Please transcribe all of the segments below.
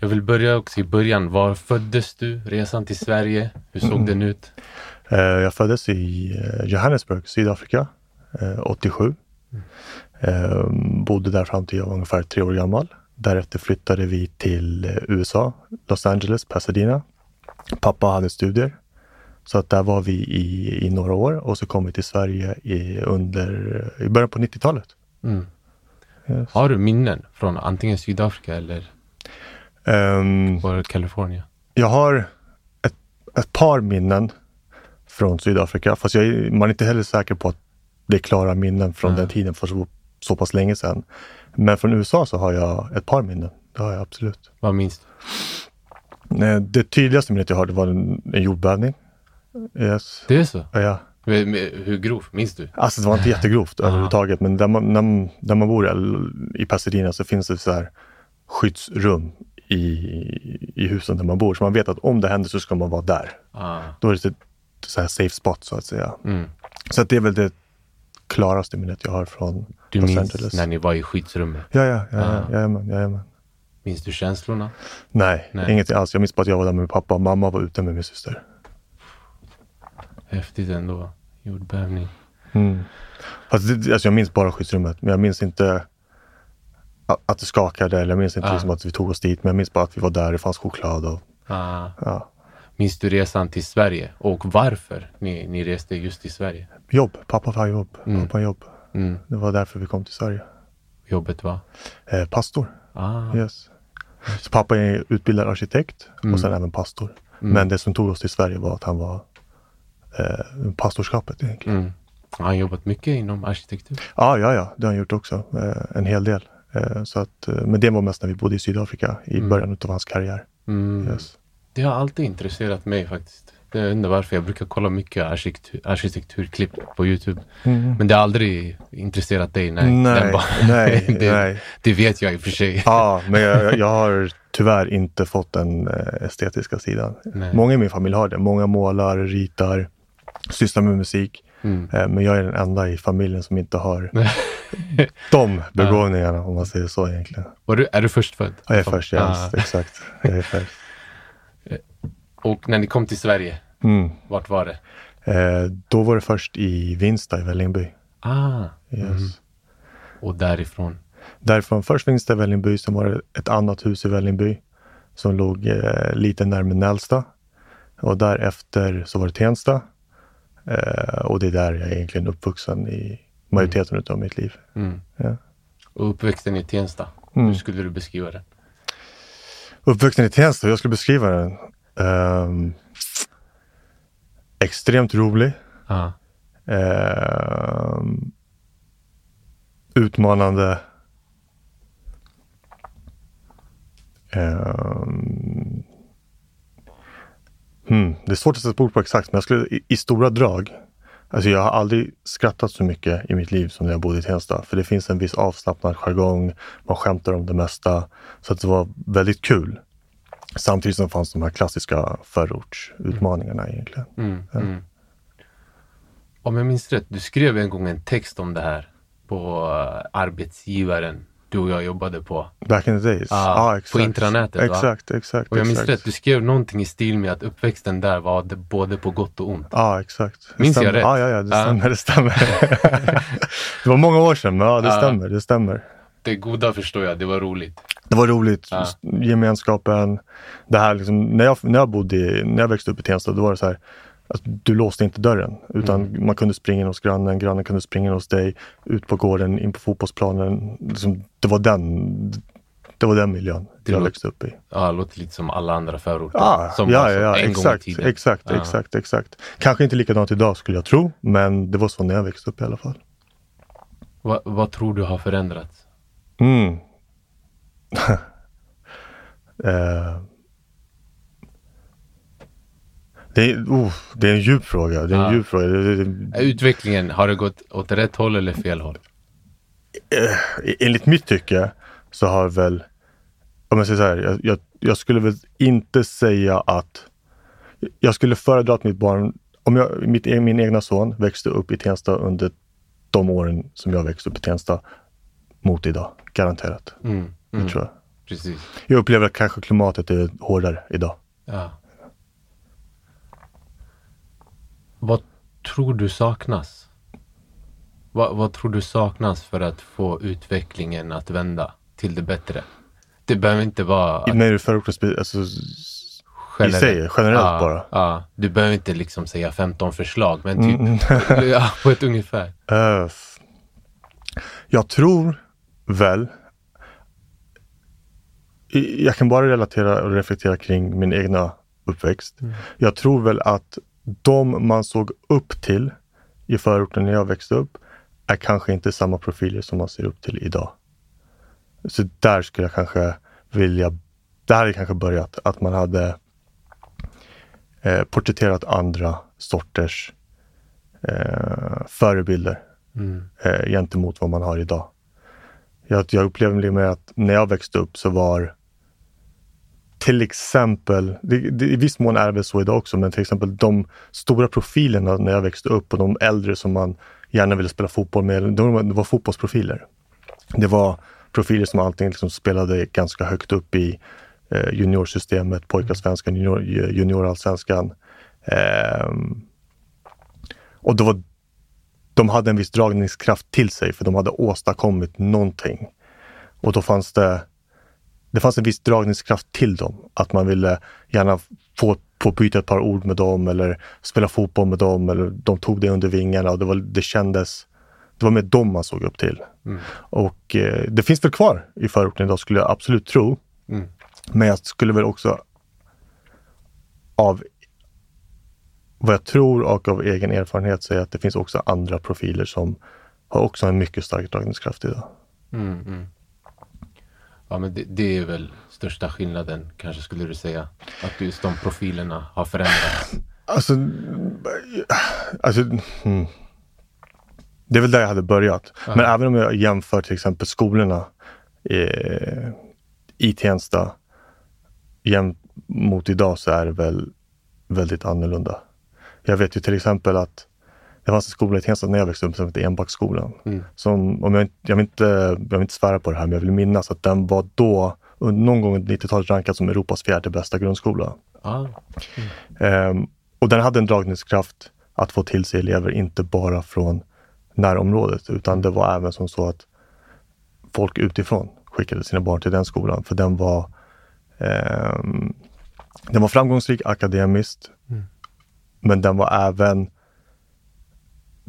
Jag vill börja också i början. Var föddes du? Resan till Sverige? Hur såg Mm. den ut? Eh, Jag föddes i eh, Johannesburg, Sydafrika, eh, 87. Eh, Bodde där fram till jag var ungefär tre år gammal. Därefter flyttade vi till USA, Los Angeles, Pasadena. Pappa hade studier. Så att där var vi i, i några år och så kom vi till Sverige i, under, i början på 90-talet. Mm. Yes. Har du minnen från antingen Sydafrika eller Ehm, var det Kalifornien? Jag har ett, ett par minnen från Sydafrika, fast jag, man är inte heller säker på att det är klara minnen från Nej. den tiden för så, så pass länge sedan. Men från USA så har jag ett par minnen. Det har jag absolut. Vad minns du? Eh, Det tydligaste minnet jag har det var en, en jordbävning. Yes. Det är så? Ja. Hur grov? Minns du? Alltså det var inte jättegrovt överhuvudtaget, men där man, när, man- där man bor i Pasadena så finns det så här skyddsrum i, i husen där man bor. Så man vet att om det händer så ska man vara där. Ah. Då är det ett så här safe spot så att säga. Mm. Så att det är väl det klaraste minnet jag har från Du Los minns Angeles. när ni var i skyddsrummet? Ja, ja, ja, Ah. ja, jajamän, jajamän. Minns du känslorna? Nej, Nej. ingenting alls. Jag minns bara att jag var där med min pappa och mamma var ute med min syster. Häftigt ändå. Jordbävning. Mm. Det, alltså jag minns bara skyddsrummet, men jag minns inte att, det skakade eller jag minns inte Ah. liksom att vi tog oss dit. Men jag minns bara att vi var där, det fanns choklad och Ah. ja. Minns du resan till Sverige och varför ni, ni reste just till Sverige? jobb. Pappa har jobb. Mm. Pappa jobb. Mm. Det var därför vi kom till Sverige. Jobbet var? Eh, pastor. Ah. Yes. Så pappa är utbildad arkitekt Mm. och sen även pastor. Mm. Men det som tog oss till Sverige var att han var eh, pastorskapet egentligen. Mm. Har han jobbat mycket inom arkitektur? Ja, ja, ja, det har han gjort också. Eh, en hel del. Eh, så att, eh, men det var mest när vi bodde i Sydafrika i Mm. början av hans karriär. Mm. Yes. Det har alltid intresserat mig faktiskt. Jag undrar varför. Jag brukar kolla mycket arkitektur, arkitekturklipp på Youtube. Men det har aldrig intresserat dig? Nej, Nej, nej, det, nej. det vet jag i och för sig. Ja, men jag, jag har tyvärr inte fått den eh, estetiska sidan. Nej. Många i min familj har det. Många målar, ritar, sysslar med musik. Mm. Men jag är den enda i familjen som inte har de begåvningarna om man säger så egentligen. Du, är du först född? Ja, jag är först, jag Ah. exakt. Jag är först. Och när ni kom till Sverige, Mm. vart var det? Eh, då var det först i Vinsta i Vällingby. Ah, Yes. Mhm. och därifrån? Därifrån först Vinsta i Vällingby, sen var det ett annat hus i Vällingby som låg eh, lite närmare Nälsta. Och därefter så var det Tensta. Eh, och det är där jag är egentligen uppvuxen i majoriteten av mitt liv. Mm. Ja. Och uppväxten i Tensta, Mm. hur skulle du beskriva den? Uppvuxen i Tensta, jag skulle beskriva den. ehm, extremt rolig. Ah. Ehm, utmanande. Ehm, hmm, det är svårt att sätta ord på exakt, men jag skulle i, i stora drag. Alltså jag har aldrig skrattat så mycket i mitt liv som när jag bodde i Tensta. För det finns en viss avslappnad jargong, man skämtar om det mesta. Så det var väldigt kul. Samtidigt som fanns de här klassiska förortsutmaningarna egentligen. Mm. Mm. Om jag minns rätt, du skrev en gång en text om det här på eh, arbetsgivaren du och jag jobbade på. Back in the days. Ja, exakt. på intranätet, va? Exakt, exakt. Och jag minns exakt. rätt, du skrev någonting i stil med att uppväxten där var både på gott och ont. Ja, exakt. Det Minns jag rätt? Ja, ja, ja, det stämmer. Det stämmer. det var många år sedan, men ja, det stämmer. Det stämmer. Det goda förstår jag, det var roligt. Det var roligt. Gemenskapen. Det här liksom, när jag, när jag bodde när jag växte upp i Tensta, då var det så här. Alltså, du låste inte dörren, utan Mm. man kunde springa in hos grannen, grannen kunde springa in hos dig, ut på gården, in på fotbollsplanen. Liksom, det, var den, det var den miljön Det jag låter- växte upp i. Ja, det låter lite som alla andra förorter. Ja, som ja, var så ja, en gång i exakt, tiden. exakt, Ja. exakt, exakt. Kanske inte likadant idag skulle jag tro, men det var så när jag växte upp i alla fall. Va, vad tror du har förändrats? Mm. eh. Det, är, uh, det är en djup fråga. Det är en Ja. djup fråga. Utvecklingen, har det gått åt rätt håll eller fel håll? eh, enligt mitt tycke så har väl, om jag säger så här, jag, jag, jag skulle väl inte säga att jag skulle föredra att mitt barn, om jag, mitt, e- min egna son växte upp i Tensta under de åren som jag växte upp i Tensta mot idag. Garanterat. Mm. Mm. tror jag. precis. Jag upplever att kanske klimatet är hårdare idag. Ja. Vad tror du saknas? Vad, vad tror du saknas för att få utvecklingen att vända till det bättre? Det behöver inte vara... Att, När du förorten, alltså, generellt, i sig, generellt ja, bara? Ja, du behöver inte liksom säga 15 förslag, men typ mm. ja, på ett ungefär. Uh, jag tror väl jag kan bara relatera och reflektera kring min egna uppväxt. Mm. Jag tror väl att de man såg upp till i förorten när jag växte upp är kanske inte samma profiler som man ser upp till idag. Så där skulle jag kanske vilja, där hade kanske börjat, att man hade eh, porträtterat andra sorters eh, förebilder mm. eh, gentemot vad man har idag. Jag, jag upplever mer att när jag växte upp så var till exempel, det, det, i viss mån är det väl så idag också, men till exempel de stora profilerna när jag växte upp och de äldre som man gärna ville spela fotboll med, de, det var fotbollsprofiler. Det var profiler som antingen liksom spelade ganska högt upp i eh, juniorsystemet, pojkarsvenskan, junior, eh, juniorallsvenskan. Eh, och det var, de hade en viss dragningskraft till sig för de hade åstadkommit någonting. Och då fanns det det fanns en viss dragningskraft till dem. Att man ville gärna få, få byta ett par ord med dem eller spela fotboll med dem eller de tog det under vingarna och det, var, det kändes det var med dem man såg upp till. Mm. Och eh, det finns väl kvar i förorten idag skulle jag absolut tro. Mm. Men jag skulle väl också av vad jag tror och av egen erfarenhet säga att det finns också andra profiler som har också en mycket stark dragningskraft idag. Mm, mm. Ja, men det, det, är väl största skillnaden kanske skulle du säga? Att just de profilerna har förändrats? Alltså, alltså hmm. det är väl där jag hade börjat. Ja. Men även om jag jämför till exempel skolorna eh, i Tensta mot idag så är det väl väldigt annorlunda. Jag vet ju till exempel att det fanns en skola i Tensta när jag växte upp som hette Enbacksskolan. Mm. Som, om jag, jag, vill inte, jag vill inte svära på det här, men jag vill minnas att den var då, någon gång under 90-talet, rankad som Europas fjärde bästa grundskola. Ah. Mm. Um, och den hade en dragningskraft att få till sig elever, inte bara från närområdet, utan det var även som så att folk utifrån skickade sina barn till den skolan, för den var, um, den var framgångsrik akademiskt, mm. men den var även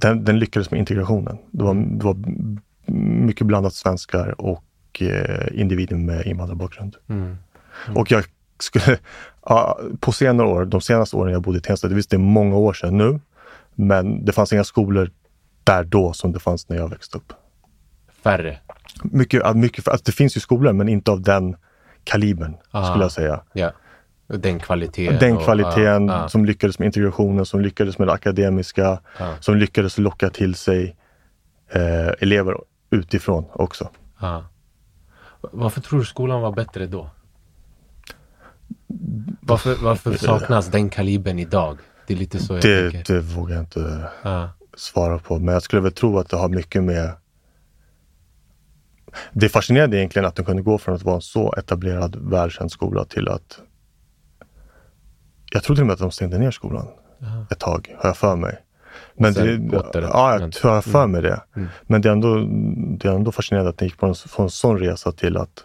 den, den lyckades med integrationen. Det var, det var mycket blandat svenskar och eh, individer med invandrarbakgrund. Mm. Mm. Och jag skulle, ja, på senare år, de senaste åren jag bodde i Tensta, det visst det är många år sedan nu, men det fanns inga skolor där då som det fanns när jag växte upp. Färre? Mycket, mycket alltså det finns ju skolor, men inte av den kalibern Aha. skulle jag säga. Yeah. Den kvaliteten. Den kvaliteten och, uh, uh. som lyckades med integrationen, som lyckades med det akademiska, uh. som lyckades locka till sig eh, elever utifrån också. Varför tror du skolan var bättre då? Varför, varför saknas den kalibern idag? Det är lite så jag det, tänker. Det vågar jag inte svara på, men jag skulle väl tro att det har mycket med det fascinerande egentligen att de kunde gå från att vara en så etablerad, välkänd skola till att jag tror till och med att de stängde ner skolan Aha. ett tag, har jag för mig. Men det, ja, jag tror jag för mig det. Mm. Men det är, ändå, det är ändå fascinerande att ni gick på en, från en sån resa till att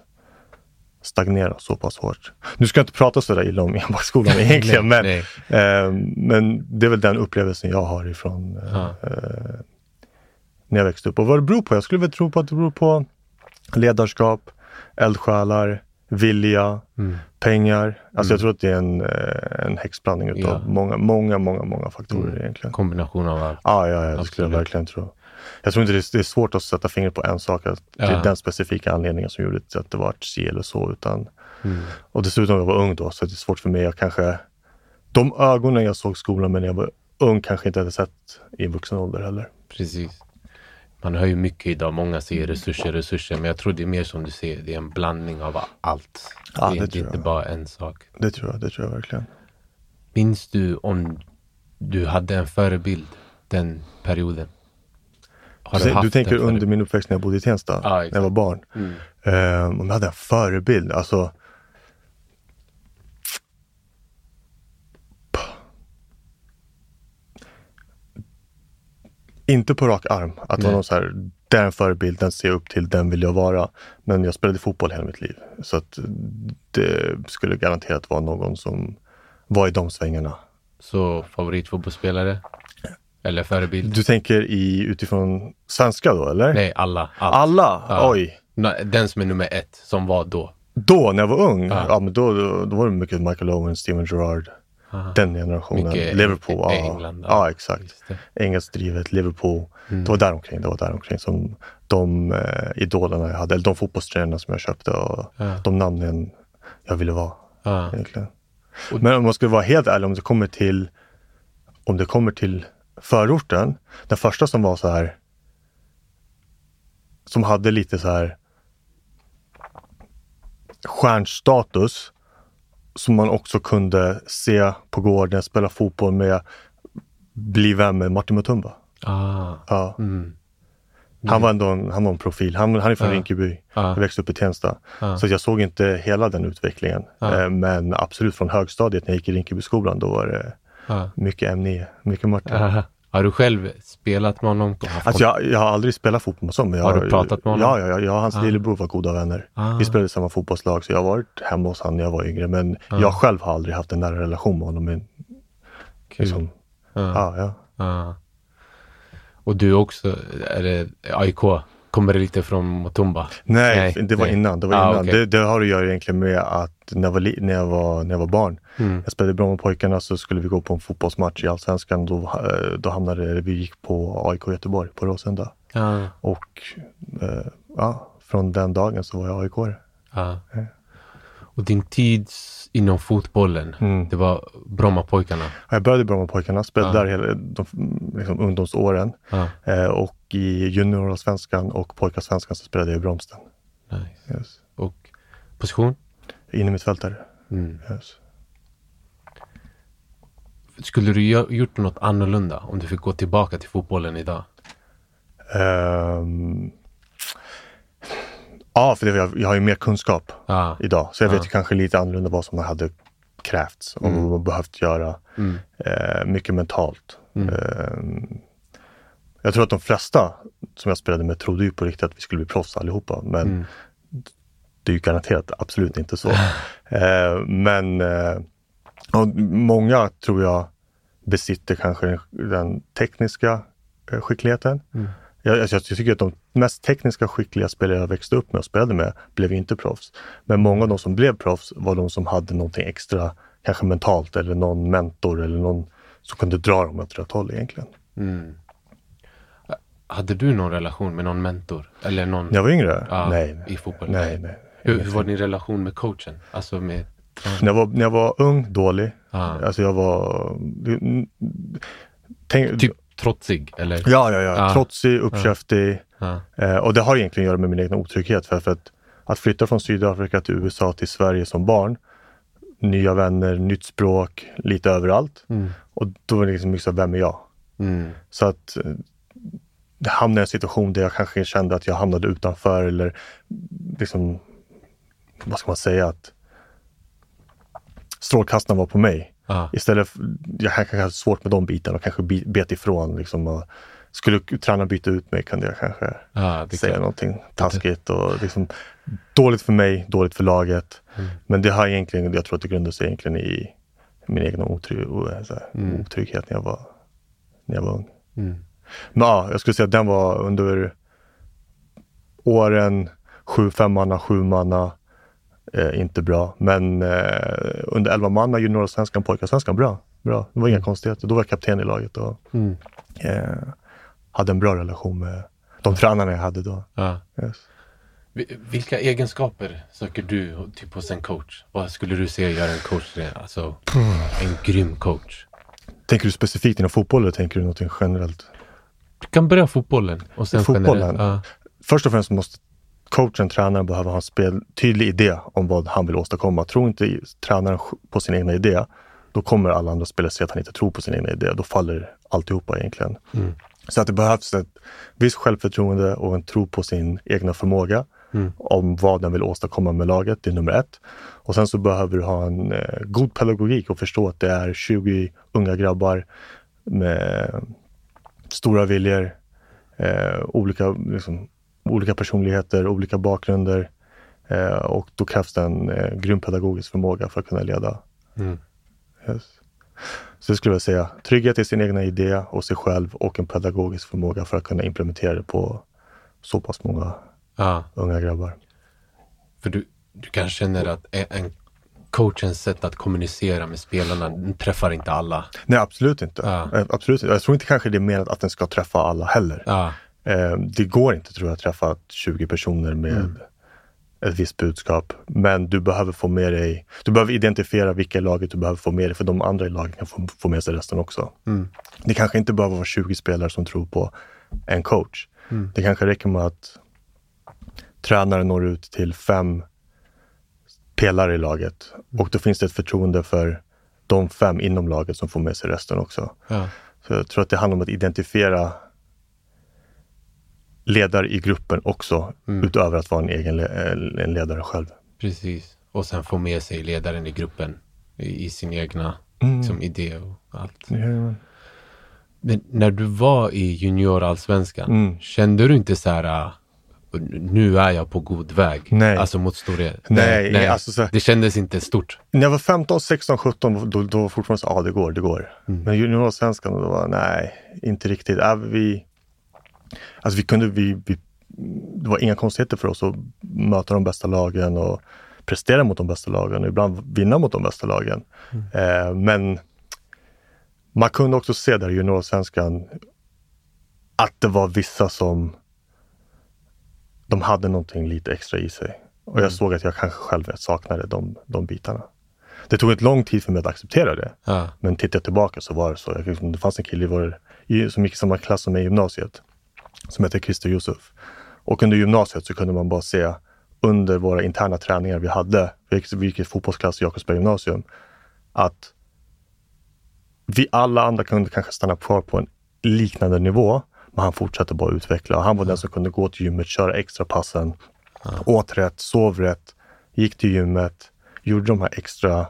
stagnera så pass hårt. Nu ska jag inte prata så där illa om enbaksskolan egentligen, men, eh, men det är väl den upplevelsen jag har ifrån eh, när jag växte upp. Och vad det beror på? Jag skulle väl tro på att det beror på ledarskap, eldsjälar, vilja, mm. pengar. Alltså mm. jag tror att det är en, eh, en häxblandning utav ja. många, många, många, många faktorer mm. egentligen. Kombination av allt. Ah, ja, ja, det skulle jag verkligen tro. Jag tror inte det är, det är svårt att sätta fingret på en sak, att det är den specifika anledningen som gjorde att det var si eller så. Utan, mm. Och dessutom jag var ung då, så det är svårt för mig. Jag kanske, de ögonen jag såg skolan med när jag var ung kanske inte hade sett i vuxen ålder heller. Precis man hör ju mycket idag. Många säger resurser, resurser. Men jag tror det är mer som du säger, det är en blandning av allt. Ja, det, det är inte bara en sak. Det tror jag, det tror jag verkligen. Minns du om du hade en förebild den perioden? Har Du, du, du, tänker under min uppväxt när jag bodde i Tensta, Ja, när jag var barn. Mm. Eh, om jag hade en förebild, alltså Inte på rak arm, att det var Nej. någon så här, den ser jag upp till, den vill jag vara. Men jag spelade fotboll hela mitt liv. Så att det skulle garanterat vara någon som var i de svängarna. Så favoritfotbollsspelare? Eller förebild? Du tänker i, utifrån svenska då, eller? Nej, alla. Allt. Alla? Ja. Oj! Den som är nummer ett, som var då. Då, när jag var ung, Ja. ja. men då, då, då var det mycket Michael Owen, Steven Gerrard, Aha. den generationen. Mycket Liverpool, ja. England, ja. ja. exakt. Engelskt Liverpool. Mm. Det var däromkring, det var däromkring som de eh, idolerna jag hade, eller de fotbollströjorna som jag köpte och Ja. de namnen jag ville vara Ja. egentligen. Och- Men om man ska vara helt ärlig, om det kommer till om det kommer till förorten, den första som var så här som hade lite så här stjärnstatus som man också kunde se på gården, spela fotboll med, bli vän med Martin Mutumba. Ah. Ja. Mm. Han var ändå en, han var en profil. Han, han är från Ja. Rinkeby. Ja. Jag växte upp i Tensta. Ja. Så jag såg inte hela den utvecklingen. Ja. Eh, Men absolut från högstadiet när jag gick i Rinkebyskolan, då var det mycket M9, mycket Martin. Har du själv spelat med honom? Alltså jag, jag har aldrig spelat fotboll med honom. Jag, Har du pratat med honom? Ja, ja, ja jag och hans Ah. lillebror var goda vänner. Ah. Vi spelade samma fotbollslag så jag har varit hemma hos honom när jag var yngre. Men Ah. jag själv har aldrig haft en nära relation med honom. Men, liksom, Ja. ja. Ja. Och du också, är det AIK? Kommer det lite från Motumba? Nej, det var nej. innan. Det, var Ah, innan. okej. Det, det har att göra egentligen med att när jag var, när jag var, när jag var barn, Mm. jag spelade bra med pojkarna så skulle vi gå på en fotbollsmatch i Allsvenskan. Då, eh, då hamnade vi gick på AIK Göteborg på Råsunda. Ja. Och eh, ja, från den dagen så var jag aik ja. Och din tid inom fotbollen, Mm. det var Brommapojkarna? Jag började bra med pojkarna, spelade Ja. där hela de, liksom, ungdomsåren. Ja. Eh, och i juniorallsvenskan och pojkarsvenskan så spelade jag i Bromsten. Nice. Yes. Och position? Inne mittfältare. Mm. Yes. Skulle du gjort något annorlunda om du fick gå tillbaka till fotbollen idag? Ehm, ja, för det, jag, jag har ju mer kunskap Ja. idag. Så jag Ja. vet ju kanske lite annorlunda vad som hade krävts och man behövt göra. Mm. Eh, mycket mentalt. Mm. Ehm, jag tror att de flesta som jag spelade med trodde ju på riktigt att vi skulle bli proffs allihopa. Men Mm. det är ju garanterat absolut inte så. eh, men eh, många tror jag besitter kanske den, den tekniska eh, skickligheten. Mm. Jag, alltså, jag tycker att de mest tekniska skickliga spelare jag växte upp med och spelade med blev inte proffs. Men många av de som blev proffs var de som hade någonting extra, kanske mentalt eller någon mentor eller någon som kunde dra dem åt rätt håll egentligen. Mm. Hade du någon relation med någon mentor? Eller någon När jag var yngre? Ja, nej, i fotboll? Nej, nej. Hur, hur var din relation med coachen? Alltså med När jag var, när jag var ung, dålig. Ja. Alltså jag var... Tänk, Typ trotsig? Eller? Ja, ja, ja. Ja. Trotsig, uppkäftig. Ja. Eh, och det har egentligen att göra med min egen otrygghet. För, för att, att flytta från Sydafrika till USA till Sverige som barn. Nya vänner, nytt språk, lite överallt. Mm. Och då var det liksom mycket så, vem är jag? Mm. Så att eh, det hamnade i en situation där jag kanske kände att jag hamnade utanför eller liksom, vad ska man säga, att strålkastarna var på mig. Ja. Istället för, jag kanske hade svårt med de bitarna och kanske bet ifrån. Liksom, skulle tränaren byta ut mig kunde jag kanske är säga klart. någonting taskigt. Och liksom, dåligt för mig, dåligt för laget. Mm. Men det har egentligen, jag tror att det grundar sig egentligen i min egen otrygg, här, Mm. otrygghet när jag var, när jag var ung. Mm. Men ja, jag skulle säga att den var under åren sju femmanna, sju manna, eh, inte bra. Men eh, under elva manna, juniorallsvenskan, pojkarsvenskan, bra. bra. Det var inga konstigheter. Då var jag kapten i laget och Mm. eh, hade en bra relation med de tränarna jag hade då. Ja. Yes. Vi- Vilka egenskaper söker du typ hos en coach? Vad skulle du säga gör en coach till? Alltså, en grym coach. Tänker du specifikt inom fotboll eller tänker du någonting generellt? Du kan börja fotbollen och sen Fotbollen? generellt. Ja. Först och främst måste coachen, tränaren, behöva ha en spel, tydlig idé om vad han vill åstadkomma. Tror inte tränaren på sin egna idé, då kommer alla andra spelare se att han inte tror på sin egna idé. Då faller alltihopa egentligen. Mm. Så att det behövs ett visst självförtroende och en tro på sin egna förmåga Mm. om vad den vill åstadkomma med laget. Det är nummer ett. Och sen så behöver du ha en eh, god pedagogik och förstå att det är 20 unga grabbar med stora viljor, eh, olika, liksom, olika personligheter, olika bakgrunder. Eh, och då krävs det en eh, grym pedagogisk förmåga för att kunna leda. Mm. Yes. Så det skulle jag säga. Trygghet i sin egna idé och sig själv och en pedagogisk förmåga för att kunna implementera det på så pass många Ja, unga grabbar. för du, du kanske känner att en, en coachens sätt att kommunicera med spelarna träffar inte alla. Nej, absolut inte. Ja. Eh, Absolut inte. Jag tror inte kanske det är menat att den ska träffa alla heller. Ja, Eh, Det går inte tror jag att träffa 20 personer med Mm. ett visst budskap. Men du behöver få med dig, du behöver identifiera vilka i laget du behöver få med dig för de andra i laget kan få, få med sig resten också. Mm. Det kanske inte behöver vara 20 spelare som tror på en coach. Mm. Det kanske räcker med att tränaren når ut till fem pelare i laget och då finns det ett förtroende för de fem inom laget som får med sig resten också. ja, Så jag tror att det handlar om att identifiera ledare i gruppen också, Mm. utöver att vara en egen eh, en ledare själv. precis. Och sen få med sig ledaren i gruppen i, i sin egna Mm. liksom, idé och allt. Ja. Men när du var i juniorallsvenskan, Mm. kände du inte så här, ah, nu är jag på god väg? Nej. Alltså mot storhet? Nej, alltså så- Det kändes inte stort. När jag var 15, 16, 17 då, då var fortfarande så, ja det går, det går. Mm. Men juniorsvenskan, då var nej, inte riktigt. Äh, vi, alltså vi kunde, vi, vi, det var inga konstigheter för oss att möta de bästa lagen och prestera mot de bästa lagen och ibland vinna mot de bästa lagen. Eh, men man kunde också se där i juniorsvenskan att det var vissa som de hade någonting lite extra i sig. Och jag såg att jag kanske själv saknade de, de bitarna. Det tog ett lång tid för mig att acceptera det. Ja, Men tittar jag tillbaka så var det så. Jag, det fanns en kille i vår, som gick i samma klass som mig i gymnasiet. Som hette Christer Yusuf. Och under gymnasiet så kunde man bara se under våra interna träningar vi hade. Vi gick, i fotbollsklass i Jakobsberg gymnasium. Att vi alla andra kunde kanske stanna kvar på en liknande nivå. Men han fortsatte bara utveckla. Han var den som kunde gå till gymmet, köra extra passen. Åt rätt, sov rätt, gick till gymmet, gjorde de här extra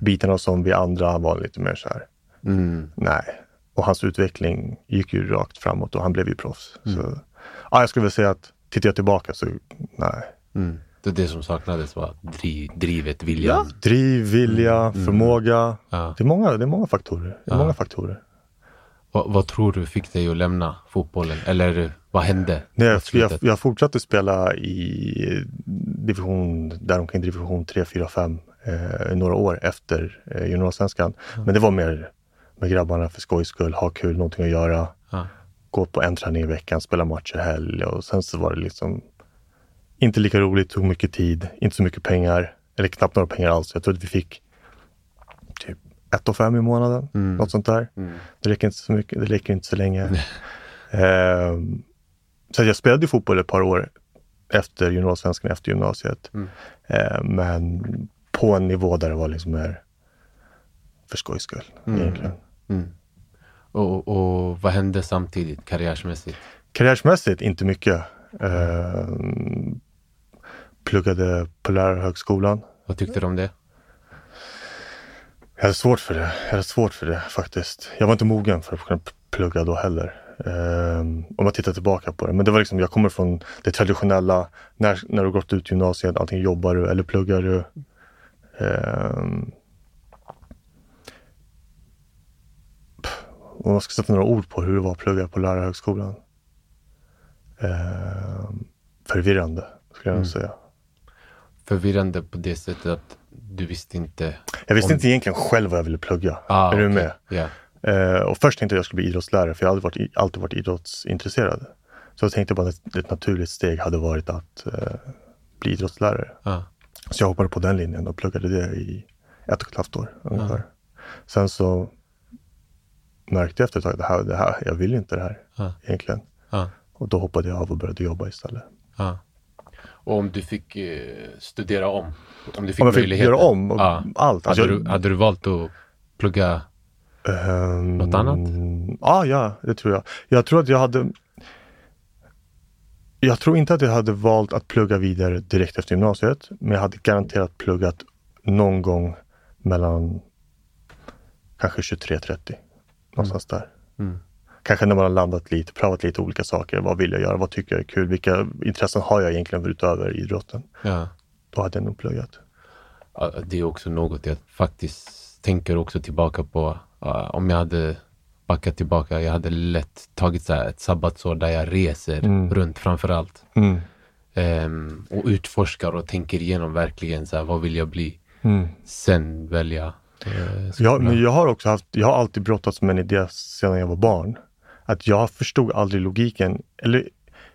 bitarna som vi andra var lite mer så här. mm. Nej. Och hans utveckling gick ju rakt framåt och han blev ju proffs. Så, ja, jag skulle vilja säga att tittar jag tillbaka så nej. Mm. Det, det som saknades var driv, drivet, viljan. Driv, vilja, förmåga. Ja. Det, är många, det är många faktorer. Det är många faktorer. Vad, vad tror du fick dig att lämna fotbollen? Eller vad hände? Nej, jag, jag, jag fortsatte spela i division, däromkring division 3, 4, 5 eh, några år efter eh, juniorsvenskan. Men det var mer med grabbarna för skojs skull, ha kul, någonting att göra. Ja. gå på en träning i veckan, spela matcher helg och sen så var det liksom inte lika roligt, tog mycket tid, inte så mycket pengar, eller knappt några pengar alls. Jag tror att vi fick typ ett och fem i månaden, något sånt där. Det räcker inte så mycket, det räcker inte så länge. Ehm, så jag spelade fotboll ett par år efter juniorsvenskan, efter gymnasiet. Ehm, men på en nivå där det var liksom mer för skojs skull egentligen. Mm. Och, och vad hände samtidigt karriärsmässigt? Karriärsmässigt inte mycket. Ehm, pluggade på lärarhögskolan. Vad tyckte du om det? Jag hade svårt för det. Jag hade svårt för det faktiskt. Jag var inte mogen för att kunna plugga då heller. Ehm, om man tittar tillbaka på det. Men det var liksom, jag kommer från det traditionella. När, när du gått ut gymnasiet, antingen jobbar du eller pluggar du. Ehm, om man ska sätta några ord på hur det var att plugga på lärarhögskolan. Ehm, förvirrande, skulle jag nog säga. Förvirrande på det sättet att du visste inte. Jag visste Om- inte egentligen själv vad jag ville plugga. Ah, är du med? Ja. Eh, och först tänkte jag att jag skulle bli idrottslärare, för jag alltid varit, alltid varit idrottsintresserad. Så jag tänkte bara att ett, naturligt steg hade varit att eh, bli idrottslärare. Ja. Så jag hoppade på den linjen och pluggade det i ett och ett halvt år ungefär. Sen så märkte jag efter ett tag det här, det här, jag vill inte det här Ja. egentligen. Ja. Och då hoppade jag av och började jobba istället. Ja. Och om du fick eh, studera om? Om du fick Om jag fick möjligheten? göra om ja. allt. Alltså hade, jag- du, hade du valt att plugga Um, Något annat? Ah, ja, det tror jag. Jag tror att jag hade... Jag tror inte att jag hade valt att plugga vidare direkt efter gymnasiet, men jag hade garanterat pluggat någon gång mellan kanske 23-30. Någonstans där. Mm. Kanske när man har landat lite, prövat lite olika saker. Vad vill jag göra? Vad tycker jag är kul? Vilka intressen har jag egentligen utöver idrotten? Ja. Då hade jag nog pluggat. Ja, Det är också något jag faktiskt tänker också tillbaka på. Om jag hade backat tillbaka, jag hade lätt tagit så ett sabbatsår där jag reser Mm. runt framför allt. Mm. Ehm, och utforskar och tänker igenom verkligen så här, vad vill jag bli? Mm. Sen välja eh, Ja, skola. men jag har också haft, jag har alltid brottats med en idé sedan jag var barn. Att jag förstod aldrig logiken, eller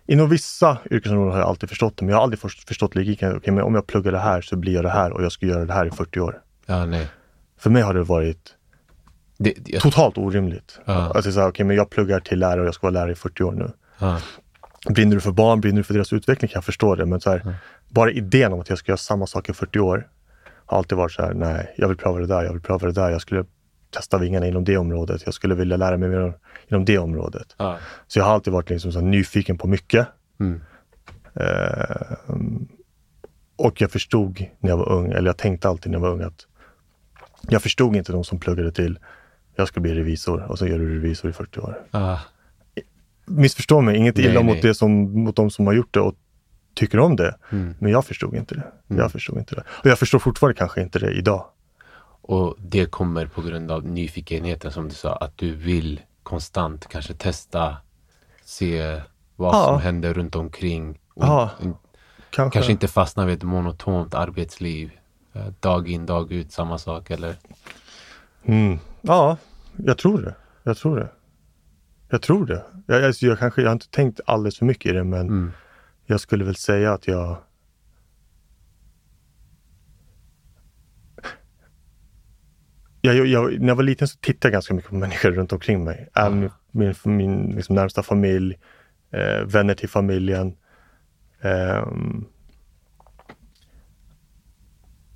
inom vissa yrkesområden har jag alltid förstått det, men jag har aldrig först- förstått logiken. Okej, men om jag pluggar det här så blir jag det här och jag ska göra det här i 40 år. Ja, nej. För mig har det varit Det, jag, totalt orimligt. Ja. Är så här, okej, men jag pluggar till lärare och jag ska vara lärare i 40 år nu. ja, Brinner du för barn, brinner du för deras utveckling kan jag förstå det. Men så här, bara idén om att jag ska göra samma sak i 40 år har alltid varit så här, nej, jag vill pröva det där, jag vill pröva det där, jag skulle testa vingarna inom det området, jag skulle vilja lära mig mer inom det området. ja. Så jag har alltid varit liksom så nyfiken på mycket. Mm. Eh, och jag förstod när jag var ung, eller jag tänkte alltid när jag var ung att jag förstod inte de som pluggade till, jag ska bli revisor och så gör du revisor i 40 år. Ah, Missförstå mig, inget Nej, illa mot, nej. det som, mot de som har gjort det och tycker om det. Mm. Men jag förstod inte det. Jag förstod inte det. Och jag förstår fortfarande kanske inte det idag. Och det kommer på grund av nyfikenheten som du sa, att du vill konstant kanske testa, se vad Ja. som händer runt omkring. Och Ja, Kanske. Kanske inte fastna vid ett monotont arbetsliv. eh, Dag in, dag ut, samma sak eller? Mm. Ja, jag tror det. Jag tror det. Jag tror det. Jag, jag, jag, kanske, jag har inte tänkt alldeles för mycket i det, men Mm. Jag skulle väl säga att jag Jag, jag, när jag var liten så tittade jag ganska mycket på människor runt omkring mig. Även min, min, liksom närmsta familj, eh, vänner till familjen. Ehm,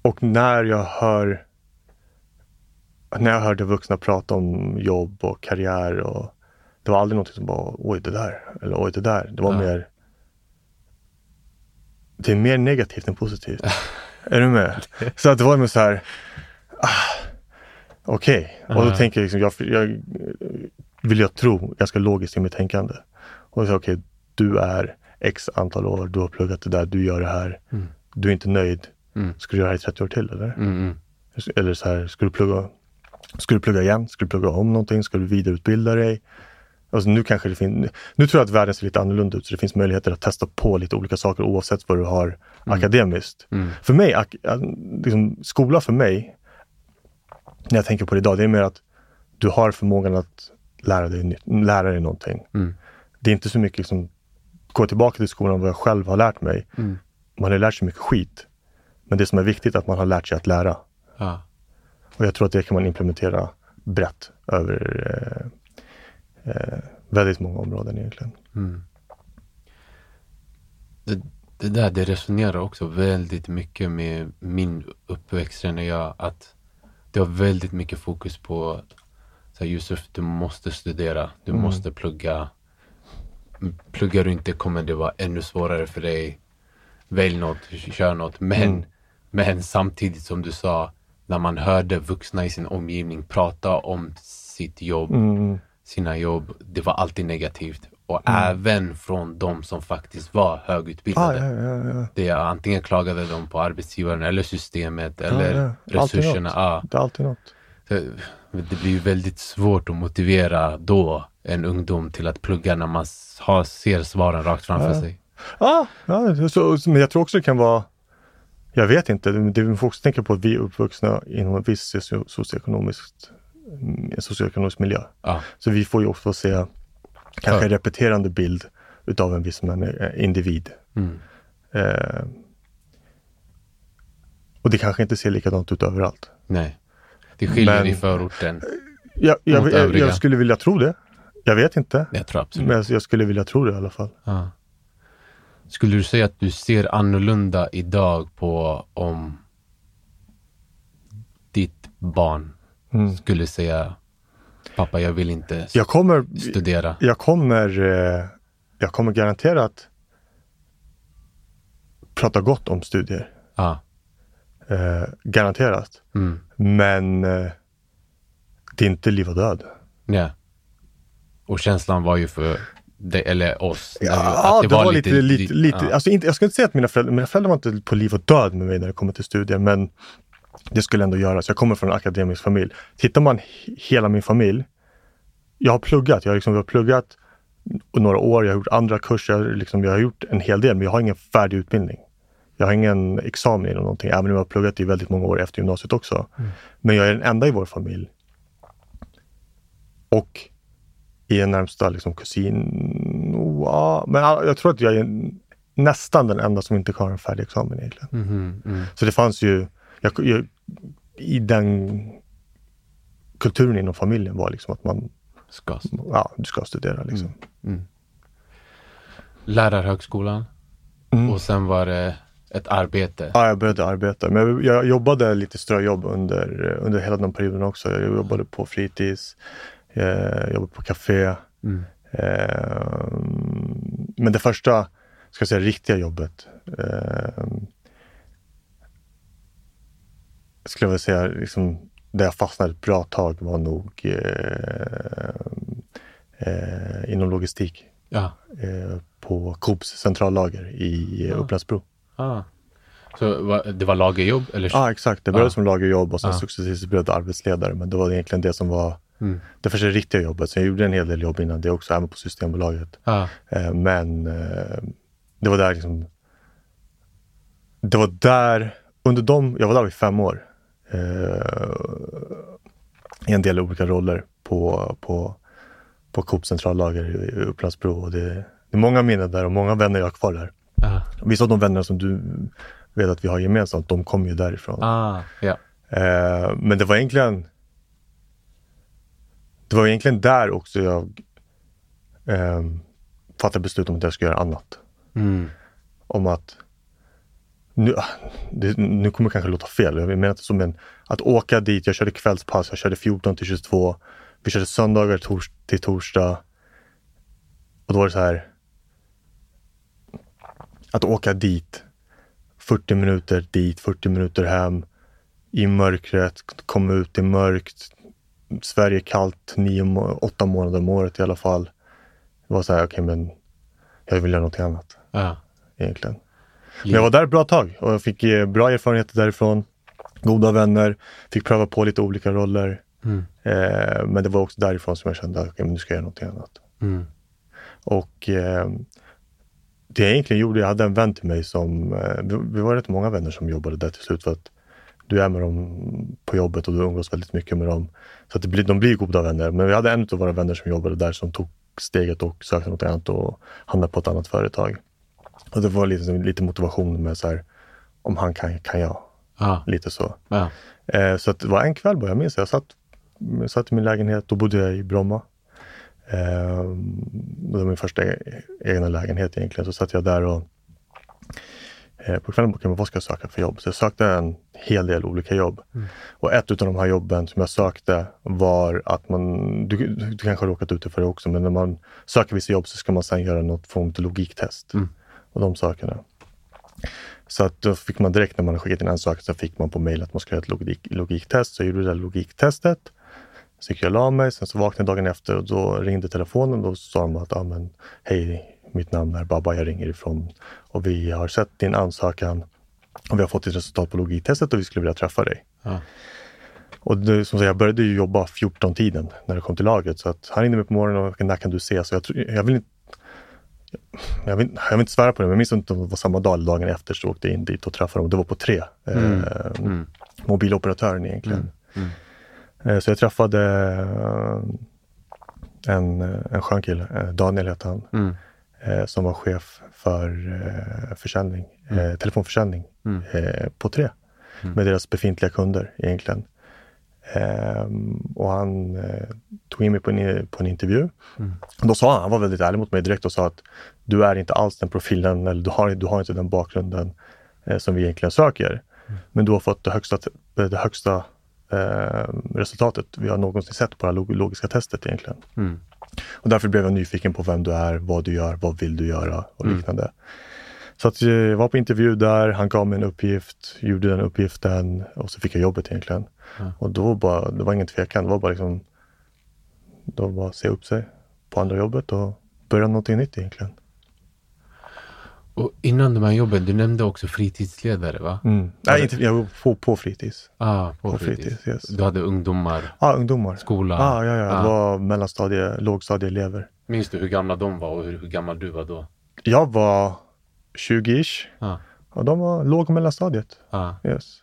och när jag hör när jag hörde vuxna prata om jobb och karriär och det var aldrig något som bara oj det där eller oj det där. Det var Ja. mer det är mer negativt än positivt. är du med? Så att det var mer så här ah, okej. Och då tänker jag liksom, jag, jag vill jag tro ganska logiskt i mitt tänkande. Och så okej, du är x antal år, du har pluggat det där, du gör det här. Mm. Du är inte nöjd. Mm. Ska du göra det här i 30 år till eller? Mm, mm. Eller så här, ska du plugga, ska du plugga igen? Ska du plugga om någonting? Ska du vidareutbilda dig? Alltså nu kanske det finns, nu tror jag att världen ser lite annorlunda ut så det finns möjligheter att testa på lite olika saker oavsett vad du har akademiskt. Mm. För mig, ak, liksom, skola för mig, när jag tänker på det idag, det är mer att du har förmågan att lära dig, lära dig någonting. Mm. Det är inte så mycket liksom, gå tillbaka till skolan vad jag själv har lärt mig. Mm. Man har lärt sig mycket skit. Men det som är viktigt är att man har lärt sig att lära. Ja. Och jag tror att det kan man implementera brett över eh, eh, väldigt många områden egentligen. Mm. Det, det där det resonerar också väldigt mycket med min uppväxt när jag att det har väldigt mycket fokus på så här, Yusuf, du måste studera, du Mm. måste plugga. Pluggar du inte kommer det vara ännu svårare för dig. Välj något, kör något. Men, Mm. men samtidigt som du sa, när man hörde vuxna i sin omgivning prata om sitt jobb, Mm. Sina jobb, det var alltid negativt. Och även från de som faktiskt var Ah, högutbildade. ja, ja, ja. Det är antingen klagade de på arbetsgivaren eller systemet eller resurserna. Ja. Det är alltid något. Det blir väldigt svårt att motivera då en ungdom till att plugga när man har, ser svaren rakt framför sig. Ja, ja så, men jag tror också det kan vara jag vet inte, det det vi får också tänka på att vi är uppvuxna inom en viss socio- socioekonomiskt, mm, socioekonomisk miljö. Ja. Så vi får ju också se kanske en repeterande bild utav en viss man, eh, individ. Mm. Eh, och det kanske inte ser likadant ut överallt. Nej. Det skiljer Men- i förorten. Jag, jag, Mot jag, övriga. jag skulle vilja tro det. Jag vet inte. Jag tror absolut. Men jag, jag skulle vilja tro det i alla fall. Ja. Skulle du säga att du ser annorlunda idag på om ditt barn Mm. skulle säga Pappa, jag vill inte Jag kommer, studera. jag kommer, eh, jag kommer garanterat prata gott om studier. Ja. Eh, garanterat. Mm. Men eh, det är inte liv och död. Ja. Och känslan var ju för det, eller oss. Ja, att det, var, lite, lite, lite ja. alltså inte, jag ska inte säga att mina föräldrar, mina föräldrar var inte på liv och död med mig när det kommer till studier, men det skulle ändå göras. Jag kommer från en akademisk familj. Tittar man he- hela min familj, jag har pluggat, jag har, liksom, jag har pluggat några år, jag har gjort andra kurser, liksom, jag har gjort en hel del, men jag har ingen färdig utbildning. Jag har ingen examen eller någonting, även om jag har pluggat i väldigt många år efter gymnasiet också. Men jag är den enda i vår familj. Och i en närmsta liksom, kusin, ja, men ja, jag tror att jag är nästan den enda som inte har en färdig examen egentligen. Mhm, mm. Så det fanns ju, jag, jag, i den kulturen inom familjen var liksom att man, Ska. ja, du ska studera liksom. Mm. Lärarhögskolan. Mm. Och sen var det ett arbete. Ja, jag började arbeta. Men jag, jobbade lite ströjobb under, under hela den perioden också. Jag jobbade på fritids, jag jobbade på café. Mm. Eh, men det första, ska jag säga, riktiga jobbet eh, skulle jag vilja säga, liksom, där jag fastnade ett bra tag var nog eh, eh, inom logistik Ja. eh, på Coops centrallager i Ja. eh, Upplandsbro. Ah. Så va- det var lagerjobb? Eller? Ja, exakt. Det började Ja. som lagerjobb och sen Ja. successivt blev det arbetsledare. Men det var egentligen det som var Mm. det första riktiga jobbet. Jag gjorde en hel del jobb innan det också, även på Systembolaget. Ja. Eh, Men eh, det var där liksom... Det var där, under de, jag var där i fem år. Eh, I en del olika roller på, på, på Coop centrallager i Upplandsbro. Och det, det är många minnen där och många vänner jag har kvar där. Ah. Vissa av de vänner som du vet att vi har gemensamt, de kommer ju därifrån. Ah. Ja. Eh, men det var egentligen Det var egentligen där också jag eh, fattade beslut om att jag ska göra annat. Mm. Om att nu, ah, det, nu kommer det kanske låta fel, jag menar inte som en att åka dit, jag körde kvällspass, jag körde 14 till 22. Vi körde söndagar tors, till torsdag. Och då var det så här att åka dit 40 minuter dit, 40 minuter hem i mörkret, komma ut i mörkt. Sverige kallt nio, åtta månader om året i alla fall. Det var så här, okej men jag vill göra någonting annat Ja. egentligen. Men jag var där ett bra tag och jag fick eh, bra erfarenheter därifrån. Goda vänner, fick pröva på lite olika roller. Mm. Eh, men det var också därifrån som jag kände att okay, nu ska jag göra någonting annat. Mm. Och eh, det jag egentligen gjorde, jag hade en vän till mig som, eh, vi, vi var rätt många vänner som jobbade där till slut för att du är med dem på jobbet och du umgås väldigt mycket med dem. Så att det blir, de blir goda vänner. Men vi hade en av våra vänner som jobbade där som tog steget och sökte något annat och hamnade på ett annat företag. Och det var lite, lite motivation med så här, om han kan, kan jag. Ah. Lite så. Eh, så att det var en kväll bara, jag minns jag satt, jag satt i min lägenhet, då bodde jag i Bromma. Eh, det var min första e- egna lägenhet egentligen. Så satt jag där och eh, på kvällen bokade jag vad ska jag söka för jobb? Så jag sökte en hel del olika jobb. Och ett av de här jobben som jag sökte var att man, du, du kanske har råkat ut för det också, men när man söker vissa jobb så ska man sedan göra något form av logiktest. Mm. Och de sakerna. Så att då fick man direkt när man skickat in ansökan så fick man på mail att man skulle göra ett logik, logiktest. Så jag gjorde det där logiktestet. Så gick jag och la mig, sen så vaknade jag dagen efter och då ringde telefonen. Då sa de att ah, men, hej, mitt namn är Baba, jag ringer ifrån och vi har sett din ansökan och vi har fått ditt resultat på logiktestet och vi skulle vilja träffa dig. Ja. Och det, som sagt, jag började ju jobba 14-tiden när det kom till laget. Så att han ringde mig på morgonen och när kan du ses? Så jag, tror- jag vill inte jag vill, jag vill inte svära på det, men jag minns inte om det var samma dag eller dagen efter så åkte jag in dit och träffade dem. Det var på tre. Mm. Eh, Mm. mobiloperatören egentligen. Mm. Eh, Så jag träffade eh, en, eh, en skön kille, eh, Daniel hette han, Mm. eh, som var chef för eh, försäljning, eh, telefonförsäljning Mm. eh, på tre Mm. med deras befintliga kunder egentligen. Ehm, och han eh, tog in mig på en, på en intervju. Mm. Då sa han, han var väldigt ärlig mot mig direkt och sa att du är inte alls den profilen eller du har, du har inte den bakgrunden eh, som vi egentligen söker. Men du har fått det högsta, det högsta eh, resultatet vi har någonsin sett på det här log- logiska testet egentligen. Mm. Och därför blev jag nyfiken på vem du är, vad du gör, vad vill du göra och Mm. liknande. Så att jag var på intervju där, han gav mig en uppgift, gjorde den uppgiften och så fick jag jobbet egentligen. Ja. Och då bara, det var ingen tvekan, det var bara liksom, då var att se upp sig på andra jobbet och börja någonting nytt egentligen. Och innan de här jobben, du nämnde också fritidsledare va? Mm. Nej, inte, jag var på, på fritids. Ah, på, På fritids. fritids, yes. Du hade ungdomar, Ja, ungdomar. skola. Ah, ja, ja, Ah. det var mellanstadie, lågstadieelever. Minns du hur gamla de var och hur, hur gammal du var då? Jag var 20-ish Ah, och de var låg och mellanstadiet. ah. Yes.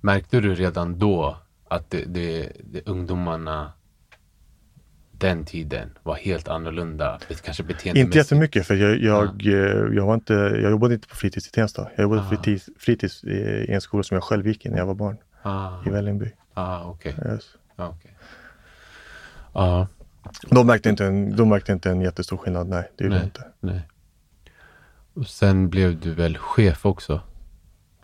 Märkte du redan då att det, det, det ungdomarna den tiden var helt annorlunda? Kanske beteendemässigt? Inte jättemycket för jag, jag, eh, jag, var inte, jag jobbade inte på fritids i Tensta. Jag jobbade Ah. fritids, fritids i, i en skola som jag själv gick i när jag var barn, Ah, i Vällingby. ah okej. Yes. Ah, okej. Ja, De, märkte inte en, de märkte inte en jättestor skillnad, nej. Det gjorde de nej, inte. nej. Och sen blev du väl chef också?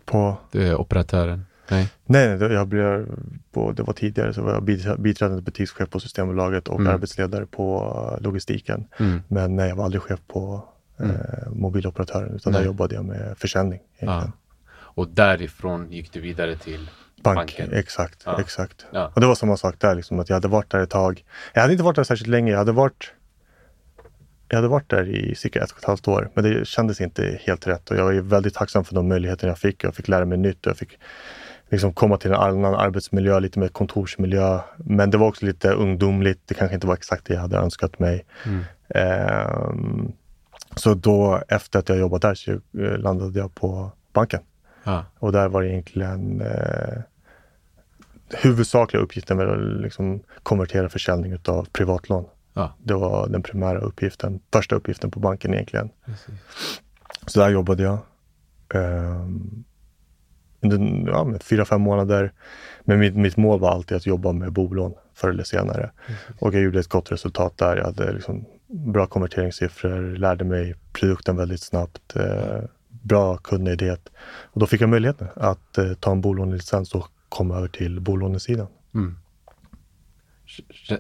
På, Du är operatören? Nej? nej, jag blev, på, det var tidigare så var jag bit- biträdande butikschef på Systembolaget och Mm. arbetsledare på eh, logistiken. Mm. Men nej, jag var aldrig chef på eh, mobiloperatören utan där Nej. jobbade jag med försäljning. Egentligen. Och därifrån gick du vidare till Bank, banken? exakt, Ja. exakt. Ja. Och det var samma sak där, liksom, att jag hade varit där ett tag. Jag hade inte varit där särskilt länge, jag hade varit jag hade varit där i cirka ett och ett halvt år, men det kändes inte helt rätt och jag är väldigt tacksam för de möjligheter jag fick. Jag fick lära mig nytt och jag fick liksom komma till en annan arbetsmiljö, lite mer kontorsmiljö. Men det var också lite ungdomligt. Det kanske inte var exakt det jag hade önskat mig. Mm. Ehm, så då efter att jag jobbat där så eh, landade jag på banken. Ja. Och där var det egentligen eh, huvudsakliga uppgiften var att liksom konvertera försäljning av privatlån. Ja. Det var den primära uppgiften, första uppgiften på banken egentligen. Precis. Så där jobbade jag. Um, under ja, men fyra, fem månader. Men mitt, mitt mål var alltid att jobba med bolån förr eller senare. Och jag gjorde ett gott resultat där. Jag hade liksom bra konverteringssiffror, lärde mig produkten väldigt snabbt. Eh, bra kundnöjdhet. Och då fick jag möjligheten att eh, ta en bolånelicens och komma över till bolånesidan. Mm.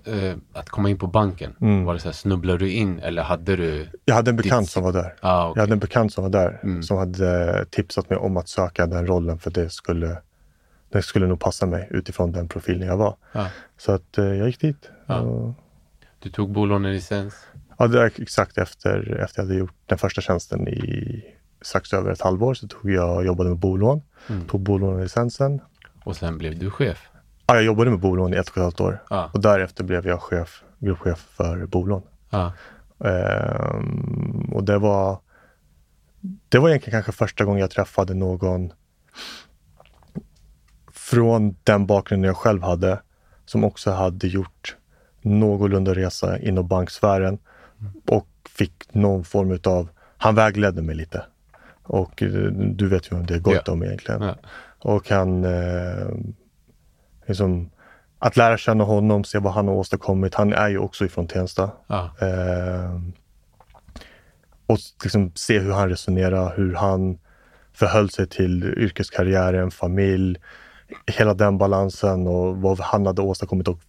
Eh, Att komma in på banken, Mm. var det så här, snubblade du in eller hade du? Jag hade en bekant Ditt- som var där. Ah, Jag okej. hade en bekant som var där Mm. som hade tipsat mig om att söka den rollen för det skulle, det skulle nog passa mig utifrån den profilen jag var. Ja. Så att eh, jag gick dit. Ja. Och, Du tog bolånelicens? ja, det är exakt efter, efter jag hade gjort den första tjänsten i strax över ett halvår så tog jag jobbade med bolån. Mm. Tog bolånelicensen. Och sen blev du chef? Ja, jag jobbade med bolån i ett och ett halvt år Ja. och därefter blev jag chef, gruppchef för bolån. Ja. Ehm, och det var Det var egentligen kanske första gången jag träffade någon från den bakgrunden jag själv hade som också hade gjort någorlunda resa inom banksfären och fick någon form utav, han vägledde mig lite. Och eh, du vet ju vem det är gott Ja. om egentligen. Ja. Och han, eh, liksom, att lära känna honom, se vad han har åstadkommit. Han är ju också ifrån Tensta. Ja. Eh, och liksom se hur han resonerar, hur han förhöll sig till yrkeskarriären, familj, hela den balansen och vad han hade åstadkommit och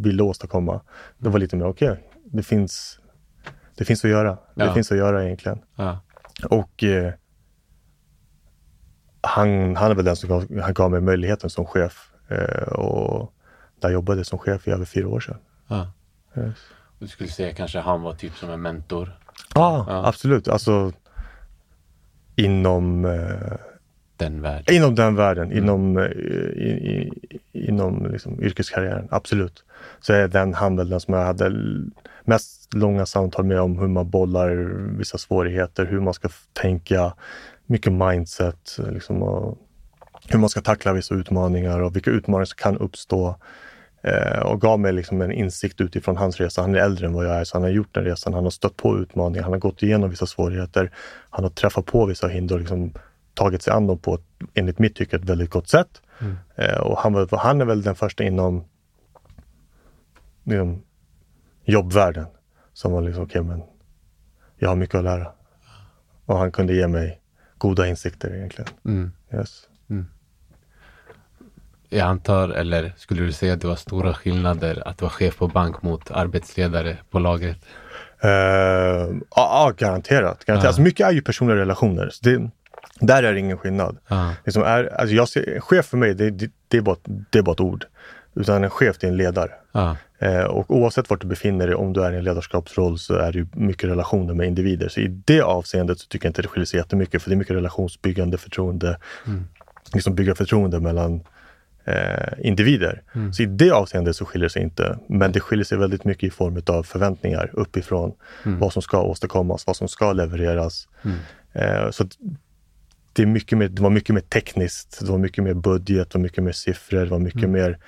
ville åstadkomma. Det var lite mer, okej, det, finns, det finns att göra. Det Ja. finns att göra egentligen. Ja. Och eh, han, han är väl den som gav, han gav mig möjligheten som chef. Eh, och där jobbade jag som chef i över fyra år sedan. Ja. Yes. Du skulle säga kanske han var typ som en mentor? Ja, Ja. absolut. Alltså inom, eh, Den världen? inom den världen, inom, eh, i, i, inom liksom, yrkeskarriären. Absolut. Så är den han väl den som jag hade mest långa samtal med om hur man bollar vissa svårigheter, hur man ska tänka, mycket mindset, liksom, och hur man ska tackla vissa utmaningar och vilka utmaningar som kan uppstå. Eh, och gav mig liksom en insikt utifrån hans resa. Han är äldre än vad jag är, så han har gjort den resan. Han har stött på utmaningar, han har gått igenom vissa svårigheter. Han har träffat på vissa hinder och liksom tagit sig an dem på ett, enligt mitt tycke, ett väldigt gott sätt. Mm. Eh, och han, han är väl den första inom liksom, jobbvärlden som var liksom, okej men jag har mycket att lära. Och han kunde ge mig goda insikter egentligen. Mm. Yes. Jag antar, eller skulle du säga att det var stora skillnader att vara chef på bank mot arbetsledare på lagret? Uh, ja, garanterat. garanterat. Ja. Alltså mycket är ju personliga relationer. Så det, där är det ingen skillnad. Ja. Liksom är, alltså jag ser, chef för mig, det, det, det, är bara, det är bara ett ord. Utan en chef, det är en ledare. Ja. Eh, och oavsett vart du befinner dig, om du är i en ledarskapsroll, så är det mycket relationer med individer. Så i det avseendet så tycker jag inte det skiljer sig jättemycket, för det är mycket relationsbyggande, förtroende, liksom bygga förtroende mellan eh, individer. Så i det avseendet så skiljer det sig inte. Men det skiljer sig väldigt mycket i form av förväntningar uppifrån. Vad som ska åstadkommas, vad som ska levereras. Eh, så det, är mycket mer, det var mycket mer tekniskt, det var mycket mer budget, det var mycket mer siffror, det var mycket mer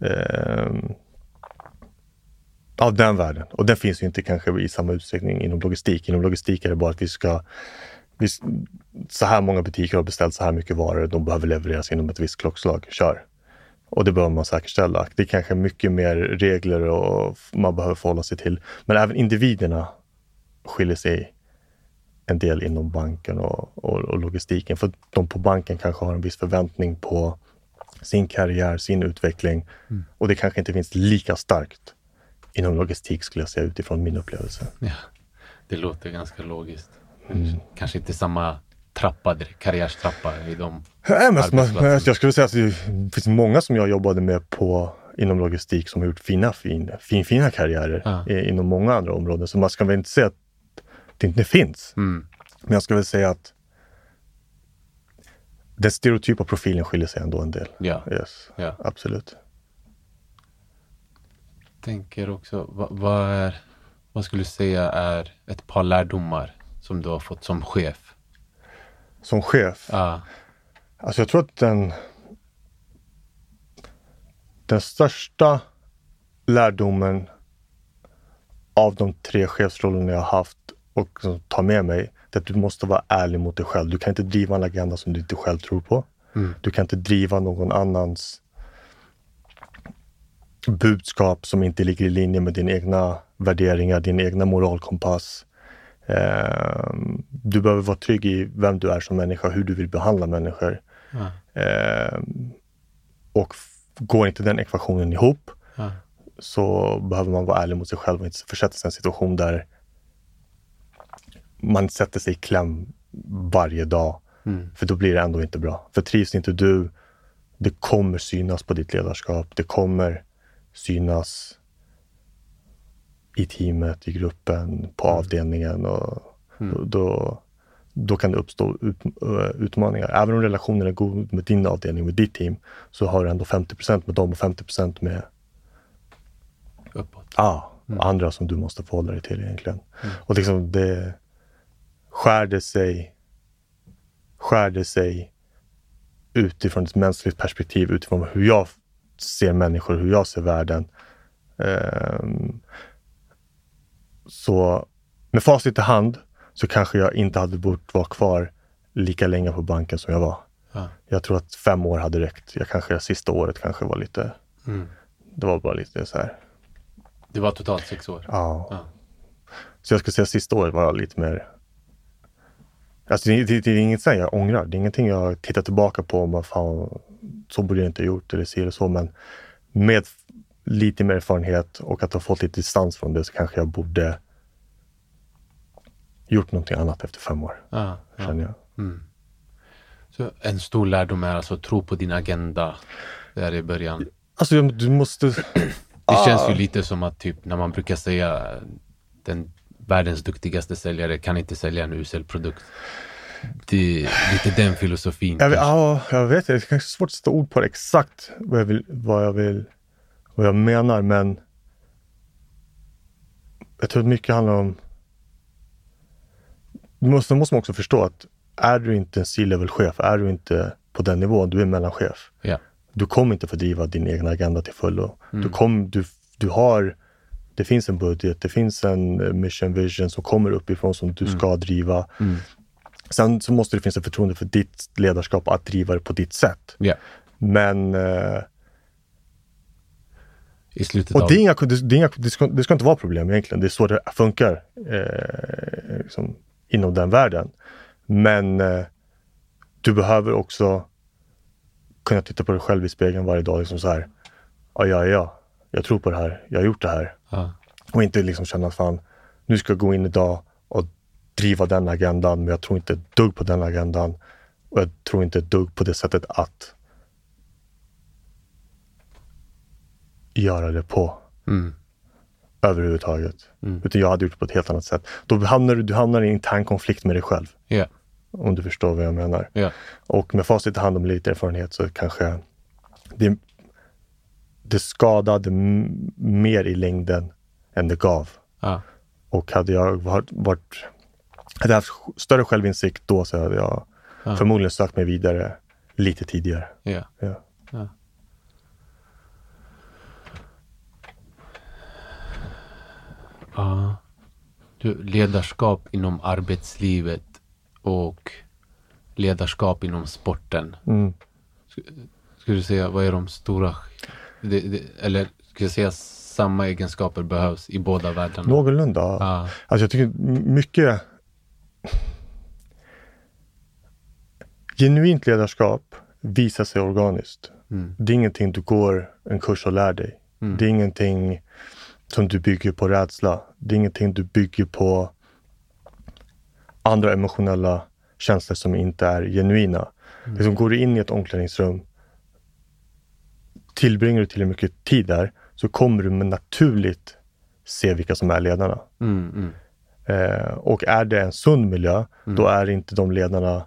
ehm, av den världen. Och den finns ju inte kanske i samma utsträckning inom logistik. Inom logistik är det bara att vi ska så här många butiker har beställt så här mycket varor, de behöver levereras inom ett visst klockslag. Kör! Och det behöver man säkerställa. Det är kanske mycket mer regler och man behöver förhålla sig till. Men även individerna skiljer sig en del inom banken och, och, och logistiken. För de på banken kanske har en viss förväntning på sin karriär, sin utveckling. Och det kanske inte finns lika starkt inom logistik skulle jag säga utifrån min upplevelse. ja. Det låter ganska logiskt. Mm. Kanske inte samma trappa, karriärstrappa i de Nej, men, men, arbetsplatserna. jag skulle säga att det finns många som jag jobbade med på inom logistik som har gjort fina, fin, fin, fina karriärer i, inom många andra områden. Så man ska väl inte säga att det inte finns. Mm. Men jag ska väl säga att den stereotypa profilen skiljer sig ändå en del. Ja. Yes, Ja. absolut. tänker också, vad, vad, är, vad skulle du säga är ett par lärdomar som du har fått som chef? Som chef, Ja. alltså jag tror att den den största lärdomen av de tre chefsrollerna jag har haft och som tar med mig, det är att du måste vara ärlig mot dig själv. Du kan inte driva en agenda som du inte själv tror på. Du kan inte driva någon annans budskap som inte ligger i linje med dina egna värderingar, din egna moralkompass. Eh, du behöver vara trygg i vem du är som människa, hur du vill behandla människor. Eh, och går inte den ekvationen ihop Ja. så behöver man vara ärlig mot sig själv och inte försätta sig i en situation där man sätter sig i kläm varje dag. Mm. För då blir det ändå inte bra. För trivs inte du, det kommer synas på ditt ledarskap. Det kommer synas i teamet, i gruppen, på avdelningen. Och då, då, då kan det uppstå ut, ö, utmaningar. Även om relationen är god med din avdelning, med ditt team, så har du ändå 50% med dem och 50% med Uppåt. Ja, andra som du måste förhålla dig till egentligen. Och liksom det skär det sig, skär det sig utifrån ett mänskligt perspektiv, utifrån hur jag ser människor, hur jag ser världen. Ehm, så med facit i hand så kanske jag inte hade bort vara kvar lika länge på banken som jag var. Ja. Jag tror att fem år hade räckt. Jag kanske, sista året kanske var lite, Mm. det var bara lite så här, Det var totalt sex år. Ja. Ja. Så jag skulle säga sista året var jag lite mer... Alltså det, det, det är inget jag ångrar. Det är ingenting jag tittar tillbaka på och bara fan, så borde jag inte ha gjort eller så eller så. Men med lite mer erfarenhet och att ha fått lite distans från det så kanske jag borde gjort någonting annat efter fem år. Ja. känner jag. Så en stor lärdom är alltså tro på din agenda. Där i början. Alltså du måste... Det Ah. känns ju lite som att typ när man brukar säga den världens duktigaste säljare kan inte sälja en usel produkt. Det är lite den filosofin. Jag vet, ja, jag vet, det är kanske svårt att sätta ord på det exakt vad jag vill, vad jag vill, vad jag menar, men jag tror att mycket handlar om du måste, måste man också förstå att är du inte en C-level-chef, är du inte på den nivån, du är mellanchef. Ja. Du kommer inte få driva din egna agenda till fullo. Du, kom, du, du har, det finns en budget, det finns en eh, mission vision som kommer uppifrån som du ska driva. Sen så måste det finnas ett förtroende för ditt ledarskap att driva det på ditt sätt. Ja. Men eh, I slutet och av... det, är inga, det, är inga, det, ska, det ska inte vara problem egentligen. Det är så det funkar eh, liksom, inom den världen. Men eh, du behöver också kunna titta på dig själv i spegeln varje dag. Liksom så här, ja, ja, ja, jag tror på det här, jag har gjort det här. Ja. Och inte liksom känna att fan, nu ska jag gå in idag och driva den agendan, men jag tror inte ett dugg på den agendan. Och jag tror inte ett dugg på det sättet att göra det på Mm. överhuvudtaget. Mm. Utan jag hade gjort det på ett helt annat sätt. Då hamnar du, du hamnar i en intern konflikt med dig själv. Ja. Om du förstår vad jag menar. Ja. Och med facit i hand och med lite erfarenhet så kanske det, det skadade mer i längden än det gav. Ja. Och hade jag varit, varit hade jag haft större självinsikt då så hade jag Ja. förmodligen sökt mig vidare lite tidigare. Ja. Ja. Ja. Du, ledarskap inom arbetslivet och ledarskap inom sporten. Mm. Skulle du säga, vad är de stora... Det, det, eller skulle jag säga samma egenskaper behövs i båda världarna? Någorlunda. ja. Alltså jag tycker mycket genuint ledarskap visar sig organiskt. Mm. Det är ingenting du går en kurs och lär dig. Mm. Det är ingenting som du bygger på rädsla. Det är ingenting du bygger på andra emotionella känslor som inte är genuina. Mm. Liksom går du in i ett omklädningsrum, tillbringar du tillräckligt mycket tid där, så kommer du naturligt se vilka som är ledarna. Mm, mm, Eh, och är det en sund miljö, Mm. då är inte de ledarna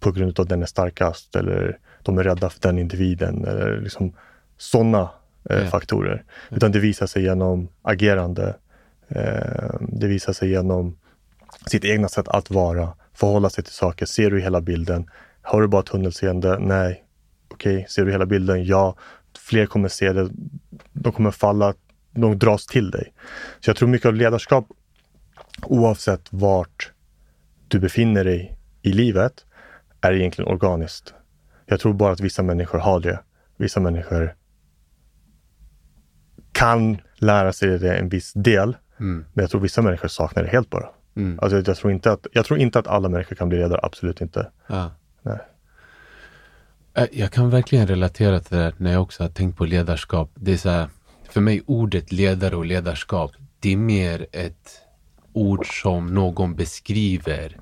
på grund av att den är starkast eller de är rädda för den individen eller liksom sådana eh, Ja. faktorer. Utan det visar sig genom agerande. Eh, det visar sig genom sitt egna sätt att vara, förhålla sig till saker. Ser du hela bilden? Har du bara tunnelseende? Nej. Okej, ser du hela bilden? Ja. Fler kommer se det. De kommer falla. De dras till dig. Så jag tror mycket av ledarskap oavsett vart du befinner dig i livet är egentligen organiskt. Jag tror bara att vissa människor har det. Vissa människor kan lära sig det en viss del, mm, men jag tror vissa människor saknar det helt bara. mm. Alltså jag, tror inte att, jag tror inte att alla människor kan bli ledare, absolut inte. Ja. Nej. Jag kan verkligen relatera till det där när jag också har tänkt på ledarskap. Det är så här, för mig ordet ledare och ledarskap, det är mer ett ord som någon beskriver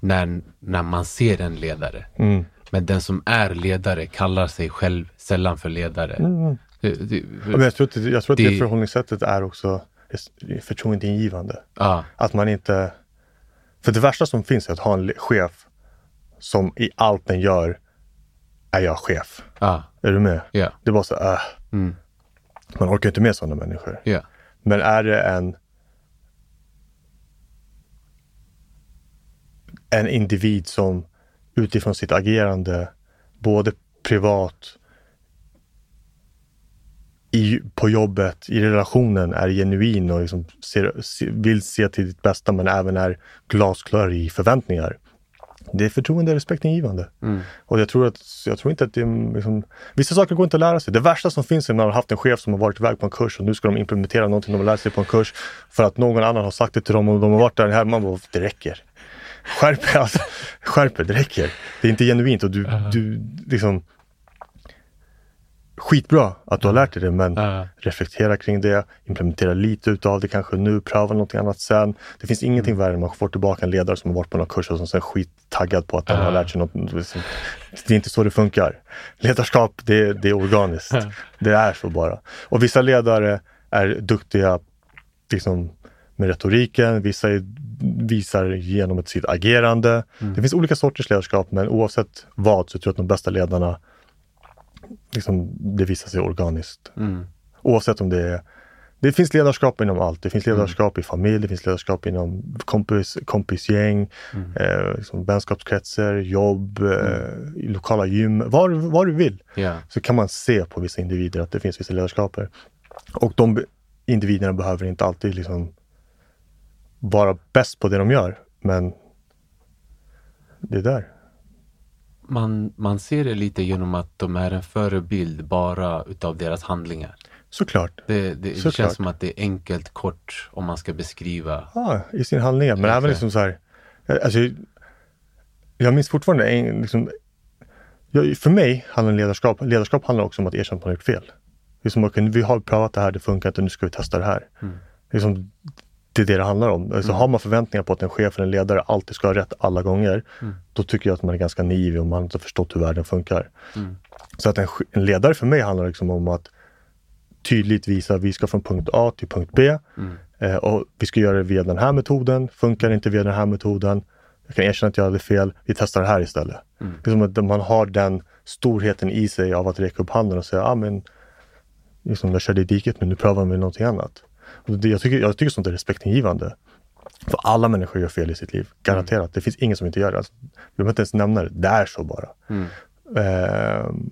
när, när man ser en ledare. Mm. Men den som är ledare kallar sig själv sällan för ledare. Mm. Det, det, Men jag tror att, jag tror att det, Det- förhållningssättet är också förtroendeingivande. ja, Att man inte... För det värsta som finns är att ha en chef som i allt den gör är jag chef. ja, Är du med? ja, Det är bara så, äh, mm, man orkar inte med sådana människor. ja, Men är det en en individ som utifrån sitt agerande, både privat, i, på jobbet, i relationen, är genuin och liksom ser, se, vill se till ditt bästa men även är glasklar i förväntningar. Det är förtroende och respektingivande. mm, Och jag tror, att, jag tror inte att det är liksom, Vissa saker går inte att lära sig. Det värsta som finns är när man har haft en chef som har varit iväg på en kurs och nu ska de implementera någonting de har lärt sig på en kurs för att någon annan har sagt det till dem och de har varit där hemma. Man bara, det räcker. Skärp er, alltså, skärp er, det räcker. Det är inte genuint och du, du liksom Skitbra att du har lärt dig det men ja, reflektera kring det, implementera lite utav det kanske nu, pröva någonting annat sen. Det finns ingenting värre än att man får tillbaka en ledare som har varit på någon kurs och som sen är skittaggad på att den har Ja. lärt sig något. Det är inte så det funkar. Ledarskap, det, det är organiskt. Det är så bara. Och vissa ledare är duktiga liksom, med retoriken, vissa är, visar genom sitt agerande. Det finns olika sorters ledarskap men oavsett vad så tror jag att de bästa ledarna liksom, det visar sig organiskt. mm, Oavsett om det är det finns ledarskap inom allt. Det finns ledarskap i familj, det finns ledarskap inom kompis, kompisgäng, eh, liksom vänskapskretsar, jobb, eh, i lokala gym, var, var du vill. ja, Så kan man se på vissa individer att det finns vissa ledarskaper. Och de individerna behöver inte alltid liksom vara bäst på det de gör, men det är där. Man, man ser det lite genom att de är en förebild bara utav deras handlingar. Såklart. Det, det, det Såklart. känns som att det är enkelt, kort om man ska beskriva. Ja, i sin handlingar. Men även liksom så här. jag- Alltså, jag minns fortfarande en, liksom, Ja, för mig handlar ledarskap, ledarskap handlar också om att erkänna att man har gjort fel. Liksom, okay, vi har prövat det här, det funkar inte, nu ska vi testa det här. Mm. Liksom, det är det det handlar om. Alltså, Mm. Har man förväntningar på att en chef eller en ledare alltid ska ha rätt alla gånger, Mm. då tycker jag att man är ganska naiv och man har inte förstått hur världen funkar. Mm. Så att en, en ledare för mig handlar liksom om att tydligt visa att vi ska från punkt A till punkt B Mm. eh, och vi ska göra det via den här metoden. Funkar det inte via den här metoden, jag kan erkänna att jag hade fel, vi testar det här istället. Mm. Det är som att man har den storheten i sig av att räcka upp handen och säga, ah, men liksom, jag körde i diket nu, nu prövar vi någonting annat. Det, jag, tycker, jag tycker sånt är respektingivande. För alla människor gör fel i sitt liv, garanterat. Det finns ingen som inte gör det. Alltså, vi behöver inte ens nämna det, det är så bara. Mm. Ehm,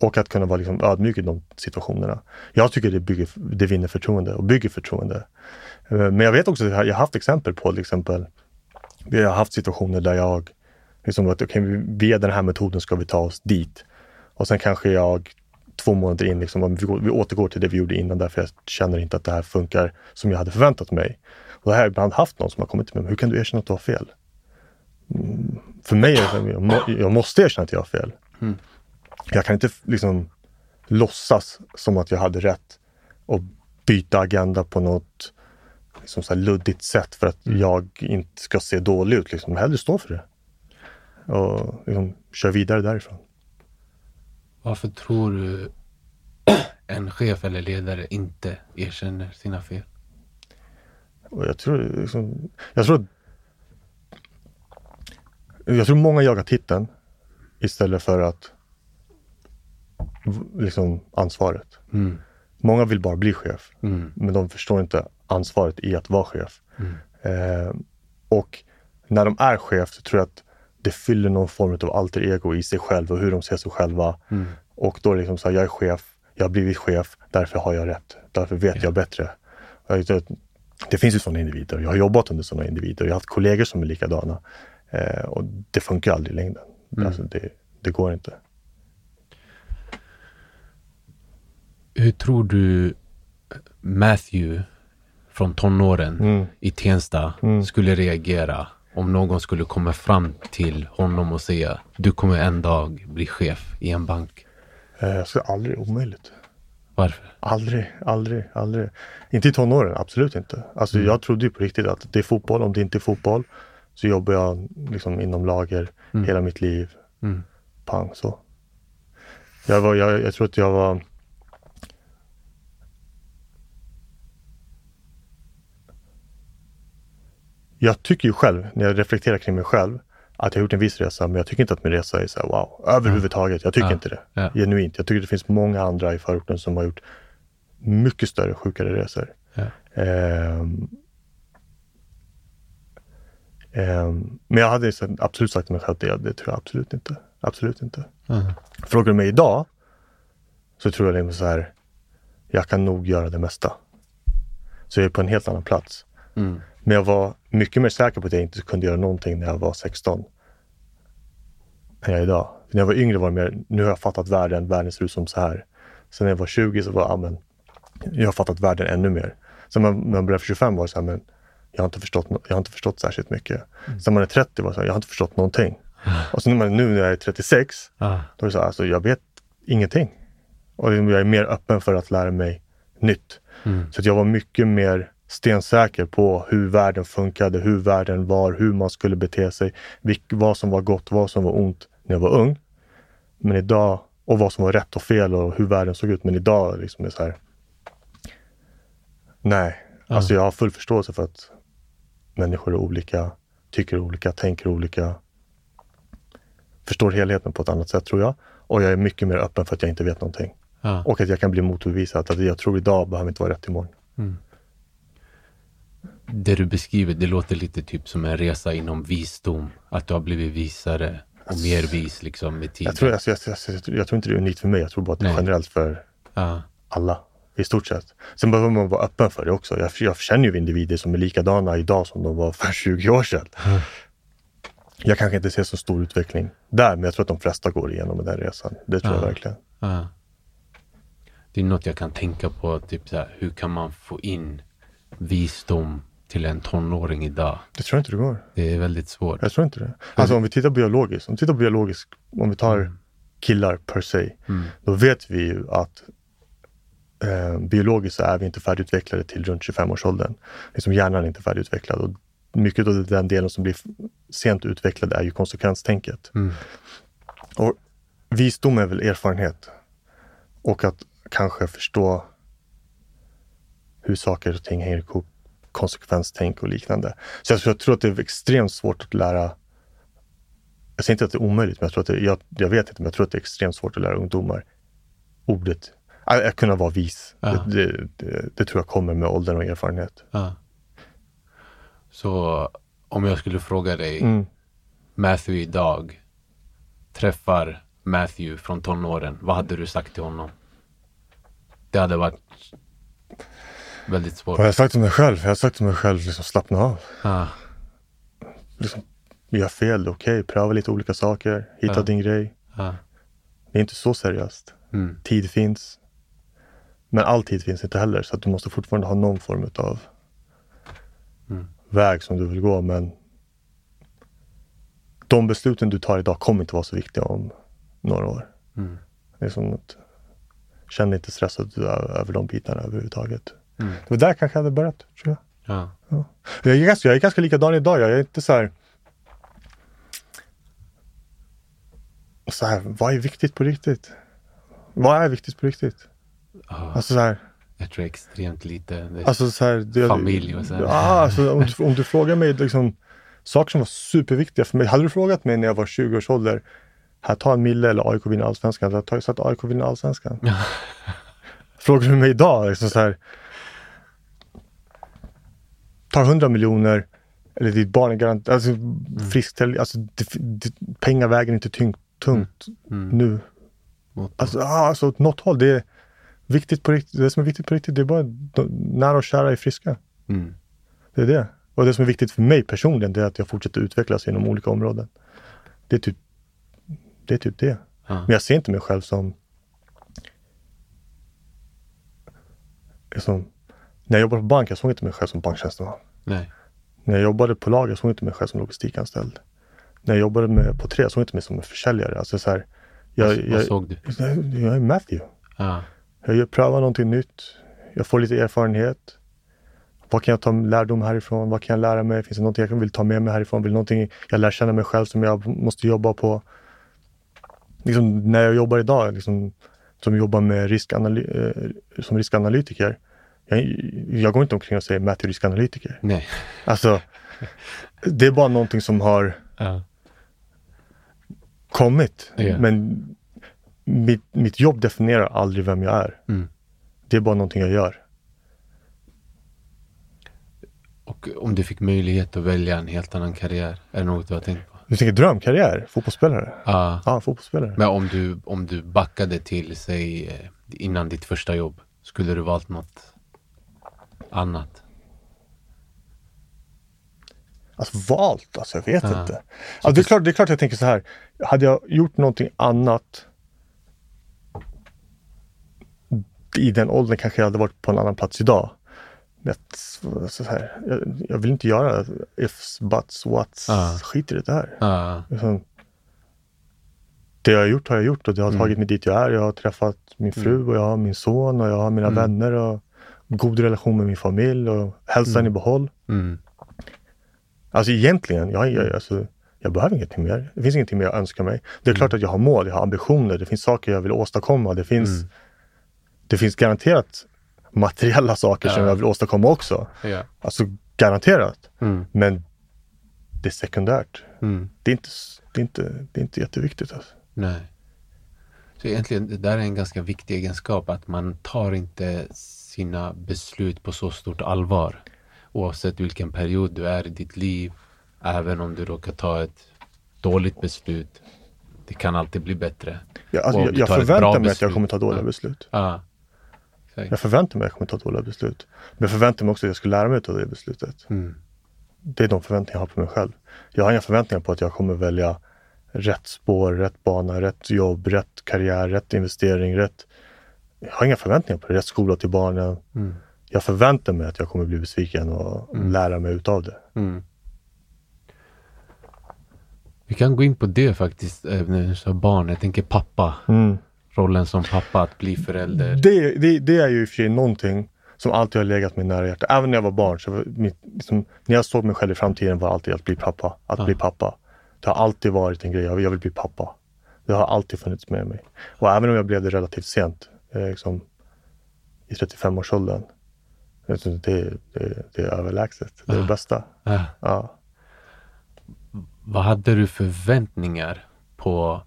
och att kunna vara liksom ödmjuk i de situationerna. Jag tycker det, bygger, det vinner förtroende och bygger förtroende. Ehm, men jag vet också, jag har haft exempel på till exempel, vi har haft situationer där jag, liksom att okay, via den här metoden ska vi ta oss dit. Och sen kanske jag två månader in, liksom, vi, går- vi återgår till det vi gjorde innan därför jag känner inte att det här funkar som jag hade förväntat mig. Och det här har jag ibland haft någon som har kommit till mig, hur kan du erkänna att du har fel? Mm, för mig är det jag, må, jag måste erkänna att jag har fel. Mm. Jag kan inte liksom låtsas som att jag hade rätt och byta agenda på något liksom så luddigt sätt för att jag inte ska se dålig ut. Liksom. Hellre stå för det. Och liksom, kör vidare därifrån. Varför tror du en chef eller ledare inte erkänner sina fel? Jag tror liksom, jag tror jag tror många jagar titeln istället för att liksom ansvaret. Mm. Många vill bara bli chef, Mm. men de förstår inte ansvaret i att vara chef. Mm. Eh, och när de är chef så tror jag att det fyller någon form av alter ego i sig själv och hur de ser sig själva. Mm. Och då är det liksom så här, jag är chef, jag har blivit chef, därför har jag rätt. Därför vet jag bättre. Det finns ju sådana individer. Jag har jobbat under sådana individer. Jag har haft kollegor som är likadana. Eh, och det funkar aldrig i längden. Mm. Alltså det, det går inte. Hur tror du Matthew från tonåren Mm. i Tensta Mm. skulle reagera om någon skulle komma fram till honom och säga du kommer en dag bli chef i en bank? Eh, jag skulle aldrig, omöjligt. Varför? Aldrig, aldrig, aldrig. Inte i tonåren, absolut inte. Alltså Mm. jag trodde ju på riktigt att det är fotboll, om det inte är fotboll så jobbar jag liksom inom lager Mm. hela mitt liv. Mm. Pang så. Jag, var, jag, jag tror att jag var Jag tycker ju själv, när jag reflekterar kring mig själv, att jag har gjort en viss resa, men jag tycker inte att min resa är så här wow, överhuvudtaget. Jag tycker Ja. inte det. Ja. Genuint. Jag tycker det finns många andra i förorten som har gjort mycket större, sjukare resor. Ja. Ehm, ehm, men jag hade absolut sagt till mig själv att det, det tror jag absolut inte. Absolut inte. Mm. Frågar du mig idag så tror jag det är så här, jag kan nog göra det mesta. Så jag är på en helt annan plats. Mm. Men jag var mycket mer säker på att jag inte kunde göra någonting när jag var 16. Än jag är idag. När jag var yngre var det mer, nu har jag fattat världen, världen ser ut som så här. Sen när jag var 20 så var jag, ah, men, jag har fattat världen ännu mer. Sen när man, började 25 var det så här, men jag har inte förstått, jag har inte förstått särskilt mycket. Sen när man är 30 var det så här, jag har inte förstått någonting. Och sen när man, nu när jag är 36, Ah. då är det så här, alltså jag vet ingenting. Och jag är mer öppen för att lära mig nytt. Mm. Så att jag var mycket mer stensäker på hur världen funkade, hur världen var, hur man skulle bete sig, vad som var gott, vad som var ont när jag var ung. Men idag, och vad som var rätt och fel och hur världen såg ut. Men idag liksom är det så här. Nej, Ja. alltså jag har full förståelse för att människor är olika, tycker olika, tänker olika. Förstår helheten på ett annat sätt tror jag. Och jag är mycket mer öppen för att jag inte vet någonting. Ah. Och att jag kan bli motbevisad. Att det jag tror idag behöver inte vara rätt imorgon. Det du beskriver, det låter lite typ som en resa inom visdom. Att du har blivit visare och mer vis liksom med tiden. Jag tror, alltså, jag, jag, jag, jag tror inte det är unikt för mig. Jag tror bara att det är Nej. generellt för Ah. alla i stort sett. Sen behöver man vara öppen för det också. Jag, jag känner ju individer som är likadana idag som de var för 20 år sedan. Jag kanske inte ser så stor utveckling där, men jag tror att de flesta går igenom den resan. Det tror jag Ja. verkligen. Ah. Det är något jag kan tänka på, typ så här, hur kan man få in visdom till en tonåring idag? Det tror jag inte det går. Det är väldigt svårt. Jag tror inte det. Alltså om vi tittar biologiskt, om vi tittar biologiskt, om vi tar killar per se, Mm. då vet vi ju att eh, biologiskt så är vi inte färdigutvecklade till runt 25-årsåldern. Liksom hjärnan är inte färdigutvecklad och mycket av den delen som blir sent utvecklad är ju konsekvenstänket. Mm. Och visdom är väl erfarenhet och att kanske förstå hur saker och ting hänger ihop, konsekvenstänk och liknande. Så jag, jag tror att det är extremt svårt att lära jag säger inte att det är omöjligt, men jag, tror att det, jag, jag vet inte, men jag tror att det är extremt svårt att lära ungdomar ordet, att, att kunna vara vis. Ja. Det, det, det, det tror jag kommer med åldern och erfarenhet. Ja. Så om jag skulle fråga dig, Mm. Matthew idag träffar Matthew från tonåren, vad hade du sagt till honom? Det hade varit väldigt svårt. Vad har jag sagt till mig själv? Jag har sagt till mig själv, liksom, slappna av. Ah, Liksom, gör fel, det är okej. Pröva lite olika saker. Hitta Ja. din grej. ah, Det är inte så seriöst. mm, Tid finns. Men all tid finns inte heller, så att du måste fortfarande ha någon form av Mm. väg som du vill gå. Men de besluten du tar idag kommer inte vara så viktiga om några år. mm, Det är som att känn inte stressad över de bitarna överhuvudtaget. Mm. Det var där kanske jag hade börjat, tror jag. ja, Jag är ganska, jag är ganska likadan idag. Jag är inte så här... Så här, vad är viktigt på riktigt? Vad är viktigt på riktigt? ah, Alltså så här, jag tror extremt lite. Alltså så här det, Familj och så här. Ja, alltså om, du, om du frågar mig liksom, saker som var superviktiga för mig. Hade du frågat mig när jag var 20 års ålder, här ta en mille eller AIK vinner allsvenskan. Jag hade sagt AIK vinner allsvenskan. Frågar du mig idag, liksom så här, ta 100 miljoner eller ditt barn är garant, alltså friskt, alltså pengar väger inte tyng, tungt mm, nu. mot, Alltså, ah, alltså åt något håll, det är viktigt på riktigt. Det som är viktigt på riktigt, det är bara de, nära och kära är friska. mm, Det är det. Och det som är viktigt för mig personligen, det är att jag fortsätter utvecklas inom olika områden. Det är typ det. Är typ det. ja, Men jag ser inte mig själv som... som när jag jobbade på bank, jag såg inte mig själv som banktjänsteman. nej, När jag jobbade på lager, jag såg inte mig själv som logistikanställd. När jag jobbade med, på tre, jag såg inte mig som en försäljare. Alltså så här, jag, vad, jag, vad såg du? jag är Matthew. Ah, Jag prövar någonting nytt. Jag får lite erfarenhet. Vad kan jag ta lärdom härifrån? Vad kan jag lära mig? Finns det någonting jag vill ta med mig härifrån? Vill någonting jag lär känna mig själv som jag måste jobba på? Liksom, när jag jobbar idag, liksom, som jobbar med riskanaly- eh, som riskanalytiker. Jag, jag går inte omkring och säger Matthew riskanalytiker. nej, Alltså, det är bara någonting som har ja, kommit. Ja. Men mitt, mitt jobb definierar aldrig vem jag är. mm. Det är bara någonting jag gör. Och om du fick möjlighet att välja en helt annan karriär, är det något du har tänkt på? Du tänker drömkarriär? Fotbollsspelare? Ah, Ja, fotbollsspelare. men om du, om du backade till, säg, eh, innan ditt första jobb, skulle du valt något annat? Alltså valt, alltså jag vet Ja. inte. Alltså, det, är klart, det är klart jag tänker så här. Hade jag gjort någonting annat i den åldern kanske jag hade varit på en annan plats idag. Men så här, jag, jag vill inte göra ifs, buts, whats. Ja. Skit i det där. Ah, Liksom, det jag har gjort har jag gjort och det har Mm. tagit mig dit jag är. Jag har träffat min fru och jag har min son och jag har mina vänner och god relation med min familj och hälsan i behåll. mm, Alltså egentligen, jag, jag, alltså, jag behöver ingenting mer. Det finns ingenting mer jag önskar mig. Det är klart att jag har mål, jag har ambitioner, det finns saker jag vill åstadkomma. Det finns, Mm. det finns garanterat materiella saker som Ja. jag vill åstadkomma också. ja, Alltså garanterat. mm, Men det är sekundärt. mm. Det är inte, det är inte, det är inte jätteviktigt. Alltså. Nej. Så egentligen, det där är en ganska viktig egenskap, att man tar inte sina beslut på så stort allvar. Oavsett vilken period du är i ditt liv, även om du råkar ta ett dåligt beslut. Det kan alltid bli bättre. Jag, alltså, jag, jag förväntar mig att jag beslut. kommer ta dåliga Ja. beslut. Ja. Jag förväntar mig att jag kommer ta dåliga beslut. Men jag förväntar mig också att jag ska lära mig ta det beslutet. Mm. Det är de förväntningar jag har på mig själv. Jag har inga förväntningar på att jag kommer välja rätt spår, rätt bana, rätt jobb, rätt karriär, rätt investering, rätt... Jag har inga förväntningar på det. Rätt skola till barnen. Mm. Jag förväntar mig att jag kommer bli besviken och lära mig utav det. Mm. Vi kan gå in på det faktiskt, eh, du sa barn. Jag tänker pappa. Mm. Rollen som pappa, att bli förälder. Det, det, det är ju i och för sig någonting som alltid har legat mig nära hjärtat. Även när jag var barn, så mitt, liksom, när jag såg mig själv i framtiden var alltid att bli pappa. Att Ja. bli pappa. Det har alltid varit en grej, jag vill, bli pappa. Det har alltid funnits med mig. Och även om jag blev det relativt sent, liksom, i 35-årsåldern. vet du, Det, det, det är överlägset, det är det Ja. bästa. Äh, Ja. vad hade du för förväntningar på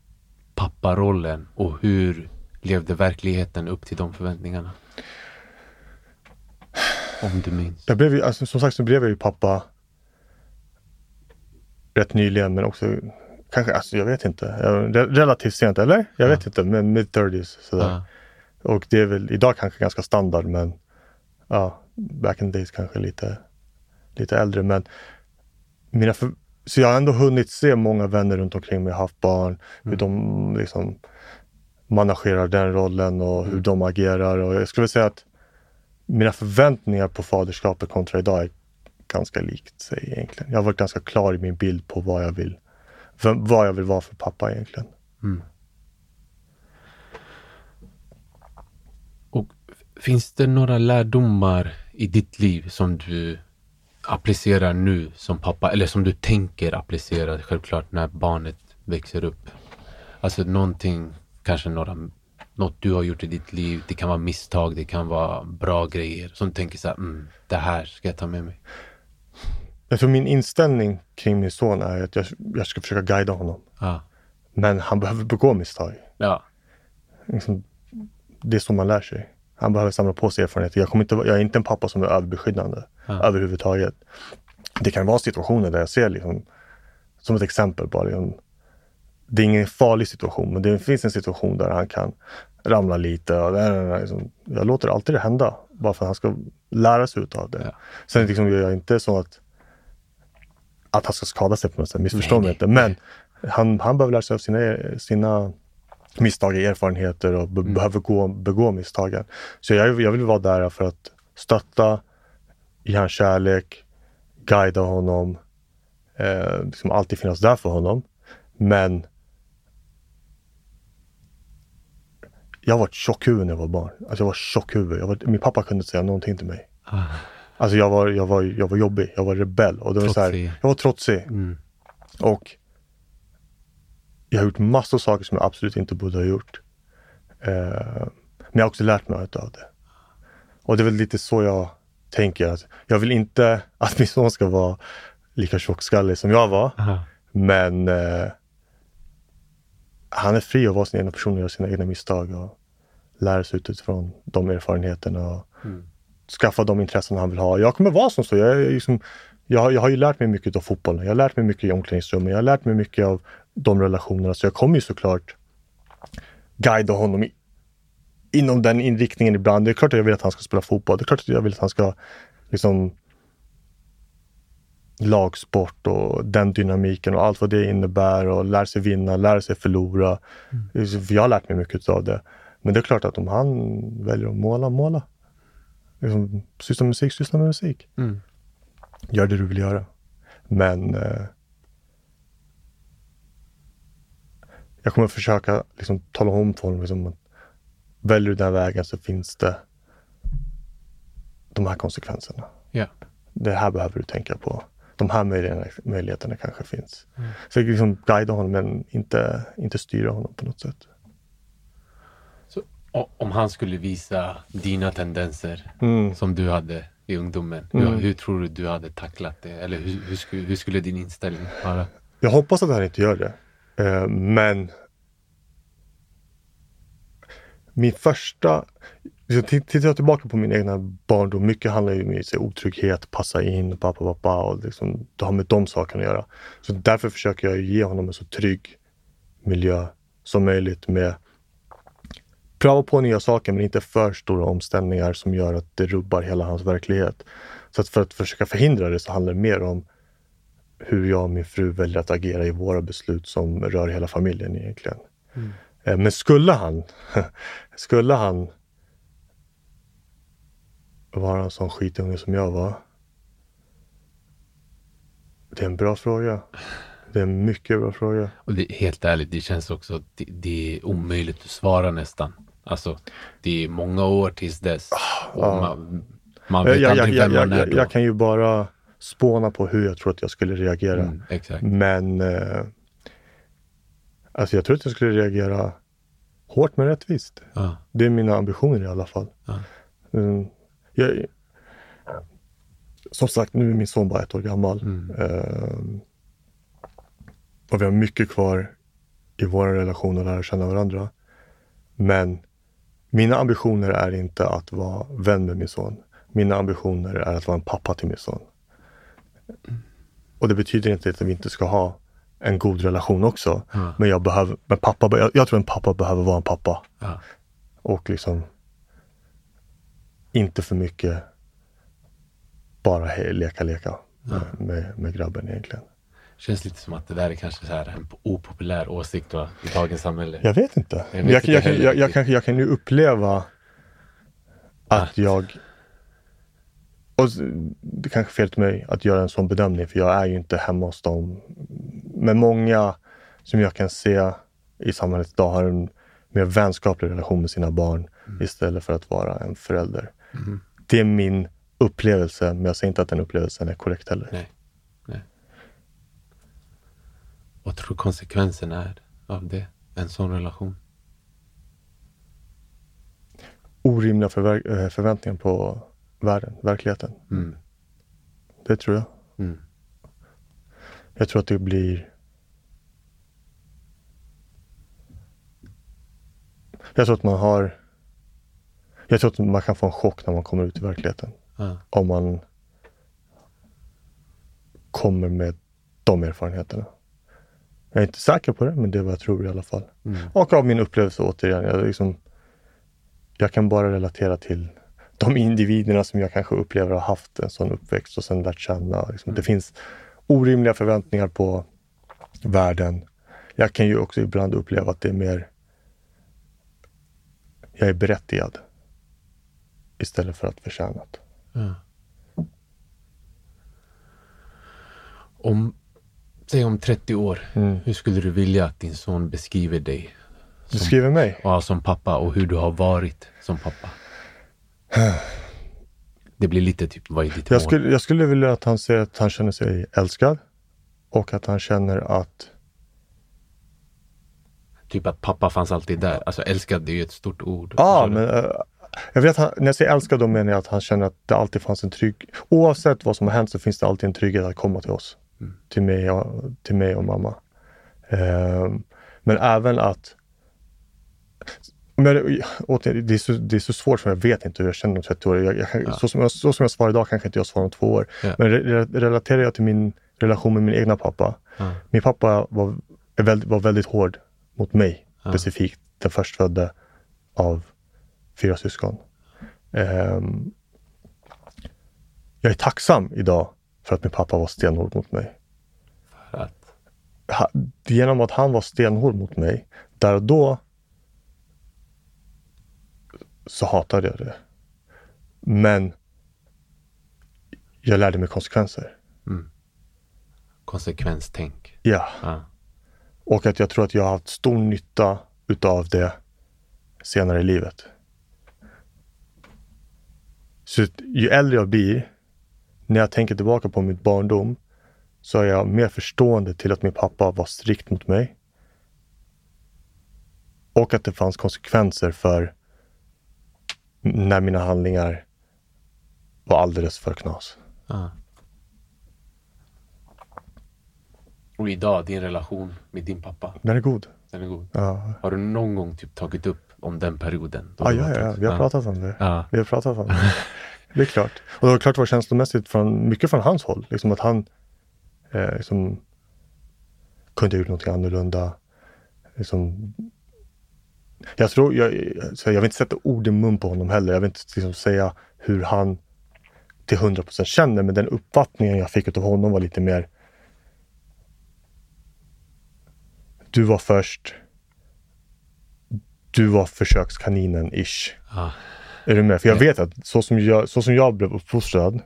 papparollen och hur levde verkligheten upp till de förväntningarna? Om du minns. Jag blev ju, alltså, som sagt så blev jag ju pappa rätt nyligen men också kanske, alltså jag vet inte, relativt sent eller? Jag vet inte, men mid 30s sådär. Ja. Och det är väl idag kanske ganska standard men ja, back in the days kanske lite, lite äldre. Men mina för, så jag har ändå hunnit se många vänner runt omkring mig haft barn, hur de liksom managerar den rollen och hur de agerar. Och jag skulle vilja säga att mina förväntningar på faderskapet kontra idag är ganska likt sig egentligen. Jag har varit ganska klar i min bild på vad jag vill, vem- vad jag vill vara för pappa egentligen. Mm. Och f- finns det några lärdomar i ditt liv som du applicerar nu som pappa eller som du tänker applicera självklart när barnet växer upp? Alltså någonting, kanske några, något du har gjort i ditt liv. Det kan vara misstag, det kan vara bra grejer som du tänker så här, mm, det här ska jag ta med mig. Jag tror min inställning kring min son är att jag, jag ska försöka guida honom. Ja, Men han behöver begå misstag. ja, Liksom, det är så man lär sig. Han behöver samla på sig erfarenheter. Jag, kommer inte, jag är inte en pappa som är överbeskyddande Ja. överhuvudtaget. Det kan vara situationer där jag ser, liksom, som ett exempel bara, liksom, det är ingen farlig situation, men det finns en situation där han kan ramla lite. Och det är, liksom, jag låter alltid det hända, bara för att han ska lära sig utav det. Ja. Sen liksom, jag är inte så att, att han ska skada sig på något sätt, missförstå mig inte. Men han, han behöver lära sig av sina, sina misstag och erfarenheter och be- behöver gå, begå misstagen. Så jag, jag vill vara där för att stötta, ge han kärlek, guida honom, eh, liksom alltid finnas där för honom. Men jag var tjockhuvud när jag var barn. Alltså jag var tjockhuvud. Jag var, min pappa kunde inte säga någonting till mig. Ah, Alltså jag var, jag var, jag var jobbig, jag var rebell. Och det var så här, jag var trotsig. mm, Och jag har gjort massor av saker som jag absolut inte borde ha gjort. Eh, men jag har också lärt mig av det. Och det är väl lite så jag tänker. Att jag vill inte att min son ska vara lika tjockskallig som jag var. aha, Men eh, han är fri att vara sin egna person och göra sina egna misstag och lära sig utifrån de erfarenheterna och mm, skaffa de intressen han vill ha. Jag kommer vara som så. Jag, liksom, jag, har- jag har ju lärt mig mycket av fotbollen. Jag har lärt mig mycket i omklädningsrummet. Jag har lärt mig mycket av de relationerna. Så jag kommer ju såklart guida honom i, inom den inriktningen ibland. Det är klart att jag vill att han ska spela fotboll. Det är klart att jag vill att han ska liksom lagsport och den dynamiken och allt vad det innebär och lära sig vinna, lära sig förlora. För Jag har lärt mig mycket av det. Men det är klart att om han väljer att måla, måla. Liksom, syssla med musik, syssla med musik. mm. Gör det du vill göra. Men eh, jag kommer försöka liksom, tala om för honom liksom, att väljer du den här vägen så finns det de här konsekvenserna. Ja. Det här behöver du tänka på. De här möjligheterna, möjligheterna kanske finns. Så jag liksom guida honom men inte, inte styra honom på något sätt. Så, om han skulle visa dina tendenser Mm. som du hade i ungdomen, Mm. hur, hur tror du du hade tacklat det? Eller hur, hur, skulle, hur skulle din inställning vara? Jag hoppas att han inte gör det. Eh, men min första... liksom, Tittar jag tillbaka på min egna barndom, mycket handlar ju om så, här, otrygghet, passa in, pappa, pappa och liksom, det har med de sakerna att göra. Så därför försöker jag ge honom en så trygg miljö som möjligt med pröva på nya saker men inte för stora omställningar som gör att det rubbar hela hans verklighet. Så att för att försöka förhindra det så handlar det mer om hur jag och min fru väljer att agera i våra beslut som rör hela familjen egentligen. Eh, Men skulle han, skulle han vara en sån skitunge som jag var? Det är en bra fråga. Det är en mycket bra fråga. Och det, helt ärligt, det känns också, det, det är omöjligt att svara nästan. Alltså, det är många år tills dess. Och ja. man, man vet Jag, jag, aldrig jag, vem man är jag, då. jag kan ju bara spåna på hur jag tror att jag skulle reagera. Mm. Men eh, alltså jag tror att jag skulle reagera hårt men rättvist. Ja, Det är mina ambitioner i alla fall. Ja. Mm, jag, som sagt, nu är min son bara ett år gammal. Mm. Ehm, och vi har mycket kvar i vår relation att lära känna varandra. Men mina ambitioner är inte att vara vän med min son. Mina ambitioner är att vara en pappa till min son. Och det betyder inte att vi inte ska ha en god relation också. Ja. Men, jag, behöver, men pappa, jag, jag tror en pappa behöver vara en pappa. ja. Och liksom inte för mycket bara leka, leka med, med, med grabben egentligen. Känns lite som att det där är kanske så här en opopulär åsikt va, i dagens samhälle. Jag vet inte. Jag Jag, vet jag, inte jag, kan- jag, jag, riktigt. kan, jag kan ju uppleva att Att- jag och det kanske är fel till mig att göra en sån bedömning för jag är ju inte hemma hos dem. Men många som jag kan se i samhället idag har en mer vänskaplig relation med sina barn Mm. istället för att vara en förälder. Det är min upplevelse, men jag säger inte att den upplevelsen är korrekt heller. Nej. Nej. Vad tror du konsekvensen är av det? En sån relation? Orimliga eh, förväntningar på världen, verkligheten. Mm. Det tror jag. Mm. Jag tror att det blir... Jag tror att man har... Jag tror att man kan få en chock när man kommer ut i verkligheten. Ja. Om man kommer med de erfarenheterna. Jag är inte säker på det, men det är vad jag tror i alla fall. Mm. Och av min upplevelse återigen. Jag, liksom, jag kan bara relatera till de individerna som jag kanske upplever har haft en sån uppväxt och sen lärt känna. Liksom, Det finns orimliga förväntningar på världen. Jag kan ju också ibland uppleva att det är mer jag är berättigad istället för att förtjänat. Ja. Om, säg om 30 år, Mm. hur skulle du vilja att din son beskriver dig? Du skriver mig? Ja, som pappa och hur du har varit som pappa. Det blir lite typ, vad är ditt Jag mål? skulle, jag skulle vilja att han säger att han känner sig älskad och att han känner att Typ att pappa fanns alltid där. Alltså älskad, det är ju ett stort ord. Ja, du? men eh, jag vet att han, när jag säger älskad då menar jag att han känner att det alltid fanns en trygg... Oavsett vad som har hänt så finns det alltid en trygghet att komma till oss. Till, mig och, till mig och mamma. Ehm, men även att... Men, återigen, det, är så, det är så svårt för jag vet inte hur jag känner om 30 år. Jag, jag, kan- så, som jag, så som jag svarar idag kanske inte jag svarar om två år. Ja. Men re, re, relaterar jag till min relation med min egna pappa. Ja. Min pappa var, väldigt, var väldigt hård mot mig Ja. specifikt. Den förstfödde av fyra syskon. Ehm, jag är tacksam idag för att min pappa var stenhård mot mig. För att, Ha, genom att han var stenhård mot mig, där och då så hatade jag det. Men jag lärde mig konsekvenser. konsekvenstänk. Ja. Ja. Och att jag tror att jag har haft stor nytta utav det senare i livet. Så ju äldre jag blir, när jag tänker tillbaka på mitt barndom, så är jag mer förstående till att min pappa var strikt mot mig. Och att det fanns konsekvenser för när mina handlingar var alldeles för knas. Ja. Och idag, din relation med din pappa, Den är god. den är god. Ja, Har du någon gång typ tagit upp om den perioden? Då ja, ja, var vi har pratat om det. Ja. Vi har pratat om det. Det är klart. Och det har klart varit känslomässigt från, mycket från hans håll. Liksom att han eh, liksom, kunde ha gjort någonting annorlunda. Liksom, jag tror, jag, jag vill inte sätta ord i mun på honom heller. Jag vill inte liksom, säga hur han till 100% känner. Men den uppfattningen jag fick av honom var lite mer Du var först. Du var försökskaninen-ish. Ja. Är du med? För jag vet att så som jag, så som jag blev uppfostrad,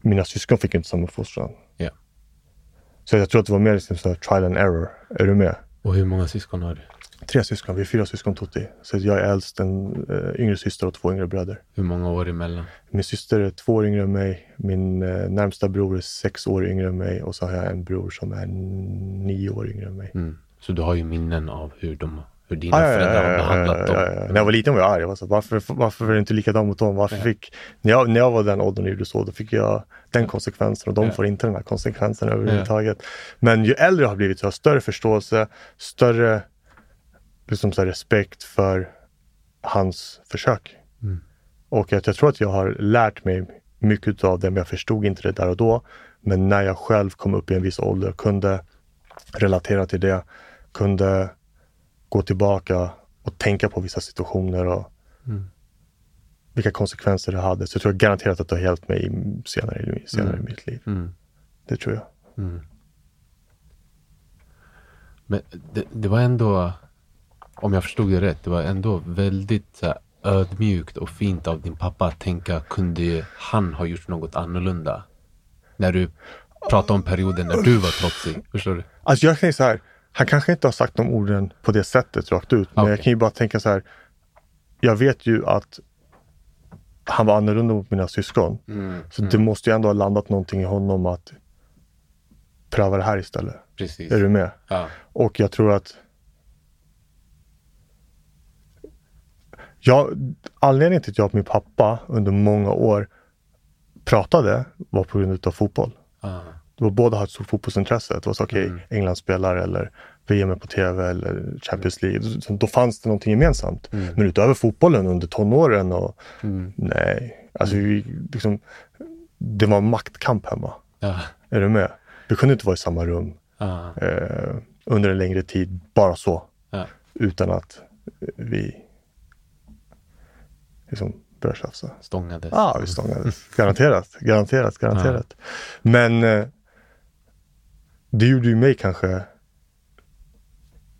mina syskon fick inte samma uppfostran. Ja. Så jag tror att det var mer liksom så trial and error. Är du med? Och hur många syskon har du? Tre syskon, vi är fyra syskon Tutti. Så jag är äldst, en uh, yngre syster och två yngre bröder. Hur många år emellan? Min syster är två år yngre än mig. Min uh, närmsta bror är sex år yngre än mig och så har jag en bror som är nio år yngre än mig. Mm. Så du har ju minnen av hur, de, hur dina Ah, ja, ja, föräldrar ja, har ja, behandlat ja, dem? ja, ja. När jag var liten var jag arg. Jag var så, varför, varför är det inte likadant mot dem? Varför Ja. fick, när, jag, när jag var den åldern och gjorde så, då fick jag den konsekvensen och de Ja. får inte den här konsekvensen överhuvudtaget. Men ju äldre jag har blivit så har jag större förståelse, större liksom så respekt för hans försök. Mm. Och att jag tror att jag har lärt mig mycket av det, men jag förstod inte det där och då. Men när jag själv kom upp i en viss ålder kunde relatera till det, kunde gå tillbaka och tänka på vissa situationer och Mm. vilka konsekvenser det hade. Så jag tror garanterat att det har hjälpt mig senare, i- senare Mm. i mitt liv. Mm. Det tror jag. Mm. Men det, det var ändå, om jag förstod det rätt, det var ändå väldigt så här, ödmjukt och fint av din pappa att tänka, kunde han ha gjort något annorlunda? När du pratar om perioden när du var trotsig, förstår du? Alltså jag säger så här, han kanske inte har sagt de orden på det sättet rakt ut, men Okej. jag kan ju bara tänka så här. Jag vet ju att han var annorlunda mot mina syskon. Mm. Så det måste ju ändå ha landat någonting i honom att pröva det här istället. Precis. Är du med? Ja. Och jag tror att jag, anledningen till att jag och min pappa under många år pratade var på grund av fotboll. Det var båda har ett stort fotbollsintresse. Det var så okej, Mm. England spelar eller VM på tv eller Champions League. Så Då fanns det någonting gemensamt. Mm. Men utöver fotbollen under tonåren och Mm. nej, alltså vi, liksom, det var maktkamp hemma. Ja. Är du med? Vi kunde inte vara i samma rum Ja. eh, under en längre tid, bara så. Utan att vi liksom började tjafsa. Stångades. Ja, vi stångades. Garanterat, garanterat, garanterat. Men eh, det gjorde ju mig kanske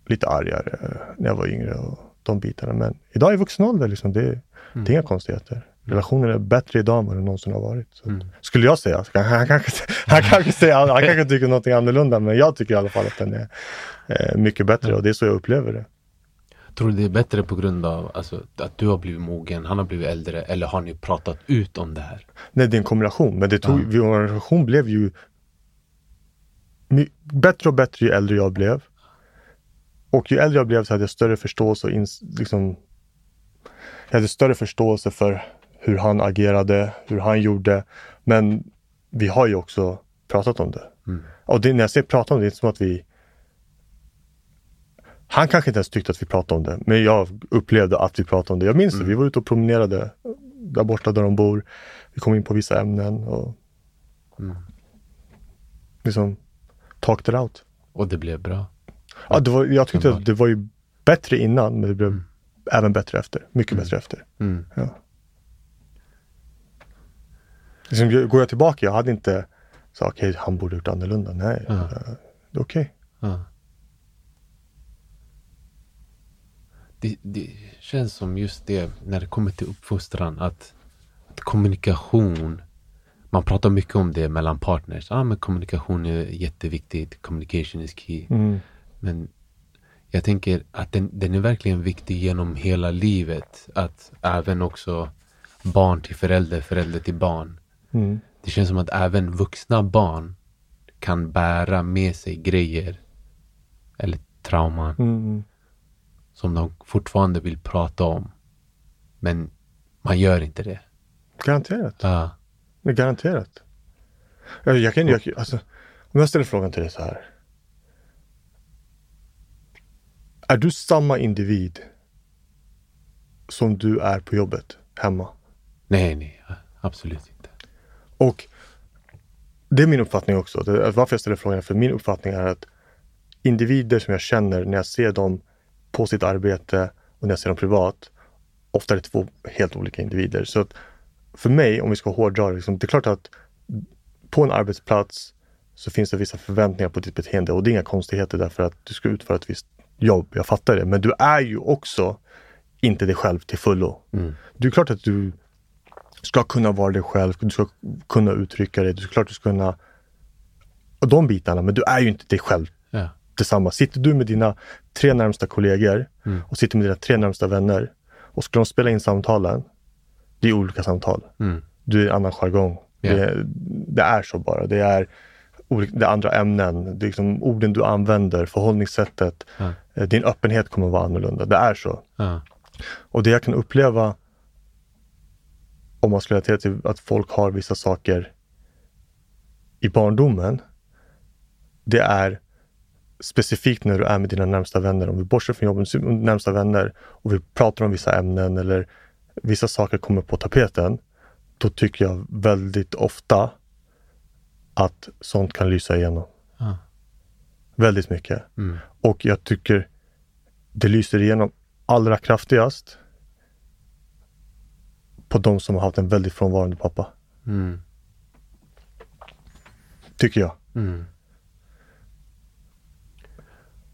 lite argare när jag var yngre och de bitarna. Men idag i vuxen ålder, liksom, det, det är inga konstigheter. Relationen är bättre idag än vad den någonsin har varit. Så, Mm. Skulle jag säga. Han kanske, han, kanske säger, han kanske tycker någonting annorlunda, men jag tycker i alla fall att den är eh, mycket bättre och det är så jag upplever det. Tror du det är bättre på grund av alltså, att du har blivit mogen, han har blivit äldre, eller har ni pratat ut om det här? Nej, det är en kombination. Men det tog, Ja. vår relation blev ju bättre och bättre ju äldre jag blev. Och ju äldre jag blev så hade jag större förståelse och ins- liksom, jag hade större förståelse för hur han agerade, hur han gjorde. Men vi har ju också pratat om det. Mm. Och det, när jag säger prata om det, det är inte som att vi han kanske inte ens tyckte att vi pratade om det, men jag upplevde att vi pratade om det. Jag minns det, vi var ute och promenerade där borta där de bor. Vi kom in på vissa ämnen och Mm. liksom talked it out. Och det blev bra. Ja, det var, jag tyckte att det var ju bättre innan, men det blev även bättre efter. Mycket bättre efter. Mm. Ja. Liksom, går jag tillbaka, jag hade inte så okej, han borde gjort annorlunda. Nej, Ja. eh, det är okej. Ja. Det, det känns som just det när det kommer till uppfostran att, att kommunikation man pratar mycket om det mellan partners. Ja, men kommunikation är jätteviktigt. Communication is key. Mm. Men jag tänker att den, den är verkligen viktig genom hela livet. Att även också barn till förälder, förälder till barn. Mm. Det känns som att även vuxna barn kan bära med sig grejer eller trauman Mm. Som de fortfarande vill prata om. Men man gör inte det. Garanterat. Ja. Men Garanterat. Jag, jag kan, jag, alltså, om jag ställer frågan till dig så här. Är du samma individ som du är på jobbet hemma? Nej, nej. Absolut inte. Och det är min uppfattning också. Det, varför jag ställer frågan är för min uppfattning är att individer som jag känner när jag ser dem på sitt arbete och när jag ser dem privat, ofta är det två helt olika individer. Så att för mig, om vi ska hårdra det, liksom, det är klart att på en arbetsplats så finns det vissa förväntningar på ditt beteende och det är inga konstigheter därför att du ska utföra ett visst jobb. Jag fattar det. Men du är ju också inte dig själv till fullo. Mm. Det är klart att du ska kunna vara dig själv, du ska kunna uttrycka dig, du ska klart du ska kunna de bitarna, men du är ju inte dig själv. Tillsammans. Sitter du med dina tre närmsta kollegor Mm. och sitter med dina tre närmsta vänner och ska de spela in samtalen, det är olika samtal. Mm. Du är en annan jargong. Ja. Det, det är så bara. Det är, det är andra ämnen. Det är liksom orden du använder, förhållningssättet. Ja. Eh, Din öppenhet kommer vara annorlunda. Det är så. Ja. Och det jag kan uppleva om man ska relatera till att folk har vissa saker i barndomen. Det är specifikt när du är med dina närmsta vänner. Om vi bortser från jobbet, närmsta vänner och vi pratar om vissa ämnen eller vissa saker kommer på tapeten. Då tycker jag väldigt ofta att sånt kan lysa igenom. Ja. Väldigt mycket. Mm. Och jag tycker det lyser igenom allra kraftigast på de som har haft en väldigt frånvarande pappa. Mm. Tycker jag. Mm.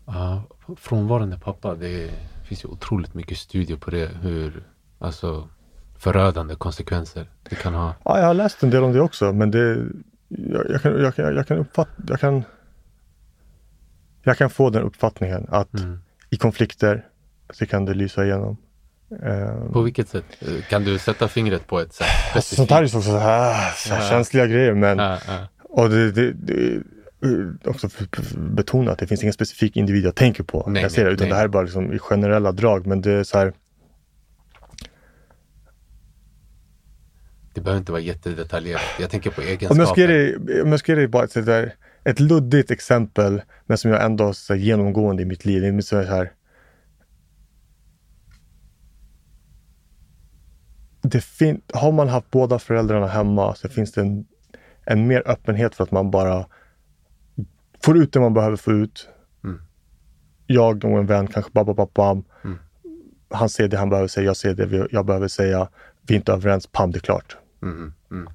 Ja, frånvarande pappa, det finns ju otroligt mycket studier på det. Hur, alltså förödande konsekvenser det kan ha. Ja, jag har läst en del om det också, men det, jag, jag, kan, jag, jag kan uppfatta, jag kan, jag kan få den uppfattningen att Mm. i konflikter så kan det lysa igenom. Eh, På vilket sätt? Kan du sätta fingret på ett sätt? sånt här är ju så, så här, så här känsliga grejer, men Ja, ja. Och det, det, det också för- för- betona att det finns ingen specifik individ jag tänker på. Nej, jag ser det, utan nej. det här är bara liksom i generella drag. Men det är så här, Det behöver inte vara jättedetaljerat. Jag tänker på om jag ska ge egenskaper. dig, om jag ska dig bara ett, där, ett luddigt exempel, men som jag ändå så här, genomgående i mitt liv. Det är så här, det fin- har man haft båda föräldrarna hemma så finns det en, en mer öppenhet för att man bara får ut det man behöver få ut. Mm. Jag och en vän kanske bam, bam, bam. Mm. Han ser det han behöver säga, jag ser det jag behöver säga. Vi är inte överens, pam, det är klart. Mm, mm,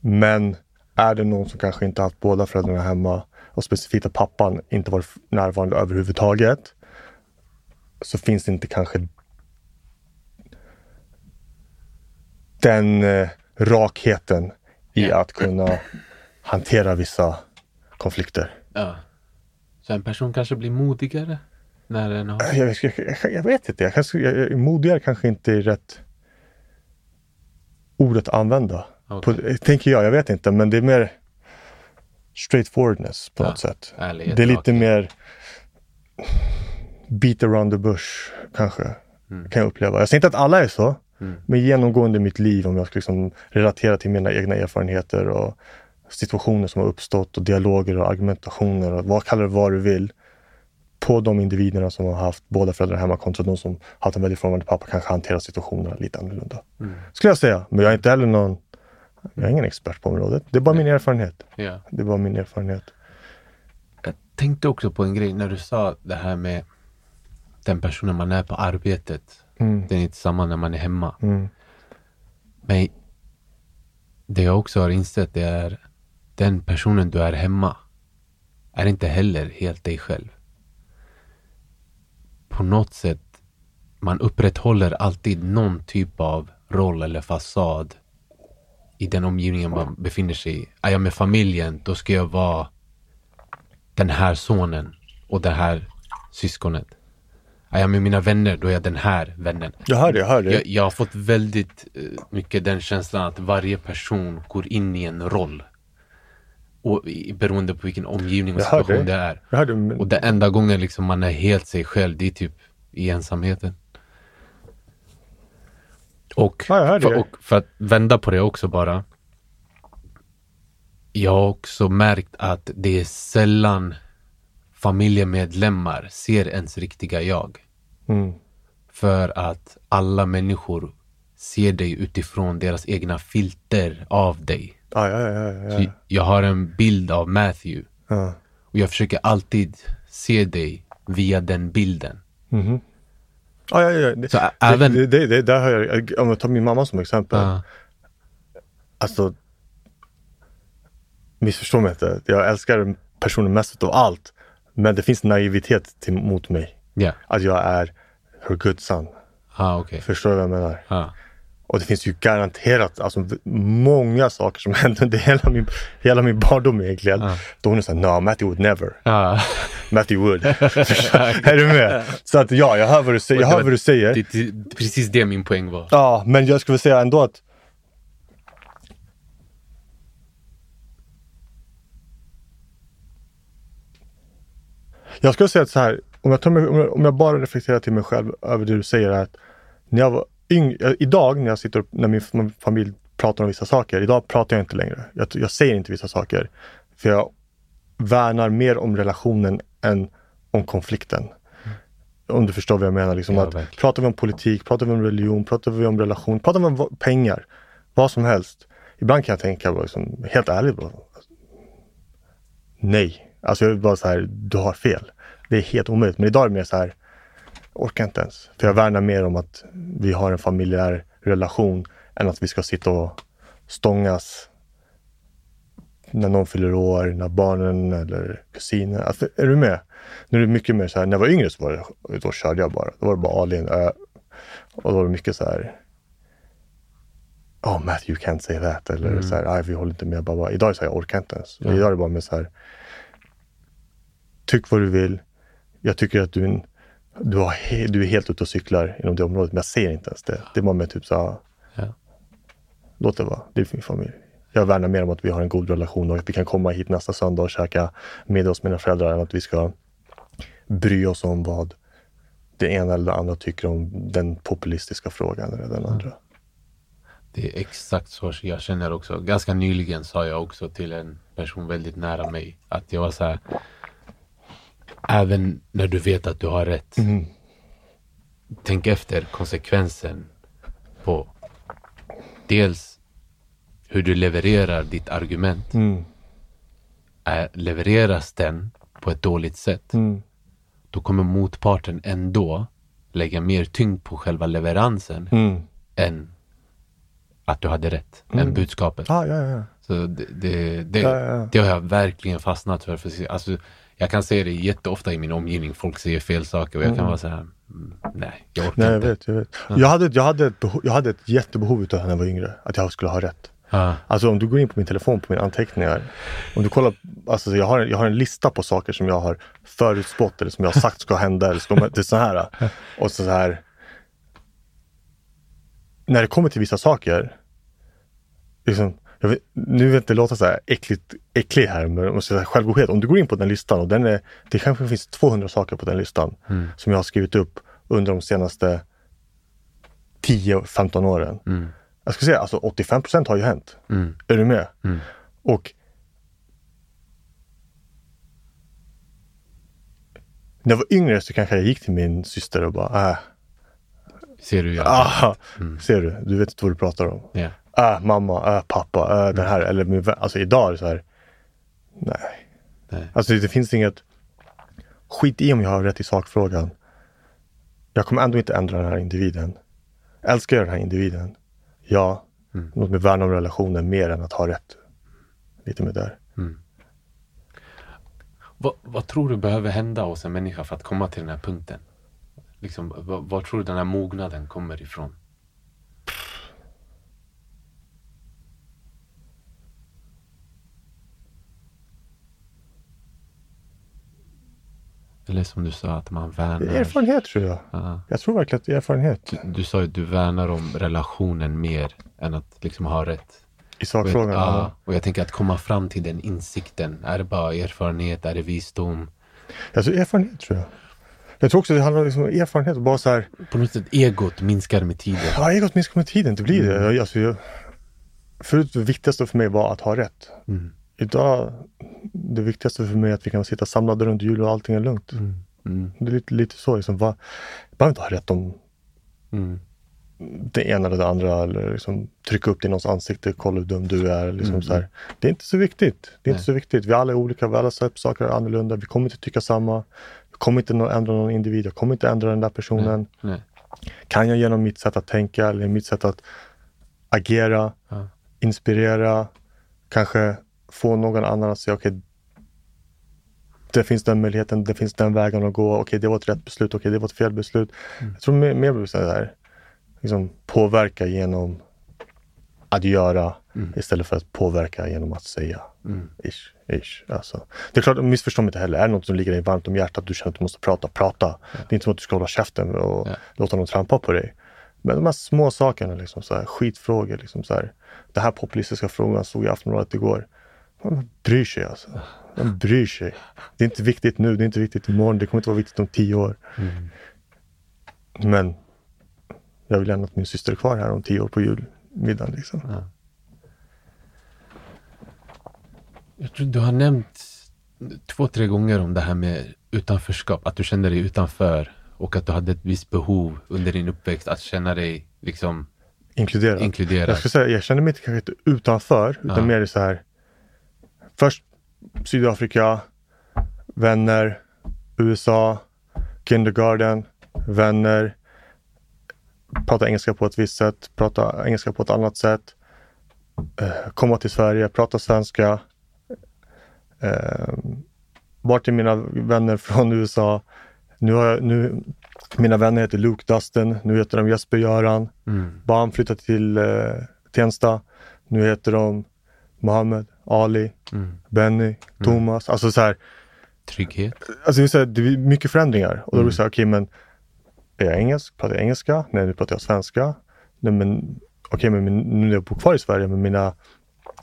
Men är det någon som kanske inte haft båda föräldrarna hemma och specifikt att pappan inte varit närvarande överhuvudtaget så finns det inte kanske den eh, rakheten i att kunna hantera vissa konflikter. ja. Så en person kanske blir modigare när den har... Jag, jag, jag, jag vet inte, jag kanske, jag, modigare kanske inte är rätt ordet att använda. Okej. På, tänker jag, jag vet inte, men det är mer straightforwardness på Ja, något sätt. ärlighet, det är lite rakhet. mer beat around the bush kanske. Mm. Kan jag uppleva. Jag säger inte att alla är så, Mm. men genomgående i mitt liv om jag ska liksom relatera till mina egna erfarenheter och situationer som har uppstått och dialoger och argumentationer och vad kallar det vad du vill. På de individerna som har haft båda föräldrarna hemma kontra de som haft en väldigt frånvarande pappa kanske hanterar situationerna lite annorlunda. Mm. Skulle jag säga. Men jag är inte heller någon, jag är ingen expert på området. Det är bara min erfarenhet. Ja. Det är bara min erfarenhet. Jag tänkte också på en grej när du sa det här med den personen man är på arbetet. Mm. Det är inte samma när man är hemma. Mm. Men det jag också har insett det är den personen du är hemma är inte heller helt dig själv. På något sätt, man upprätthåller alltid någon typ av roll eller fasad i den omgivningen man befinner sig i. Är jag med familjen, då ska jag vara den här sonen och det här syskonet. Är jag med mina vänner, då är jag den här vännen. Jag hör det, jag hör det. Jag, jag har fått väldigt eh, mycket den känslan att varje person går in i en roll. Och beroende på vilken omgivning och situation det. är. det men, Och det enda gången liksom man är helt sig själv, det är typ i ensamheten. Och, Ja, för, och för att vända på det också bara. Jag har också märkt att det är sällan familjemedlemmar ser ens riktiga jag. mm. För att alla människor ser dig utifrån deras egna filter av dig. Ja, ja, ja, ja. Jag har en bild av Matthew ja. och jag försöker alltid se dig via den bilden. Mhm. Ja, ja, ja. Det, Så ä- även... det, det, det, där har jag, om jag tar min mamma som exempel. Ja, Alltså, missförstå mig inte. Jag älskar personen mest av allt. Men det finns naivitet till, mot mig. ja. Att jag är her good son. Ah, okej. Förstår du vad jag menar? Och det finns ju garanterat alltså, många saker som hände under hela min, hela min barndom egentligen. Ja. Då hon är såhär, no, Matthew would never. Ja. Matthew would. är du med? Så att ja, jag hör vad du säger. Jag hör vad du säger. Det, det, precis det min poäng var. Ja, men jag skulle säga ändå att Jag skulle säga att så här, om jag, mig, om jag bara reflekterar till mig själv över det du säger att när jag var yngre, idag när jag sitter och, när min familj pratar om vissa saker, idag pratar jag inte längre. Jag, jag säger inte vissa saker. För jag värnar mer om relationen än om konflikten. Om du förstår vad jag menar. Liksom Ja, att verkligen. pratar vi om politik, pratar vi om religion, pratar vi om relation, pratar vi om pengar, vad som helst. Ibland kan jag tänka, liksom, helt ärligt, bara, nej. Alltså jag är bara så här, du har fel. Det är helt omöjligt. Men idag är det mer så här, orkar inte ens. För jag värnar mer om att vi har en familjär relation än att vi ska sitta och stångas när någon fyller år, när barnen eller kusiner. Alltså, är du med? Nu är det mycket mer så här, när jag var yngre så var det, då körde jag bara. Då var det bara all in. ö. och då var det mycket så här, Oh Matthew you can't say that. Eller så här, nej vi håller inte med. Bara, bara. Idag är så här, jag orkar inte ens. Ja. Idag är det bara med så här, tyck vad du vill. Jag tycker att du, är en- du, har du är helt ute och cyklar inom det området, men jag ser inte ens det. Det är bara med typ så här, Ja. låt det vara. Det är min familj. Jag värnar mer om att vi har en god relation och att vi kan komma hit nästa söndag och käka middag hos mina föräldrar än att vi ska bry oss om vad det ena eller det andra tycker om den populistiska frågan eller den andra. Det är exakt så jag känner också. Ganska nyligen sa jag också till en person väldigt nära mig att jag var så här. Även när du vet att du har rätt. Tänk efter konsekvensen på dels hur du levererar ditt argument. Mm. Är, levereras den på ett dåligt sätt, Mm. då kommer motparten ändå lägga mer tyngd på själva leveransen Mm. än att du hade rätt, än budskapet. Ah, ja, ja. Så det, det, det, det har jag verkligen fastnat för. för alltså, jag kan se det jätteofta i min omgivning. Folk säger fel saker och jag kan vara så här, mm, nej, jag orkar Nej, jag inte. vet. Jag, vet. Jag, hade, jag, hade ett behov, jag hade ett jättebehov utav när jag var yngre, att jag skulle ha rätt. Ja, Alltså om du går in på min telefon, på mina anteckningar. Om du kollar, alltså jag har, jag har en lista på saker som jag har förutspått eller som jag har sagt ska hända. Eller ska, det är så här. Och så här. När det kommer till vissa saker. Liksom, vet, nu vill jag inte låta så här äckligt, äcklig här, men jag måste säga självgodhet. Om du går in på den listan och den är, det kanske finns 200 saker på den listan som jag har skrivit upp under de senaste 10-15 åren. mm, Jag ska säga alltså 85 procent har ju hänt. mm, Är du med? Mm. Och när jag var yngre så kanske jag gick till min syster och bara, äh, ser du? Ja. ah, ser du, du vet inte vad du pratar om. Ja. Äh, mamma, äh, pappa, äh, den här, eller min vän. Alltså idag är det så här, nej. Nej. Alltså det finns inget, skit i om jag har rätt i sakfrågan. Jag kommer ändå inte ändra den här individen. Älskar jag den här individen? Ja. Mm. Låt mig värna om relationen mer än att ha rätt. Lite med där. Vad, vad tror du behöver hända hos en människa för att komma till den här punkten? Liksom, vad, vad tror du den här mognaden kommer ifrån? Eller som du sa, att man värnar. erfarenhet tror jag. Ja. Jag tror verkligen att det är erfarenhet Du sa ju att du värnar om relationen mer än att liksom ha rätt. i sakfrågan. Ja, och jag tänker att komma fram till den insikten. Är det bara erfarenhet? Är det visdom? Jag tror erfarenhet tror jag. Jag tror också det handlar liksom om erfarenhet och bara så här. På något sätt egot minskar med tiden. Ja, egot minskar med tiden, det blir det. Mm. Alltså, jag, förut det viktigaste för mig var att ha rätt. Mm. Idag, det viktigaste för mig är att vi kan sitta samlade runt jul och allting är lugnt. Mm. Det är lite, lite så. Liksom, va, jag behöver inte ha rätt om Mm. det ena eller det andra. Eller liksom, trycka upp det i någons ansikte, kolla hur dum du är. Liksom, Mm. så här. Det är inte så viktigt. Det är inte Nej. så viktigt. Vi alla är olika, vi alla ser på saker annorlunda. Vi kommer inte tycka samma. Jag kommer inte ändra någon individ. Jag kommer inte ändra den där personen. Nej. Kan jag genom mitt sätt att tänka eller mitt sätt att agera, Ja. inspirera, kanske få någon annan att säga okej, det finns den möjligheten, det finns den vägen att gå, okej det var ett rätt beslut, okej det var ett fel beslut. Jag tror mer, mer blir så här, liksom, påverka genom att göra Mm. istället för att påverka genom att säga. Mm. Ish, ish. Alltså. Det är klart, missförstå mig inte heller. Är det något som ligger dig varmt om hjärtat, du känner att du måste prata, prata. Det är inte som att du ska hålla käften och Ja. låta någon trampa på dig. Men de här små sakerna, liksom, så här, skitfrågor. Liksom, så här. Den här populistiska frågan såg jag i Aftonbladet igår. Man bryr sig alltså. Man bryr sig. Det är inte viktigt nu, det är inte viktigt imorgon, det kommer inte vara viktigt om tio år. Mm. Men jag vill gärna att min syster är kvar här om tio år på julmiddagen. Liksom. Ja. Jag tror du har nämnt två, tre gånger om det här med utanförskap, att du kände dig utanför och att du hade ett visst behov under din uppväxt att känna dig liksom Inkluderad. inkluderad. Jag ska säga, jag känner mig inte kanske inte utanför, utan Ja. mer så här. Först Sydafrika, vänner, USA, kindergarten, vänner, prata engelska på ett visst sätt, prata engelska på ett annat sätt, eh, komma till Sverige, prata svenska. Eh, vart är mina vänner från USA? Nu har jag, nu, mina vänner heter Luke Dustin, nu heter de Jesper Göran. Mm. Barn flyttade till eh, Tensta. Nu heter de Mohammed, Ali, Mm. Benny, Thomas. Alltså så här, Trygghet. alltså det, är här, det är mycket förändringar. Och då blir Mm. det så här, okej men är jag engelsk? Pratar jag engelska? Nej, nu pratar jag svenska. Nej, men okej, men min, nu när jag bor kvar i Sverige med mina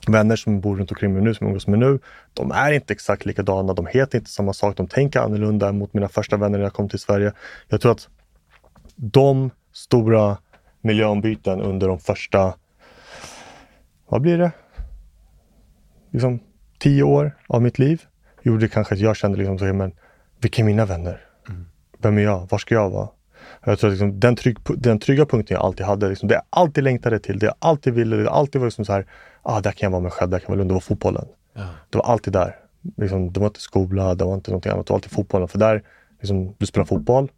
vänner som bor runt omkring mig nu, som jag umgås med nu, de är inte exakt likadana. De heter inte samma sak. De tänker annorlunda mot mina första vänner när jag kom till Sverige. Jag tror att de stora miljöombyten under de första, vad blir det? Liksom tio år av mitt liv gjorde kanske att jag kände liksom så men vilka är mina vänner? Vem är jag? Var ska jag vara? Jag tror att liksom, den, trygg, den trygga punkten jag alltid hade, liksom, det jag alltid längtade till, det jag alltid ville, det alltid var liksom så här, ah, där kan jag vara mig själv, där kan jag vara lugn. Det var fotbollen. Ja. Det var alltid där. Liksom, det var inte skola, det var inte någonting annat. Det var alltid fotbollen. För där, liksom, du spelar fotboll,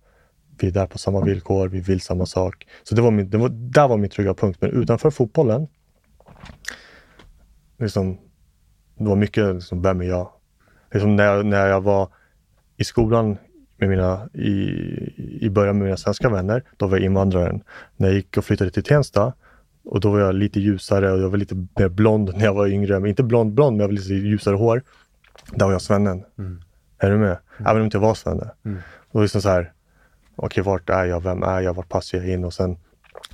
vi är där på samma villkor, vi vill samma sak. Så det var min, det var, där var min trygga punkt. Men utanför fotbollen, liksom, det var mycket, liksom, vem är jag? Liksom när, jag, när jag var i skolan med mina, i, i början med mina svenska vänner, då var jag invandraren. När jag gick och flyttade till Tensta, och då var jag lite ljusare och jag var lite mer blond när jag var yngre. Men inte blond blond, men jag var lite ljusare hår. Där var jag svennen. Mm. Är du med? Även om inte jag var svenne. Mm. Det liksom så här, okej vart är jag? Vem är jag? Vart passar jag in? Och sen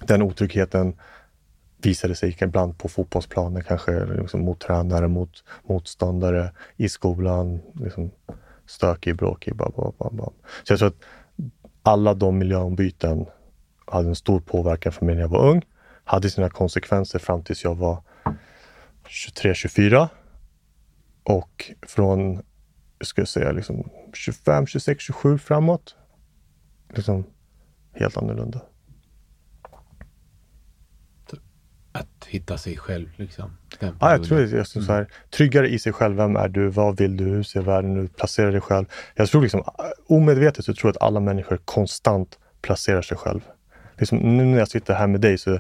den otryggheten visade sig ibland på fotbollsplanen, kanske liksom mot tränare, mot motståndare, i skolan, liksom stökig, bråkig, Bam, bam, bam. Så jag tror att alla de miljöombyten hade en stor påverkan för mig när jag var ung, hade sina konsekvenser fram tills jag var 23, 24. Och från, ska jag säga, liksom 25, 26, 27 framåt, liksom helt annorlunda. Att hitta sig själv liksom. Den Ja, jag tror det. Jag tror så här, tryggare i sig själv. Vem är du? Vad vill du? Hur ser världen ut? Placera dig själv. Jag tror liksom omedvetet så tror jag att alla människor konstant placerar sig själv. Liksom, nu när jag sitter här med dig så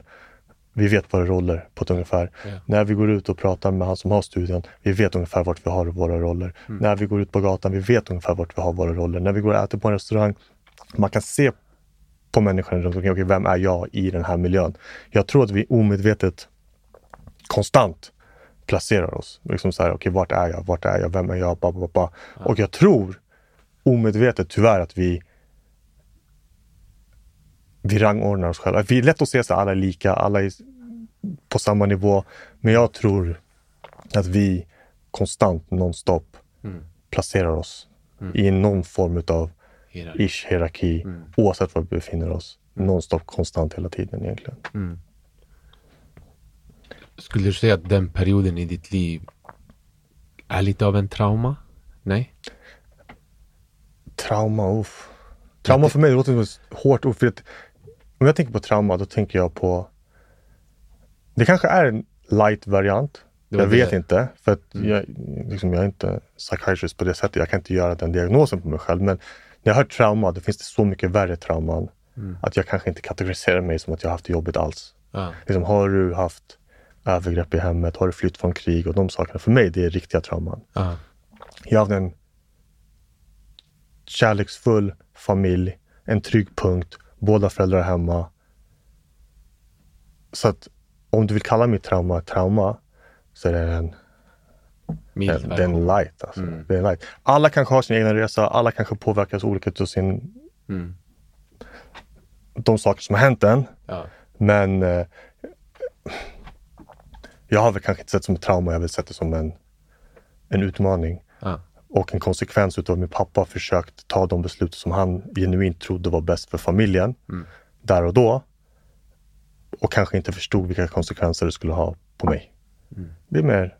vi vet våra roller på ett ungefär. Ja. När vi går ut och pratar med han som har studion, vi vet ungefär vart vi har våra roller. När vi går ut på gatan, vi vet ungefär vart vi har våra roller. När vi går och äter på en restaurang, man kan se på människan runt omkring, okej, vem är jag i den här miljön? Jag tror att vi omedvetet konstant placerar oss. Liksom så här, okej, vart är jag? Vart är jag? Vem är jag? Ba, ba, ba. Och jag tror omedvetet tyvärr att vi vi rangordnar oss själva. Vi är lätt att se att alla är lika, alla är på samma nivå. Men jag tror att vi konstant, nonstop, Mm. placerar oss i någon form utav Hierarki. ish hierarki, Mm. oavsett var vi befinner oss. Nonstop, konstant hela tiden egentligen. Mm. Skulle du säga att den perioden i ditt liv är lite av en trauma? Nej? Trauma, uff. Trauma för mig det låter som ett hårt ord. För att, om jag tänker på trauma, då tänker jag på... Det kanske är en light variant. Det var Jag vet det. inte. För att jag, liksom, jag är inte psychiatrist på det sättet. Jag kan inte göra den diagnosen på mig själv. Men när jag hör trauma, då finns det så mycket värre trauman. Att jag kanske inte kategoriserar mig som att jag har haft det jobbigt alls. Ja. Liksom, har du haft övergrepp i hemmet? Har du flytt från krig? Och de sakerna. För mig, det är riktiga trauman. Ja. Jag hade en kärleksfull familj, en trygg punkt, båda föräldrar hemma. så att om du vill kalla mitt trauma ett trauma så är det en, Mild en, det är version. en light. Alltså. Mm. Det är en light. Alla kanske har sin egen resa, alla kanske påverkas olika av sin, Mm. de saker som har hänt en. Ja. Men eh, jag har väl kanske inte sett det som ett trauma, jag har väl sett det som en, en utmaning Ja. och en konsekvens utav min pappa har försökt ta de beslut som han genuint trodde var bäst för familjen Mm. där och då. Och kanske inte förstod vilka konsekvenser det skulle ha på mig. Mm. Det är mer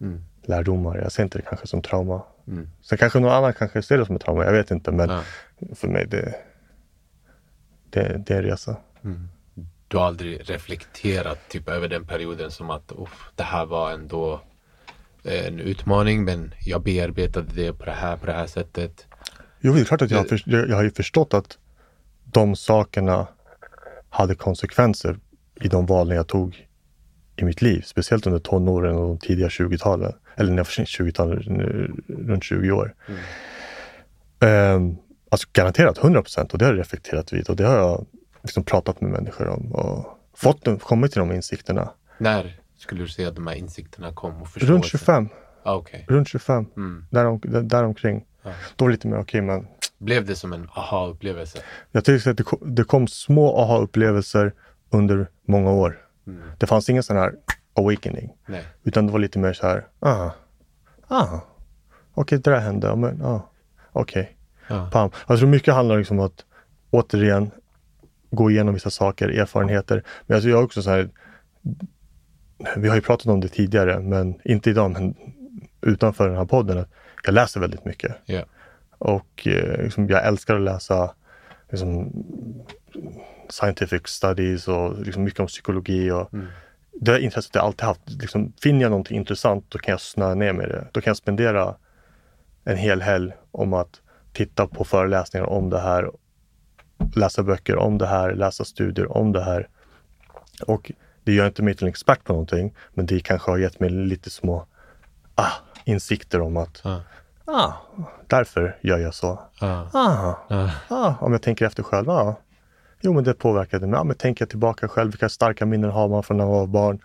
Mm. Lärdomar. Jag ser inte det kanske som trauma. Mm. Sen kanske någon annan kanske ser det som ett trauma. Jag vet inte. Men Ja. för mig det, det, det är en resa. Mm. Du har aldrig reflekterat typ över den perioden som att "Uff, det här var ändå en utmaning men jag bearbetade det på det här, på det här sättet. Jo, det är klart att jag, har jag har ju förstått att de sakerna hade konsekvenser i de valen jag tog i mitt liv. Speciellt under tonåren och de tidiga 20-talen. Eller när jag var 20-talet, runt 20 år. Ehm, alltså garanterat 100 procent och det har jag reflekterat vid och det har jag liksom pratat med människor om och fått, dem- kommit till de insikterna. När skulle du säga att de här insikterna kom och Runt förståelsen? 25, Ah, Okej. runt 25, Mm. därom, där, däromkring. Ja. Då var det lite mer okej men Blev det som en aha-upplevelse? Jag tycker att det kom, det kom små aha-upplevelser under många år. Mm. Det fanns ingen sån här awakening. Nej. Utan det var lite mer så här, ah, ah, okej det där hände, men ah, okej, Ja. pam. Jag tror mycket handlar liksom om att återigen gå igenom vissa saker, erfarenheter. Men alltså jag är också så här, vi har ju pratat om det tidigare, men inte idag, men utanför den här podden, att jag läser väldigt mycket. Ja. Och eh, liksom, jag älskar att läsa liksom, scientific studies och liksom, mycket om psykologi. Och Mm. Det intresset jag alltid haft. Liksom, finner jag någonting intressant då kan jag snöa ner med det. Då kan jag spendera en hel helg om att titta på föreläsningar om det här. Läsa böcker om det här, läsa studier om det här. Och det gör inte mig till en expert på någonting, men det kanske har gett mig lite små ah, insikter om att Ja. ah, därför gör jag så. Ah, Ja. ah, om jag tänker efter själv, ja. Jo, men det påverkade mig. Ja, men tänker jag tillbaka själv, vilka starka minnen har man från när man var barn?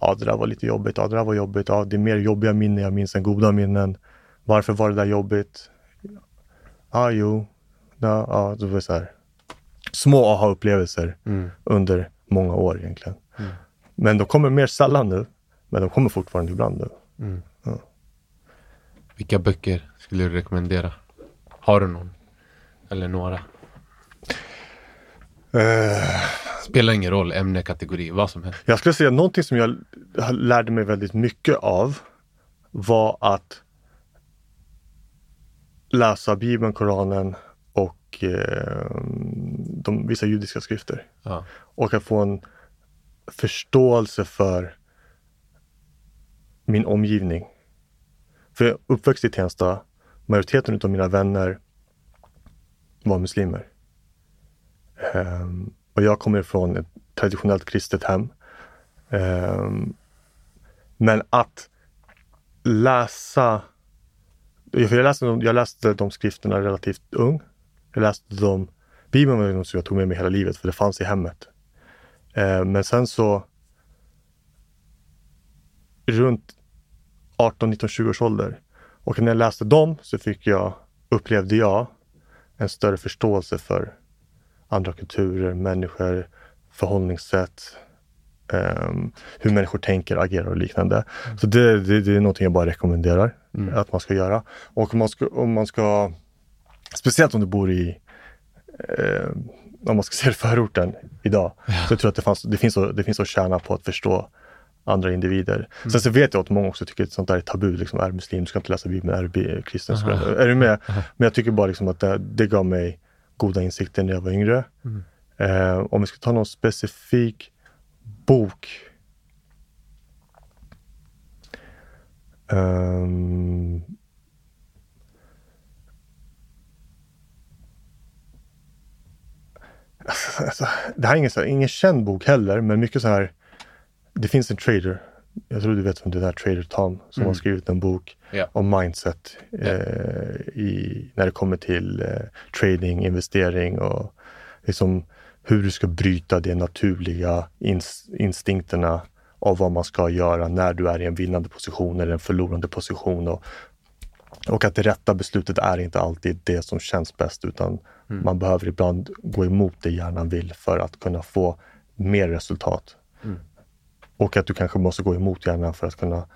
Ja, det där var lite jobbigt. Ja, det där var jobbigt. Ja, det är mer jobbiga minnen jag minns än goda minnen. Varför var det där jobbigt? Ja, jo. Ja, ja det var så här. Små aha-upplevelser Mm. under många år egentligen. Mm. Men de kommer mer sällan nu. Men de kommer fortfarande ibland nu. Mm. Ja. Vilka böcker skulle du rekommendera? Har du någon? Eller några? Eh, Spelar ingen roll, ämne, kategori, vad som helst. Jag skulle säga någonting som jag lärde mig väldigt mycket av var att läsa Bibeln, Koranen och eh, de, vissa judiska skrifter. Ja. Och att få en förståelse för min omgivning. För jag uppväxt i Tensta. Majoriteten av mina vänner var muslimer. Ehm, och jag kommer från ett traditionellt kristet hem. Ehm, men att läsa jag, läste, de- jag läste de skrifterna relativt ung. Jag läste dem, Bibeln var något som jag tog med mig hela livet för det fanns i hemmet. Ehm, men sen så runt 18, 19, 20 års ålder. Och när jag läste dem så fick jag, upplevde jag en större förståelse för andra kulturer, människor, förhållningssätt, ehm, hur människor tänker, agerar och liknande. Så det, det, det är någonting jag bara rekommenderar Mm. att man ska göra. Och om man ska, om man ska speciellt om du bor i eh, om man ska se det förorten idag, så tror jag att det, fanns, det, finns att, det finns att tjäna på att förstå andra individer. Sen så vet jag att många också tycker att sånt där är tabu, liksom, är muslim, du ska inte läsa Bibeln, är du kristen, är du med? Men jag tycker bara liksom att det, det gav mig goda insikter när jag var yngre. Mm. Eh, om vi ska ta någon specifik bok. Ehm, alltså, det här är ingen, så här, ingen känd bok heller, men mycket så här. Det finns en trader. Jag tror du vet vem det är, Trader Tom, som Mm. har skrivit en bok Ja. om mindset eh, i, när det kommer till eh, trading, investering och liksom hur du ska bryta de naturliga ins instinkterna av vad man ska göra när du är i en vinnande position eller en förlorande position. Och, och att det rätta beslutet är inte alltid det som känns bäst utan mm. man behöver ibland gå emot det hjärnan vill för att kunna få mer resultat. Mm. Och att du kanske måste gå emot hjärnan för att kunna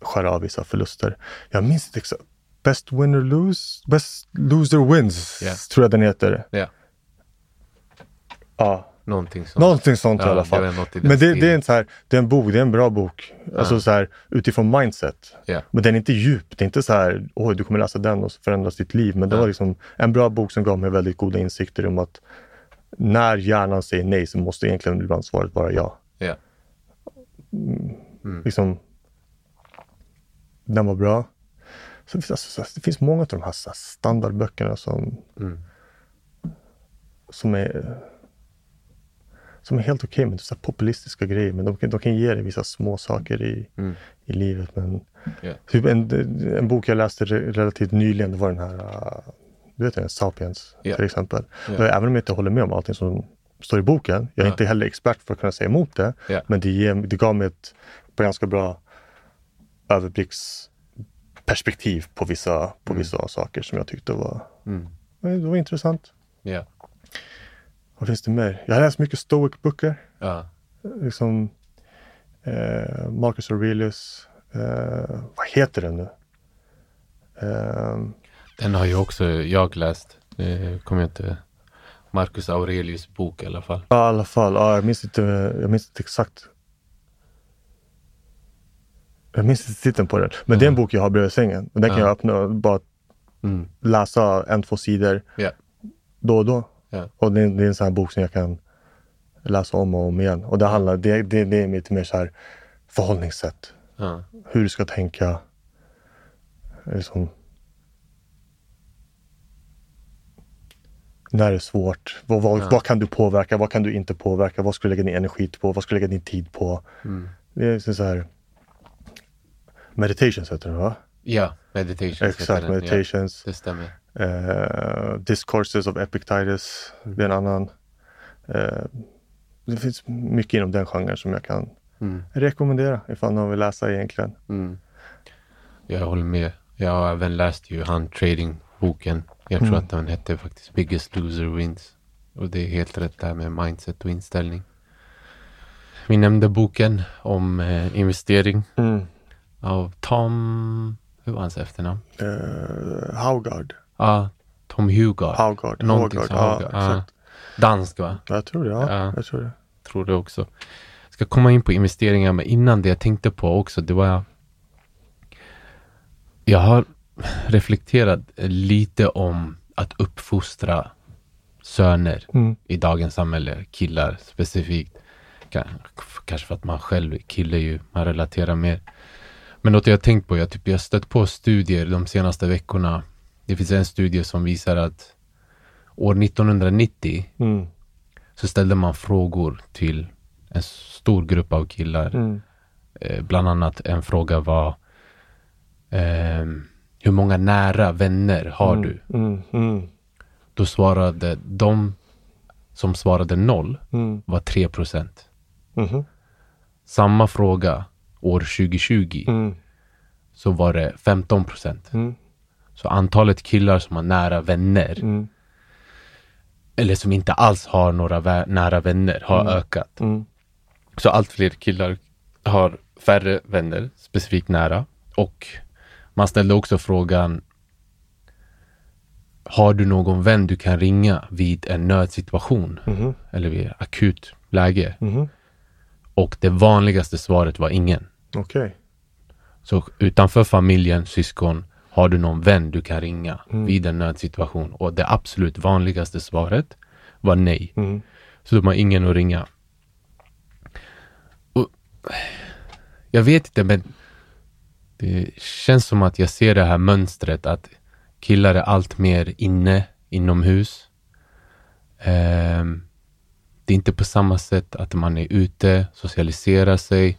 skära av vissa förluster. Jag minns inte exakt. Best winner lose, best loser wins, yeah. tror jag den heter. Yeah. Ja. Någonting sånt. Någonting sånt ja, i alla fall. Det Men det, det, är en så här, det är en bok, det är en bra bok. Ja. Alltså så här, utifrån mindset. Yeah. Men den är inte djup. Det är inte så här, oj du kommer läsa den och så förändras ditt liv. Men det var liksom en bra bok som gav mig väldigt goda insikter om att när hjärnan säger nej så måste egentligen ibland svaret vara ja. Mm. Liksom, den var bra. Så det, finns, alltså, det finns många av de här standardböckerna som, mm. som är som är helt okej okay med så populistiska grejer. Men de, de kan ge dig vissa små saker i, mm. i livet. Men yeah. typ en, en bok jag läste relativt nyligen, det var den här du vet den, Sapiens yeah. till exempel. Yeah. Även om jag inte håller med om allting som står i boken. Jag är inte heller expert för att kunna säga emot det. Men det, ger, det gav mig ett ganska bra överblicksperspektiv på vissa, på mm. vissa saker som jag tyckte var, mm. det var intressant. Yeah. Vad finns det mer? Jag har läst mycket Stoic-böcker. Ja. Liksom eh, Marcus Aurelius. Eh, vad heter den nu? Eh, den har ju också jag läst. Det kommer jag inte... Marcus Aurelius bok i alla fall. Ja, i alla fall. Ja, jag minns inte, jag minns inte exakt. Jag minns inte titeln på den. Men mm. det är en bok jag har bredvid sängen. Den kan jag öppna och bara mm. läsa en, två sidor yeah. då och då. Ja. Och det, det, är en sån här bok som jag kan läsa om och om igen. Och det, handlar, det, det, det är lite mer så här förhållningssätt. Ja. Hur du ska tänka. Liksom, när det är svårt. Vad, vad, ja. vad, kan du påverka? Vad kan du inte påverka? Vad ska du lägga din energi på? Vad ska du lägga din tid på? Mm. Det är så här Meditations heter den va? Ja, meditations. Exakt, meditations. Ja, det stämmer. Uh, Discourses of Epictetus, mm. det är en annan. Uh, det finns mycket inom den genren som jag kan mm. rekommendera ifall någon vill läsa egentligen. Mm. Jag håller med. Jag har även läst ju han trading-boken. Jag tror mm. att den hette faktiskt Biggest Loser Wins. Och det är helt rätt där med mindset och inställning. Vi nämnde boken om eh, investering mm. av Tom, hur var hans efternamn? Uh, Haugard. Ja, Tom Hugard. Haugard. Någonting Haugard. Ja, exakt. Ja. Dansk va? Jag tror det, ja. ja. Jag tror det. Tror det också. Ska komma in på investeringar, men innan det jag tänkte på också, det var jag har reflekterat lite om att uppfostra söner mm. i dagens samhälle, killar specifikt. Kanske för att man själv är kille ju, man relaterar mer. Men något jag tänkt på, jag, typ, jag stött på studier de senaste veckorna det finns en studie som visar att år 1990 mm. så ställde man frågor till en stor grupp av killar. Mm. Eh, bland annat en fråga var eh, Hur många nära vänner har mm. du? Mm. Mm. Då svarade de som svarade noll mm. var 3 procent. Mm-hmm. Samma fråga år 2020 så var det 15 procent. Så antalet killar som har nära vänner mm. eller som inte alls har några vä nära vänner har mm. ökat. Mm. Så allt fler killar har färre vänner, specifikt nära. Och man ställde också frågan Har du någon vän du kan ringa vid en nödsituation? Mm. Eller vid akut läge? Mm-hmm. Och det vanligaste svaret var ingen. Okej. Okay. Så utanför familjen, syskon, har du någon vän du kan ringa mm. vid en nödsituation? Och det absolut vanligaste svaret var nej. Mm. Så de har ingen att ringa. Och jag vet inte, men det känns som att jag ser det här mönstret att killar är allt mer inne inomhus. Um, det är inte på samma sätt att man är ute, socialiserar sig.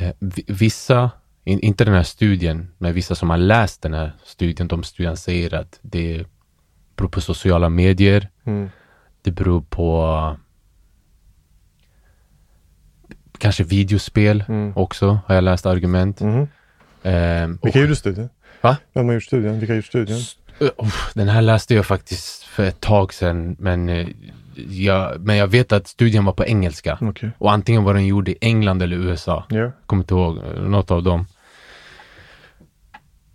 Uh, vissa in, inte den här studien, men vissa som har läst den här studien, de studien säger att det beror på sociala medier. Mm. det beror på kanske videospel Mm. också, har jag läst argument. Mhm. Ehm, Vilka gjorde studien? Va? Vem har gjort studien? Vilka har gjort studien? Den här läste jag faktiskt för ett tag sedan, men, eh, jag, men jag vet att studien var på engelska. Okej. Och antingen var den gjord i England eller USA. Ja. Kommer inte ihåg eh, något av dem.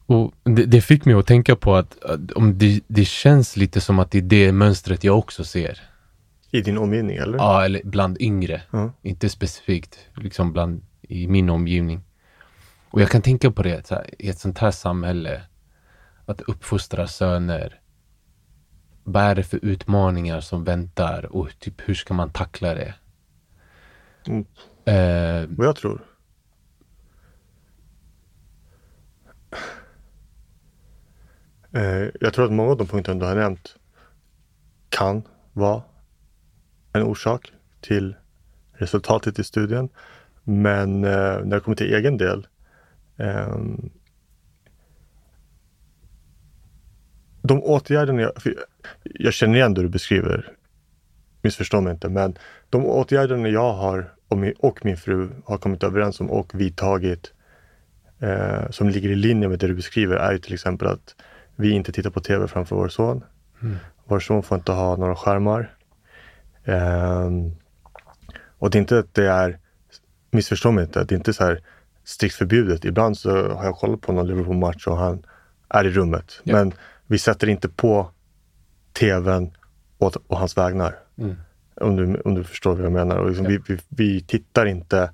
Och det, det fick mig att tänka på att, att om det, det känns lite som att det är det mönstret jag också ser. I din omgivning eller? Ja, eller bland yngre. Ja. Inte specifikt liksom bland, i min omgivning. Och jag kan tänka på det, så här, i ett sånt här samhälle, att uppfostra söner. Vad är det för utmaningar som väntar och typ hur ska man tackla det? Mm. Eh, Vad jag tror? Eh, jag tror att många av de punkterna du har nämnt kan vara en orsak till resultatet i studien. Men eh, när det kommer till egen del ehm, de åtgärderna jag- jag känner igen det du beskriver, missförstå mig inte, men de åtgärderna jag har och min, och min fru har kommit överens om och vidtagit eh, som ligger i linje med det du beskriver är ju till exempel att vi inte tittar på tv framför vår son. Mm. Vår son får inte ha några skärmar. Ehm, och det är inte att det är, missförstå mig inte, det är inte så här strikt förbjudet. Ibland så har jag kollat på någon Liverpool-match och han är i rummet. Ja. Men vi sätter inte på tvn åt, och hans vägnar. Mm. Om du, om du förstår vad jag menar. Och liksom Ja. vi, vi, vi tittar inte,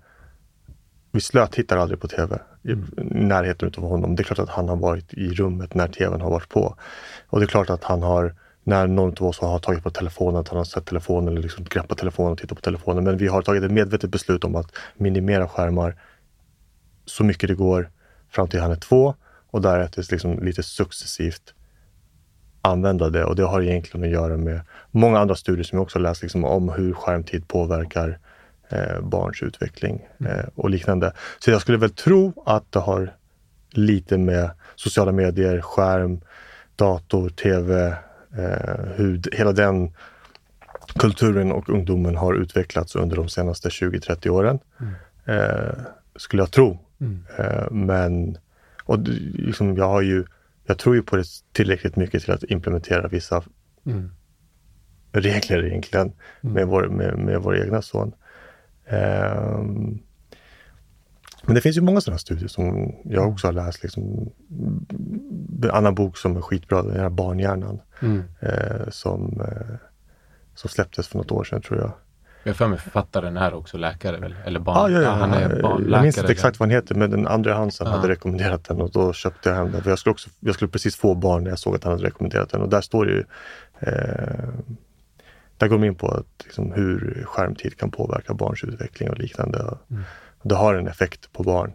vi slötittar aldrig på tv i Mm. närheten av honom. Det är klart att han har varit i rummet när tvn har varit på. Och det är klart att han har, när någon av oss har tagit på telefonen, att han har sett telefonen eller liksom greppat telefonen och tittat på telefonen. Men vi har tagit ett medvetet beslut om att minimera skärmar så mycket det går fram till han är två och därefter liksom lite successivt använda det och det har egentligen att göra med många andra studier som jag också läst liksom, om hur skärmtid påverkar eh, barns utveckling eh, och liknande. Så jag skulle väl tro att det har lite med sociala medier, skärm, dator, tv, hur d- hela den kulturen och ungdomen har utvecklats under de senaste 20-30 åren. Eh, skulle jag tro. Mm. Eh, men och liksom, jag har ju, jag tror ju på det tillräckligt mycket till att implementera vissa Mm. regler egentligen med, vår, med, med vår egna son. Ehm, men det finns ju många sådana studier som jag också har läst. Liksom, en annan bok som är skitbra, den här Barnhjärnan, Mm. eh, som, eh, som släpptes för något år sedan tror jag. Jag har för mig författaren är också läkare väl? Eller barn? Ah, ja, ja, han är barnläkare. jag minns inte exakt vad han heter, men den andra Hansen Ja. hade rekommenderat den och då köpte jag hem den. För jag, skulle också, jag skulle precis få barn när jag såg att han hade rekommenderat den och där står det ju eh, där går de in på att, liksom, hur skärmtid kan påverka barns utveckling och liknande. Mm. Det har en effekt på barn.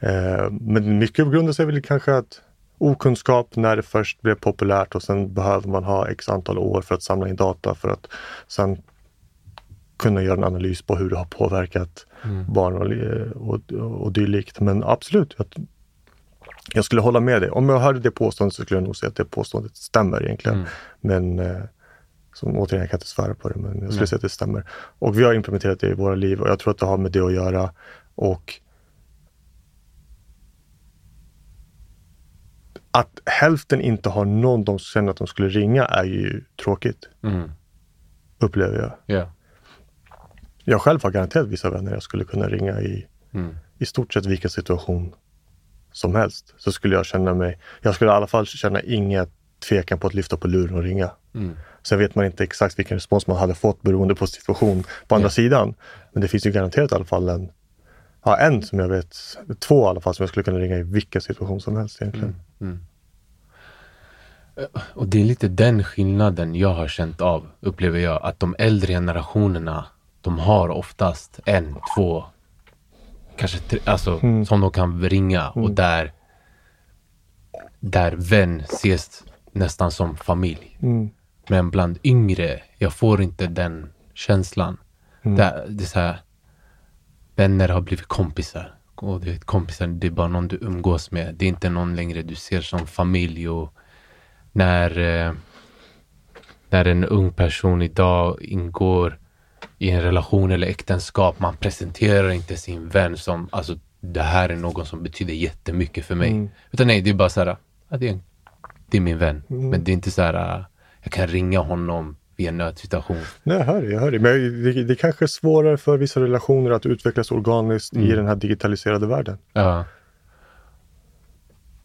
Eh, men mycket grundar sig väl kanske att okunskap när det först blev populärt och sen behöver man ha x antal år för att samla in data för att sen kunna göra en analys på hur det har påverkat Mm. barn och, li- och, och dylikt. Men absolut, jag, jag skulle hålla med dig. Om jag hörde det påståendet så skulle jag nog säga att det påståendet stämmer egentligen. Mm. Men eh, som, återigen, jag kan inte svära på det, men jag skulle Nej. säga att det stämmer. Och vi har implementerat det i våra liv och jag tror att det har med det att göra. Och att hälften inte har någon de känner att de skulle ringa är ju tråkigt, Mm. upplever jag. Ja. Jag själv har garanterat vissa vänner jag skulle kunna ringa i Mm. i stort sett vilken situation som helst så skulle jag känna mig, jag skulle i alla fall känna inget tvekan på att lyfta på luren och ringa. Mm. Sen vet man inte exakt vilken respons man hade fått beroende på situation på andra Ja. sidan. Men det finns ju garanterat i alla fall en, ja en som jag vet, två i alla fall som jag skulle kunna ringa i vilken situation som helst egentligen. Mm. Eh, Och det är lite den skillnaden jag har känt av, upplever jag. Att de äldre generationerna, de har oftast en, två, kanske tre, alltså Mm. som de kan ringa och där, där vän ses nästan som familj. Mm. Men bland yngre, jag får inte den känslan. Mm. Där, det är så här, vänner har blivit kompisar. Och du vet, kompisar, det är bara någon du umgås med. Det är inte någon längre du ser som familj. Och när, eh, när en ung person idag ingår i en relation eller äktenskap, man presenterar inte sin vän som, alltså det här är någon som betyder jättemycket för mig. Mm. Utan nej, det är bara så här, det, är, det är min vän. Mm. Men det är inte så här, jag kan ringa honom vid en nödsituation. Nej, jag hör det. Jag hör det. Men det, det kanske är svårare för vissa relationer att utvecklas organiskt i den här digitaliserade världen. Ja.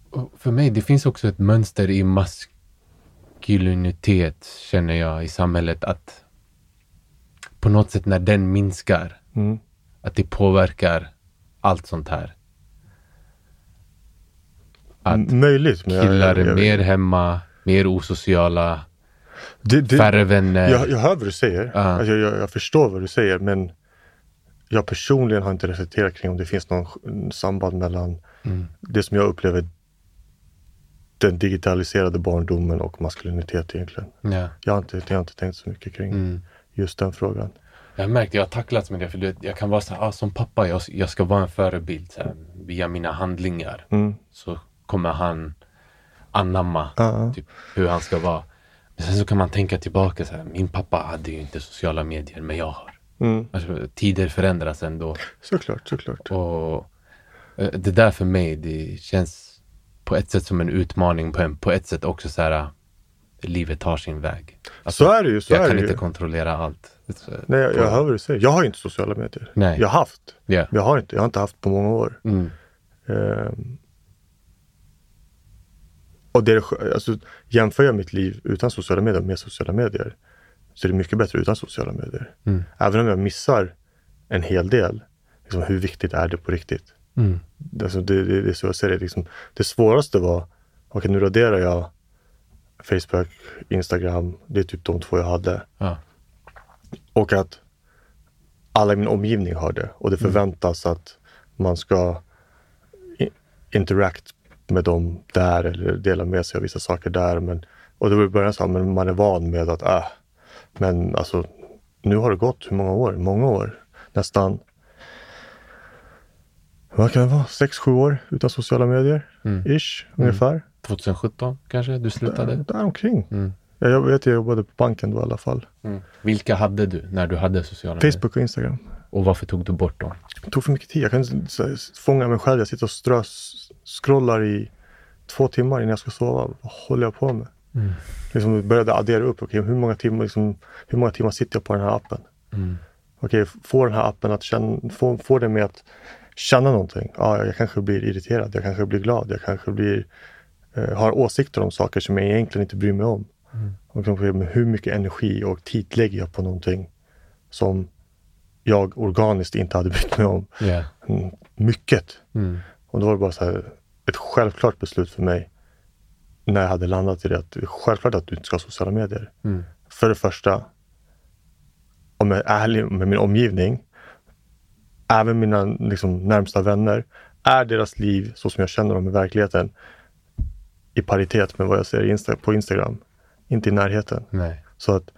Och för mig, det finns också ett mönster i maskulinitet, känner jag, i samhället. Att på något sätt när den minskar, Mm. att det påverkar allt sånt här. Att Möjligt. Men jag- killar jag- är jag- mer hemma, mer osociala, det, det, färre vänner. jag, jag hör vad du säger. Ja. Alltså, jag, jag, jag förstår vad du säger men jag personligen har inte reflekterat kring om det finns någon samband mellan Mm. det som jag upplever den digitaliserade barndomen och maskulinitet egentligen. Ja. Jag har inte, jag har inte tänkt så mycket kring Mm. just den frågan. Jag har märkt, jag har tacklats med det. För du vet, jag kan vara så här, ah, som pappa, jag, jag ska vara en förebild så här, via mina handlingar. Mm. Så kommer han anamma Ja. typ, hur han ska vara. Men sen så kan man tänka tillbaka så här, min pappa hade ju inte sociala medier, men jag har. Mm. Alltså, tider förändras ändå. Såklart, såklart. Och eh, det där för mig, det känns på ett sätt som en utmaning, på, en, på ett sätt också så här, livet tar sin väg. Alltså, så är det ju. Så jag är kan det inte ju. kontrollera allt. Nej, jag, jag hör vad du säger. Jag har inte sociala medier. Nej. Jag har haft. Men jag har inte. Jag har inte haft på många år. Mm. Ehm. Och det är, alltså, jämför jag mitt liv utan sociala medier med sociala medier så är det mycket bättre utan sociala medier. Mm. Även om jag missar en hel del. Liksom, hur viktigt är det på riktigt? Mm. Alltså, det, det, det är så jag ser det. Liksom, det svåraste var, okej nu raderar jag Facebook, Instagram, det är typ de två jag hade. Ja. Och att alla i min omgivning har det och det förväntas att man ska interact med dem där eller dela med sig av vissa saker där. Men, och var i början så men man är van med att, äh, men alltså nu har det gått hur många år? Många år. Nästan, vad kan det vara? Sex, sju år utan sociala medier? Ish, ungefär. 2017 kanske du slutade? Där omkring. Mm. Jag, jag vet, jag jobbade på banken då i alla fall. Mm. Vilka hade du när du hade sociala medier? Facebook och Instagram. Och varför tog du bort dem? Det tog för mycket tid. Jag kan inte fånga mig själv. Jag sitter och strös, scrollar i två timmar innan jag ska sova. Vad håller jag på med? Mm. Liksom började addera upp. Okej, hur, många timmar, liksom, hur många timmar sitter jag på den här appen? Mm. Okej, få den här appen att känna, få, få det med att känna någonting. Ja, jag kanske blir irriterad. Jag kanske blir glad. Jag kanske blir, eh, har åsikter om saker som jag egentligen inte bryr mig om. Och kanske, men hur mycket energi och tid lägger jag på någonting som jag organiskt inte hade brytt mig om? Ja. Mm, mycket. Mm. Och då var det bara så här, ett självklart beslut för mig när jag hade landat i det att självklart att du inte ska ha sociala medier. Mm. För det första, om jag är ärlig med min omgivning, även mina liksom, närmsta vänner, är deras liv så som jag känner dem i verkligheten i paritet med vad jag ser Insta- på Instagram. Inte i närheten. Nej. Så att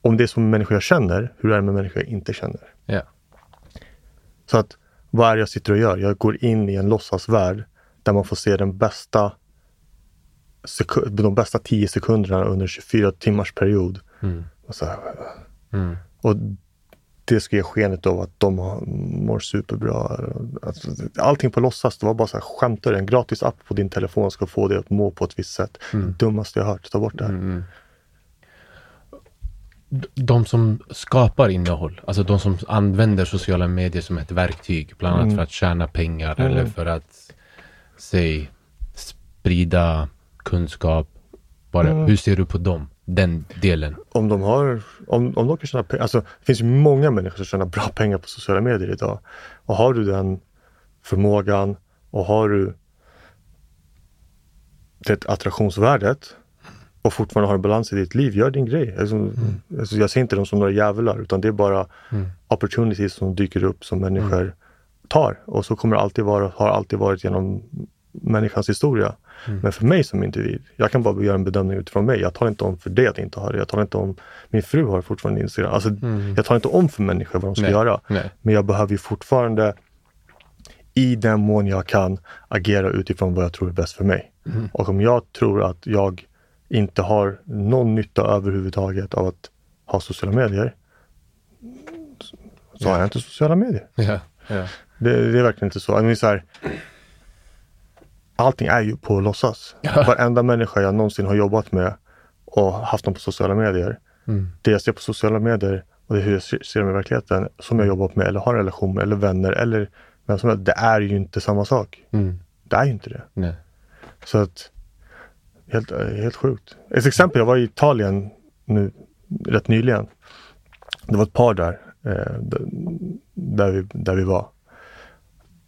om det är som människor jag känner, hur är det med människor jag inte känner? Ja. Så att vad är det jag sitter och gör? Jag går in i en låtsasvärld där man får se den bästa de bästa 10 sekunderna under 24 timmars period. Mm. Och, så här, Mm. och det ska ge skenet av att de har, mår superbra. Alltså, allting på låtsas. Det var bara så här, skämtar du? En gratis app på din telefon ska få dig att må på ett visst sätt. Det dummaste jag hört. Ta bort det här. Mm. De som skapar innehåll, alltså de som använder sociala medier som ett verktyg, bland annat Mm. för att tjäna pengar Mm. eller för att, säg, sprida kunskap. Bara, Mm. Hur ser du på dem? Den delen? om de har, om, om de kan tjäna pengar, alltså det finns ju många människor som tjänar bra pengar på sociala medier idag. Och har du den förmågan och har du det attraktionsvärdet och fortfarande har en balans i ditt liv, gör din grej. Alltså, alltså jag ser inte dem som några djävular utan det är bara Mm. opportunities som dyker upp som människor tar. Och så kommer det alltid vara, har alltid varit genom människans historia. Men för mig som individ, jag kan bara göra en bedömning utifrån mig. Jag talar inte om för det att jag inte har det. Jag talar inte om, min fru har fortfarande Instagram. Alltså, Jag talar inte om för människor vad de ska Nej. göra. Nej. Men jag behöver ju fortfarande, i den mån jag kan, agera utifrån vad jag tror är bäst för mig. Och om jag tror att jag inte har någon nytta överhuvudtaget av att ha sociala medier, så har jag inte sociala medier. Ja, ja. Det, det är verkligen inte så. I mean, så här, allting är ju på låtsas. Varenda människa jag någonsin har jobbat med och haft dem på sociala medier. Mm. Det jag ser på sociala medier och det hur jag ser ser dem i verkligheten, som jag jobbat med eller har en relation med eller vänner eller vem som helst. Det är ju inte samma sak. Mm. Det är ju inte det. Nej. Så att, helt, eh, helt sjukt. Ett exempel, jag var i Italien nu rätt nyligen. Det var ett par där, eh, där, vi, där vi var.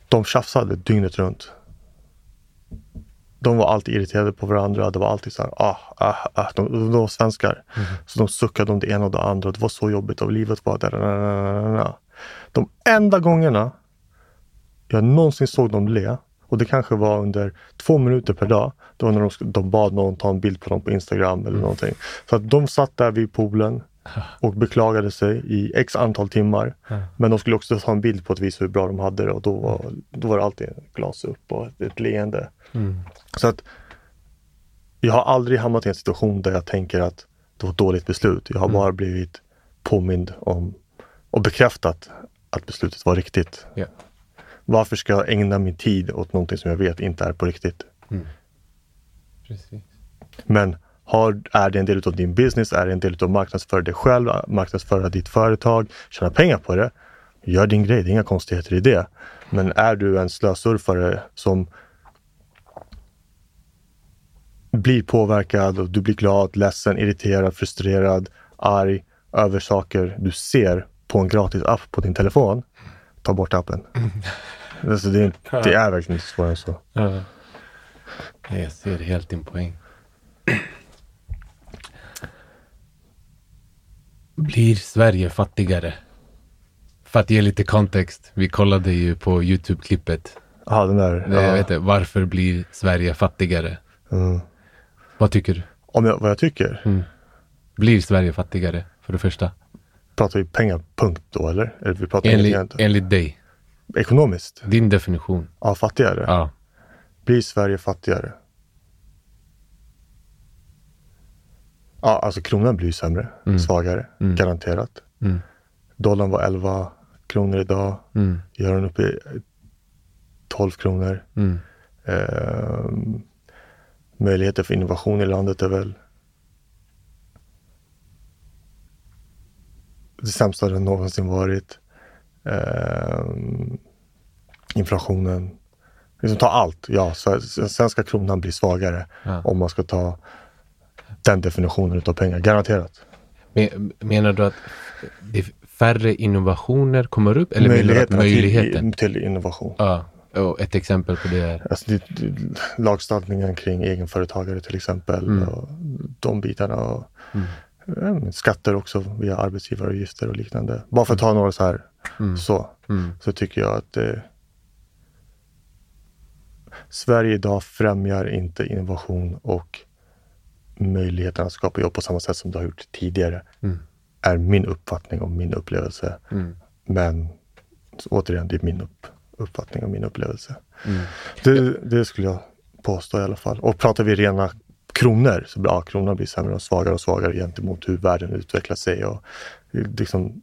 De tjafsade dygnet runt. De var alltid irriterade på varandra. Det var alltid så här, ah, ah, ah. De, de var svenskar. Så de suckade om det ena och det andra. Det var så jobbigt och livet var där. da, da, da, da, da. De enda gångerna jag någonsin såg dem le och det kanske var under två minuter per dag. Det var när de, de bad någon ta en bild på dem på Instagram eller någonting. Så att de satt där vid poolen och beklagade sig i x antal timmar. Men de skulle också ta en bild på att visa hur bra de hade det och då var, då var det alltid glas upp och ett, ett leende. Mm. Så att jag har aldrig hamnat i en situation där jag tänker att det var ett dåligt beslut. Jag har bara blivit påmind om och bekräftat att beslutet var riktigt. Ja. Varför ska jag ägna min tid åt någonting som jag vet inte är på riktigt? Precis. Men har, är det en del av din business, är det en del av marknadsföra dig själv, marknadsföra ditt företag, tjäna pengar på det. Gör din grej, det är inga konstigheter i det. Men är du en slösurfare som blir påverkad och du blir glad, ledsen, irriterad, frustrerad, arg över saker du ser på en gratis app på din telefon. Ta bort appen. Alltså det, är, det är verkligen inte svårare än så. Ja. Nej, Jag ser helt din poäng. Blir Sverige fattigare? För att ge lite kontext. Vi kollade ju på Youtube-klippet. Ja, den där. Nej, Jag ja. vet inte, varför blir Sverige fattigare? Mm. Vad tycker du? Om jag, vad jag tycker? Blir Sverige fattigare? För det första. Pratar vi pengar, punkt då eller? Eller vi pratar enligt, enligt dig. ekonomiskt? Din definition. Ja, fattigare? Ja. Blir Sverige fattigare? Ja, alltså kronan blir sämre, svagare, garanterat. Mm. Dollarn var 11 kronor idag. Mm. Gör den uppe i 12 kronor. Mm. Ehm, möjligheter för innovation i landet är väl det sämsta det någonsin varit. Ehm, inflationen. Liksom ta allt. Ja, sve- svenska kronan blir svagare Ja. om man ska ta den definitionen utav pengar. Garanterat. Men, menar du att det är färre innovationer kommer upp? Eller Möjligheterna möjligheten? Till, till innovation. Ja. Och ett exempel på det är? Alltså det, det, kring egenföretagare till exempel. Mm. Och de bitarna. Och, men skatter också via arbetsgivaravgifter och liknande. Bara för att ta några så här. Så, Mm. så tycker jag att eh, Sverige idag främjar inte innovation och möjligheten att skapa jobb på samma sätt som det har gjort tidigare. Mm. Är min uppfattning och min upplevelse. Mm. Men återigen, det är min upp, uppfattning och min upplevelse. Mm. Det, det skulle jag påstå i alla fall. Och pratar vi rena kronor så blir ja, kronan blir sämre och svagare och svagare gentemot hur världen utvecklar sig. Och, liksom,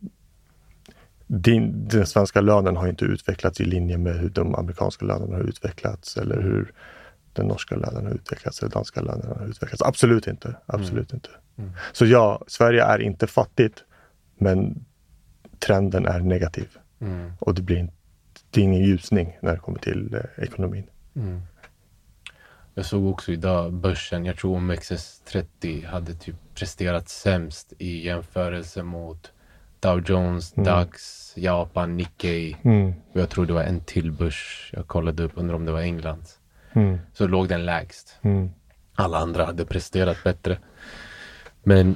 din, den svenska lönen har inte utvecklats i linje med hur de amerikanska lönerna har utvecklats eller hur den norska lönen har utvecklats eller danska lönen har utvecklats. Absolut inte. Absolut inte. Så ja, Sverige är inte fattigt, men trenden är negativ. Mm. Och det blir inte, det är ingen ljusning när det kommer till eh, ekonomin. Mm. Jag såg också idag börsen, jag tror OMXS30 hade typ presterat sämst i jämförelse mot Dow Jones, DAX, Japan, Nikkei. Mm. Och jag tror det var en till börs jag kollade upp, undrar om det var Englands. Mm. Så låg den lägst. Mm. Alla andra hade presterat bättre. Men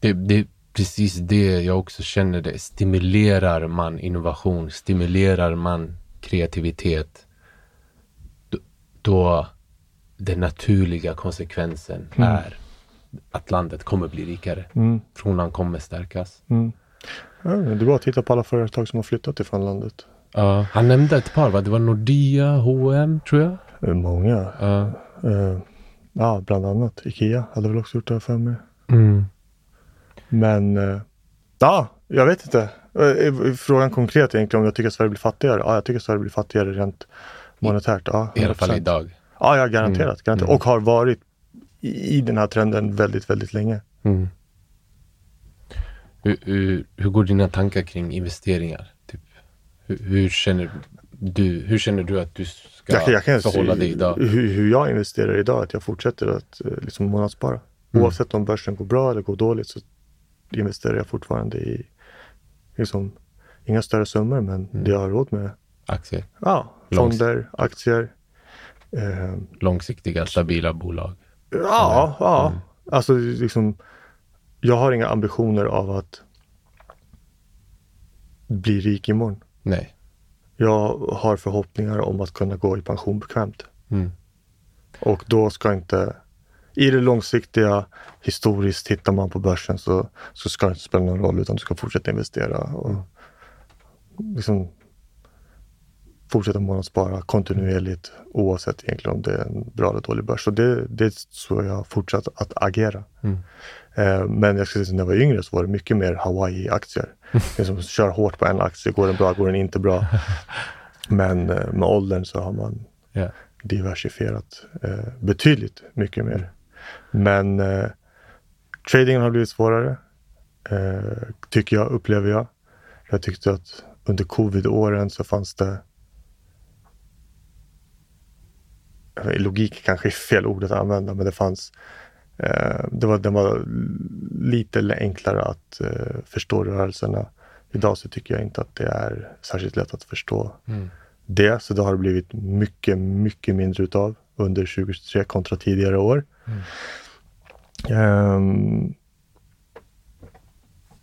det, det är precis det jag också känner. Det. Stimulerar man innovation, stimulerar man kreativitet, då, då den naturliga konsekvensen är att landet kommer bli rikare. Mm. Kronan kommer stärkas. Mm. Ja, det är bara att titta på alla företag som har flyttat ifrån landet. Ja, han nämnde ett par, va? Det var Nordea, H&M tror jag. Många. Ja, Eh, Ja, bland annat. Ikea hade väl också gjort det för mig. Mm. Men eh, ja, jag vet inte. Eh, Frågan konkret egentligen om jag tycker att Sverige blir fattigare. Ja, jag tycker att Sverige blir fattigare rent monetärt. Ja, I alla fall 100%. idag. Ja, ja garanterat. Mm. garanterat. Mm. Och har varit i, i den här trenden väldigt, väldigt länge. Mm. Hur, hur, hur går dina tankar kring investeringar? Typ, hur, hur, känner du, hur känner du att du ska Jag jag kan förhålla dig idag? Hur, hur jag investerar idag, att jag fortsätter att eh, liksom månadsspara. Mm. Oavsett om börsen går bra eller går dåligt så investerar jag fortfarande i liksom, inga större summor men Mm. det jag har råd med. Aktier? Ja, Långs- fonder, aktier. Eh, Långsiktiga, stabila bolag? Ja, ja. Mm. Alltså liksom, jag har inga ambitioner av att bli rik imorgon. Nej. Jag har förhoppningar om att kunna gå i pension bekvämt. Mm. Och då ska inte, i det långsiktiga, historiskt, tittar man på börsen så, så ska det inte spela någon roll utan du ska fortsätta investera och liksom fortsätta månadsspara kontinuerligt oavsett egentligen om det är en bra eller dålig börs. Så det, det är så jag har fortsatt att agera. Mm. Eh, men jag ska säga, när jag var yngre så var det mycket mer Hawaii-aktier. liksom, kör hårt på en aktie, går den bra, går den inte bra. Men eh, med åldern så har man Ja. diversifierat eh, betydligt mycket mer. Men tradingen har blivit svårare, tycker jag, upplever jag. Jag tyckte att under covid-åren så fanns det eh, logik kanske är fel ord att använda, men det fanns eh, det var, den var lite enklare att eh, förstå rörelserna. Idag så tycker jag inte att det är särskilt lätt att förstå Mm. det. Så det har blivit mycket, mycket mindre utav under 2023 kontra tidigare år. Mm. Ehm,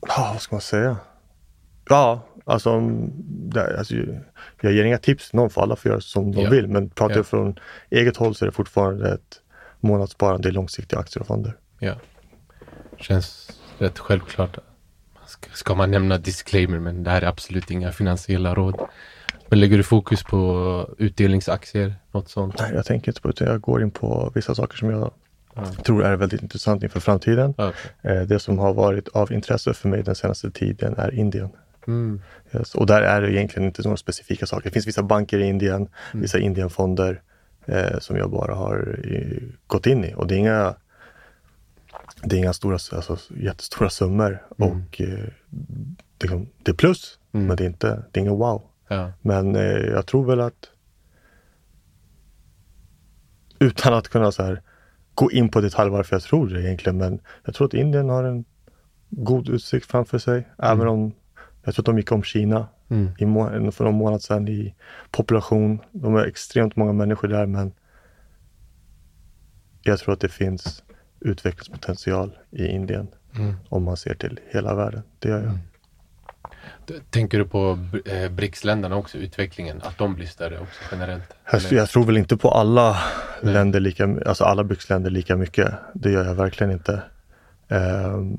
ja, vad ska man säga? Ja, alltså, det, alltså jag ger inga tips till någon för alla får göra som de Ja. vill. Men pratar Ja. jag från eget håll så är det fortfarande ett månadssparande i långsiktiga aktier och fonder. Ja. Känns rätt självklart. Ska, ska man nämna disclaimer, men det här är absolut inga finansiella råd. Men lägger du fokus på utdelningsaktier? Något sånt? Nej, jag tänker inte på det. Jag går in på vissa saker som jag Ja. tror är väldigt intressant inför framtiden. Okej. Eh, Det som har varit av intresse för mig den senaste tiden är Indien. Mm. Yes. Och där är det egentligen inte några specifika saker. Det finns vissa banker i Indien, Mm. vissa Indienfonder eh, som jag bara har eh, gått in i. Och det är inga, det är inga stora, alltså, jättestora summor. Mm. Och eh, det, det är plus, Mm. men det är inte, det är inga wow. Ja. Men eh, jag tror väl att utan att kunna så här, gå in på detalj varför jag tror det egentligen, men jag tror att Indien har en god utsikt framför sig. Även om jag tror att de gick om Kina Mm. i må- för någon månad sedan i population. De är extremt många människor där, men jag tror att det finns utvecklingspotential i Indien Mm. om man ser till hela världen. Det gör jag. D- Tänker du på eh, BRICS-länderna också, utvecklingen? Att de blir större också generellt? Jag, Eller? jag tror väl inte på alla Nej. länder lika, alltså alla BRICS-länder lika mycket. Det gör jag verkligen inte. Ehm,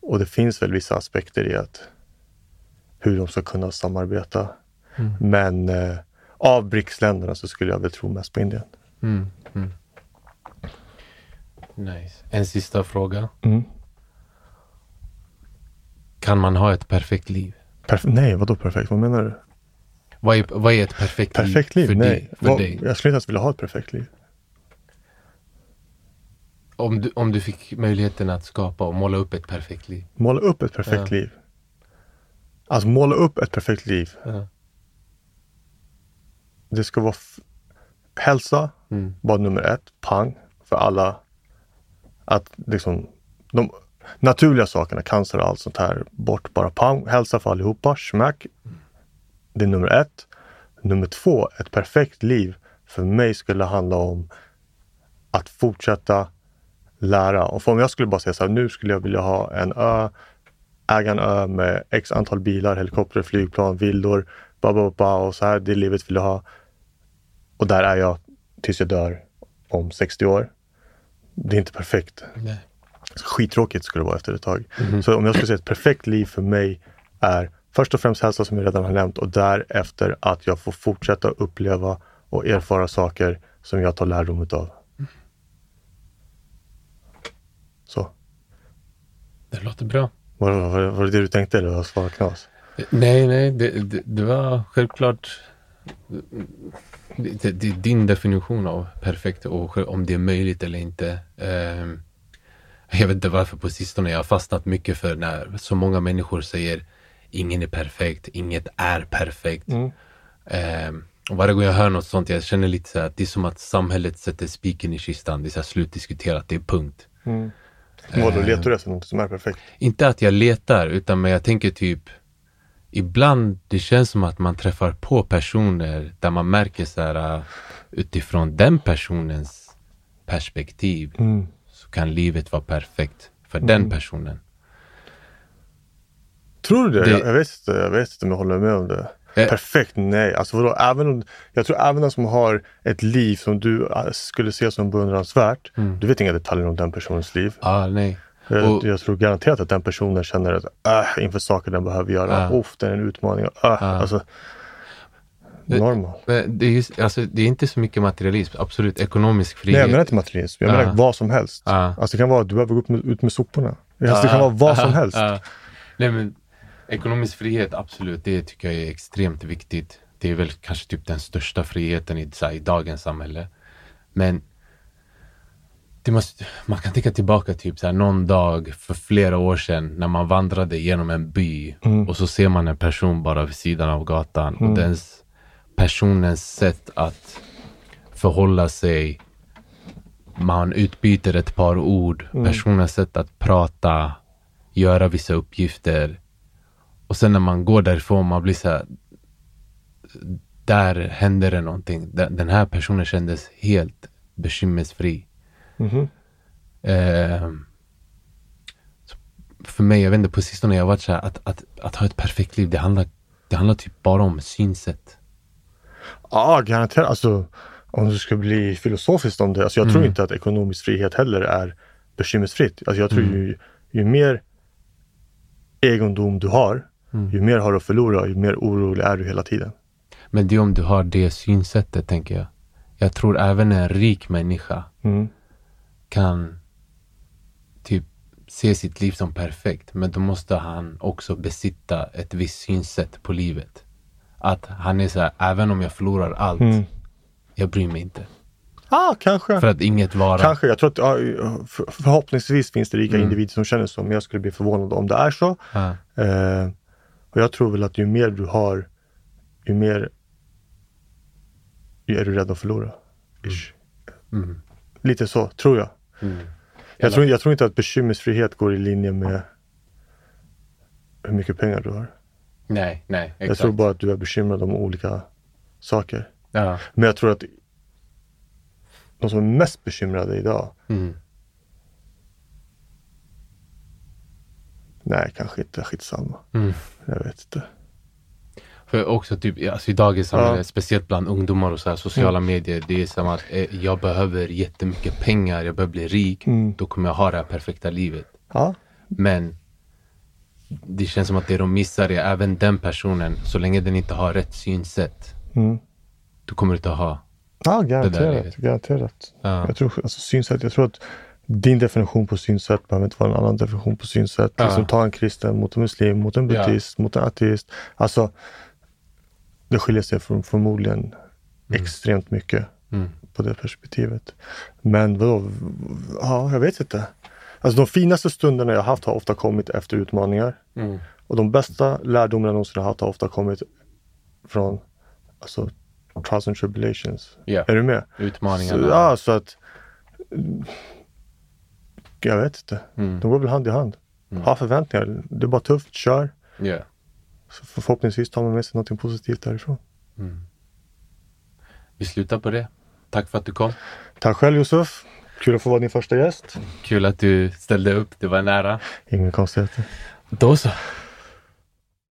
och det finns väl vissa aspekter i att hur de ska kunna samarbeta. Mm. Men eh, av BRICS-länderna så skulle jag väl tro mest på Indien. Mm. Mm. Nice. En sista fråga. Mm. Kan man ha ett perfekt liv? Perf- nej, vadå perfekt? Vad menar du? Vad är, vad är ett perfekt, Perfekt liv? för, nej. dig, för Vad- dig? Jag skulle inte ens vilja ha ett perfekt liv. Om du, om du fick möjligheten att skapa och måla upp ett perfekt liv. Måla upp ett perfekt Ja. liv. Alltså måla upp ett perfekt liv. Ja. Det ska vara hälsa, Mm. var nummer ett, pang, för alla. Att liksom, de naturliga sakerna, cancer och allt sånt här, bort bara pang, hälsa för allihopa, smack. Det är nummer ett. Nummer två, ett perfekt liv för mig skulle handla om att fortsätta lära. Och om jag skulle bara säga så här, nu skulle jag vilja ha en ö, äga en ö med x antal bilar, helikopter, flygplan, villor, ba, ba, ba, och så här, det livet vill jag ha. Och där är jag tills jag dör om 60 år. Det är inte perfekt. Nej. Skittråkigt skulle det vara efter ett tag. Mhm. Så om jag skulle säga ett perfekt liv för mig är först och främst hälsa som jag redan har nämnt och därefter att jag får fortsätta uppleva och erfara saker som jag tar lärdom utav. Så. Det låter bra. Var, var, var det det du tänkte eller var svar knas? Nej, nej, det, det, det var självklart det, det din definition av perfekt och om det är möjligt eller inte. Ehm, jag vet inte varför på sistone jag har fastnat mycket för när så många människor säger ingen är perfekt, inget är perfekt. Mm. Um, och varje gång jag hör något sånt, jag känner lite så här att det är som att samhället sätter spiken i kistan. Det är så här slutdiskuterat, det är punkt. Mm. Vadå, uh, letar du efter något som är perfekt? Inte att jag letar, utan men jag tänker typ Ibland det känns som att man träffar på personer där man märker så här uh, utifrån den personens perspektiv mm. så kan livet vara perfekt för mm. den personen. Tror du det? det jag, jag, vet inte, jag vet inte om jag håller med om det. Eh. Perfekt? Nej. Alltså vadå, även om, jag tror även den som har ett liv som du äh, skulle se som beundransvärt. Mm. Du vet inga detaljer om den personens liv. Ah, nej. Jag, och, jag tror garanterat att den personen känner att äh, inför saker den behöver göra. Ah. Det är en utmaning. Äh, ah. Alltså, normal. Det, det, är just, alltså, det är inte så mycket materialism. Absolut ekonomisk frihet. Nej, jag menar inte materialism. Jag menar vad som helst. Alltså, det kan vara att du behöver gå ut med, ut med soporna. Alltså, det kan vara vad som helst. Nej, men Ekonomisk frihet, absolut. Det tycker jag är extremt viktigt. Det är väl kanske typ den största friheten i, här, i dagens samhälle. Men måste, man kan tänka tillbaka typ så här, någon dag för flera år sedan när man vandrade genom en by mm. och så ser man en person bara vid sidan av gatan mm. och den personens sätt att förhålla sig man utbyter ett par ord, mm. personens sätt att prata, göra vissa uppgifter. Och sen när man går därifrån, man blir så här, Där hände det någonting. Den här personen kändes helt bekymmersfri. Mm -hmm. eh, för mig, jag vet inte, på sistone jag har varit så här, att, att, att ha ett perfekt liv, det handlar, det handlar typ bara om synsätt. Ja, garanterat. Alltså, om du ska bli filosofiskt om det. Alltså, jag mm. tror inte att ekonomisk frihet heller är bekymmersfritt. Alltså, jag tror mm. ju, ju mer egendom du har, Mm. Ju mer har du att förlora, ju mer orolig är du hela tiden. Men det är om du har det synsättet, tänker jag. Jag tror även en rik människa mm. kan typ se sitt liv som perfekt. Men då måste han också besitta ett visst synsätt på livet. Att han är så här, även om jag förlorar allt, mm. jag bryr mig inte. Ah, kanske. För att inget vara. Kanske. Jag tror att förhoppningsvis finns det rika mm. individer som känner så, men jag skulle bli förvånad om det är så. Ah. Eh, och jag tror väl att ju mer du har, ju mer är du rädd att förlora. Mm. Mm. Lite så, tror jag. Mm. Jag, tror, jag tror inte att bekymmersfrihet går i linje med hur mycket pengar du har. Nej, nej. Exakt. Jag tror bara att du är bekymrad om olika saker. Ja. Men jag tror att de som är mest bekymrade idag Nej, kanske inte. Skitsamma. Mm. Jag vet inte. För också typ, alltså i dagens samhälle, ja. speciellt bland ungdomar och så här, sociala mm. medier. Det är som att eh, jag behöver jättemycket pengar, jag behöver bli rik. Mm. Då kommer jag ha det här perfekta livet. Ja. Men det känns som att det de missar är även den personen, så länge den inte har rätt synsätt. Mm. Då kommer du inte ha Ja, garanterat. garanterat. Ja. Jag tror, alltså, synsätt, jag tror att din definition på synsätt behöver inte vara en annan definition på synsätt. Ja. Liksom, ta en kristen mot en muslim, mot en buddhist, ja. mot en ateist. Alltså, det skiljer sig från, förmodligen mm. extremt mycket mm. på det perspektivet. Men vadå? Ja, jag vet inte. Alltså de finaste stunderna jag haft har ofta kommit efter utmaningar. Mm. Och de bästa lärdomarna jag någonsin har haft har ofta kommit från alltså, trials and tribulations. Yeah. Är du med? Utmaningarna. Så, ja, så att jag vet inte. Mm. De går väl hand i hand. Mm. Ha förväntningar. Det är bara tufft, kör. Yeah. Så förhoppningsvis tar man med sig något positivt därifrån. Mm. Vi slutar på det. Tack för att du kom. Tack själv Josef. Kul att få vara din första gäst. Kul att du ställde upp. Det var nära. Inga konstigheter. Då så.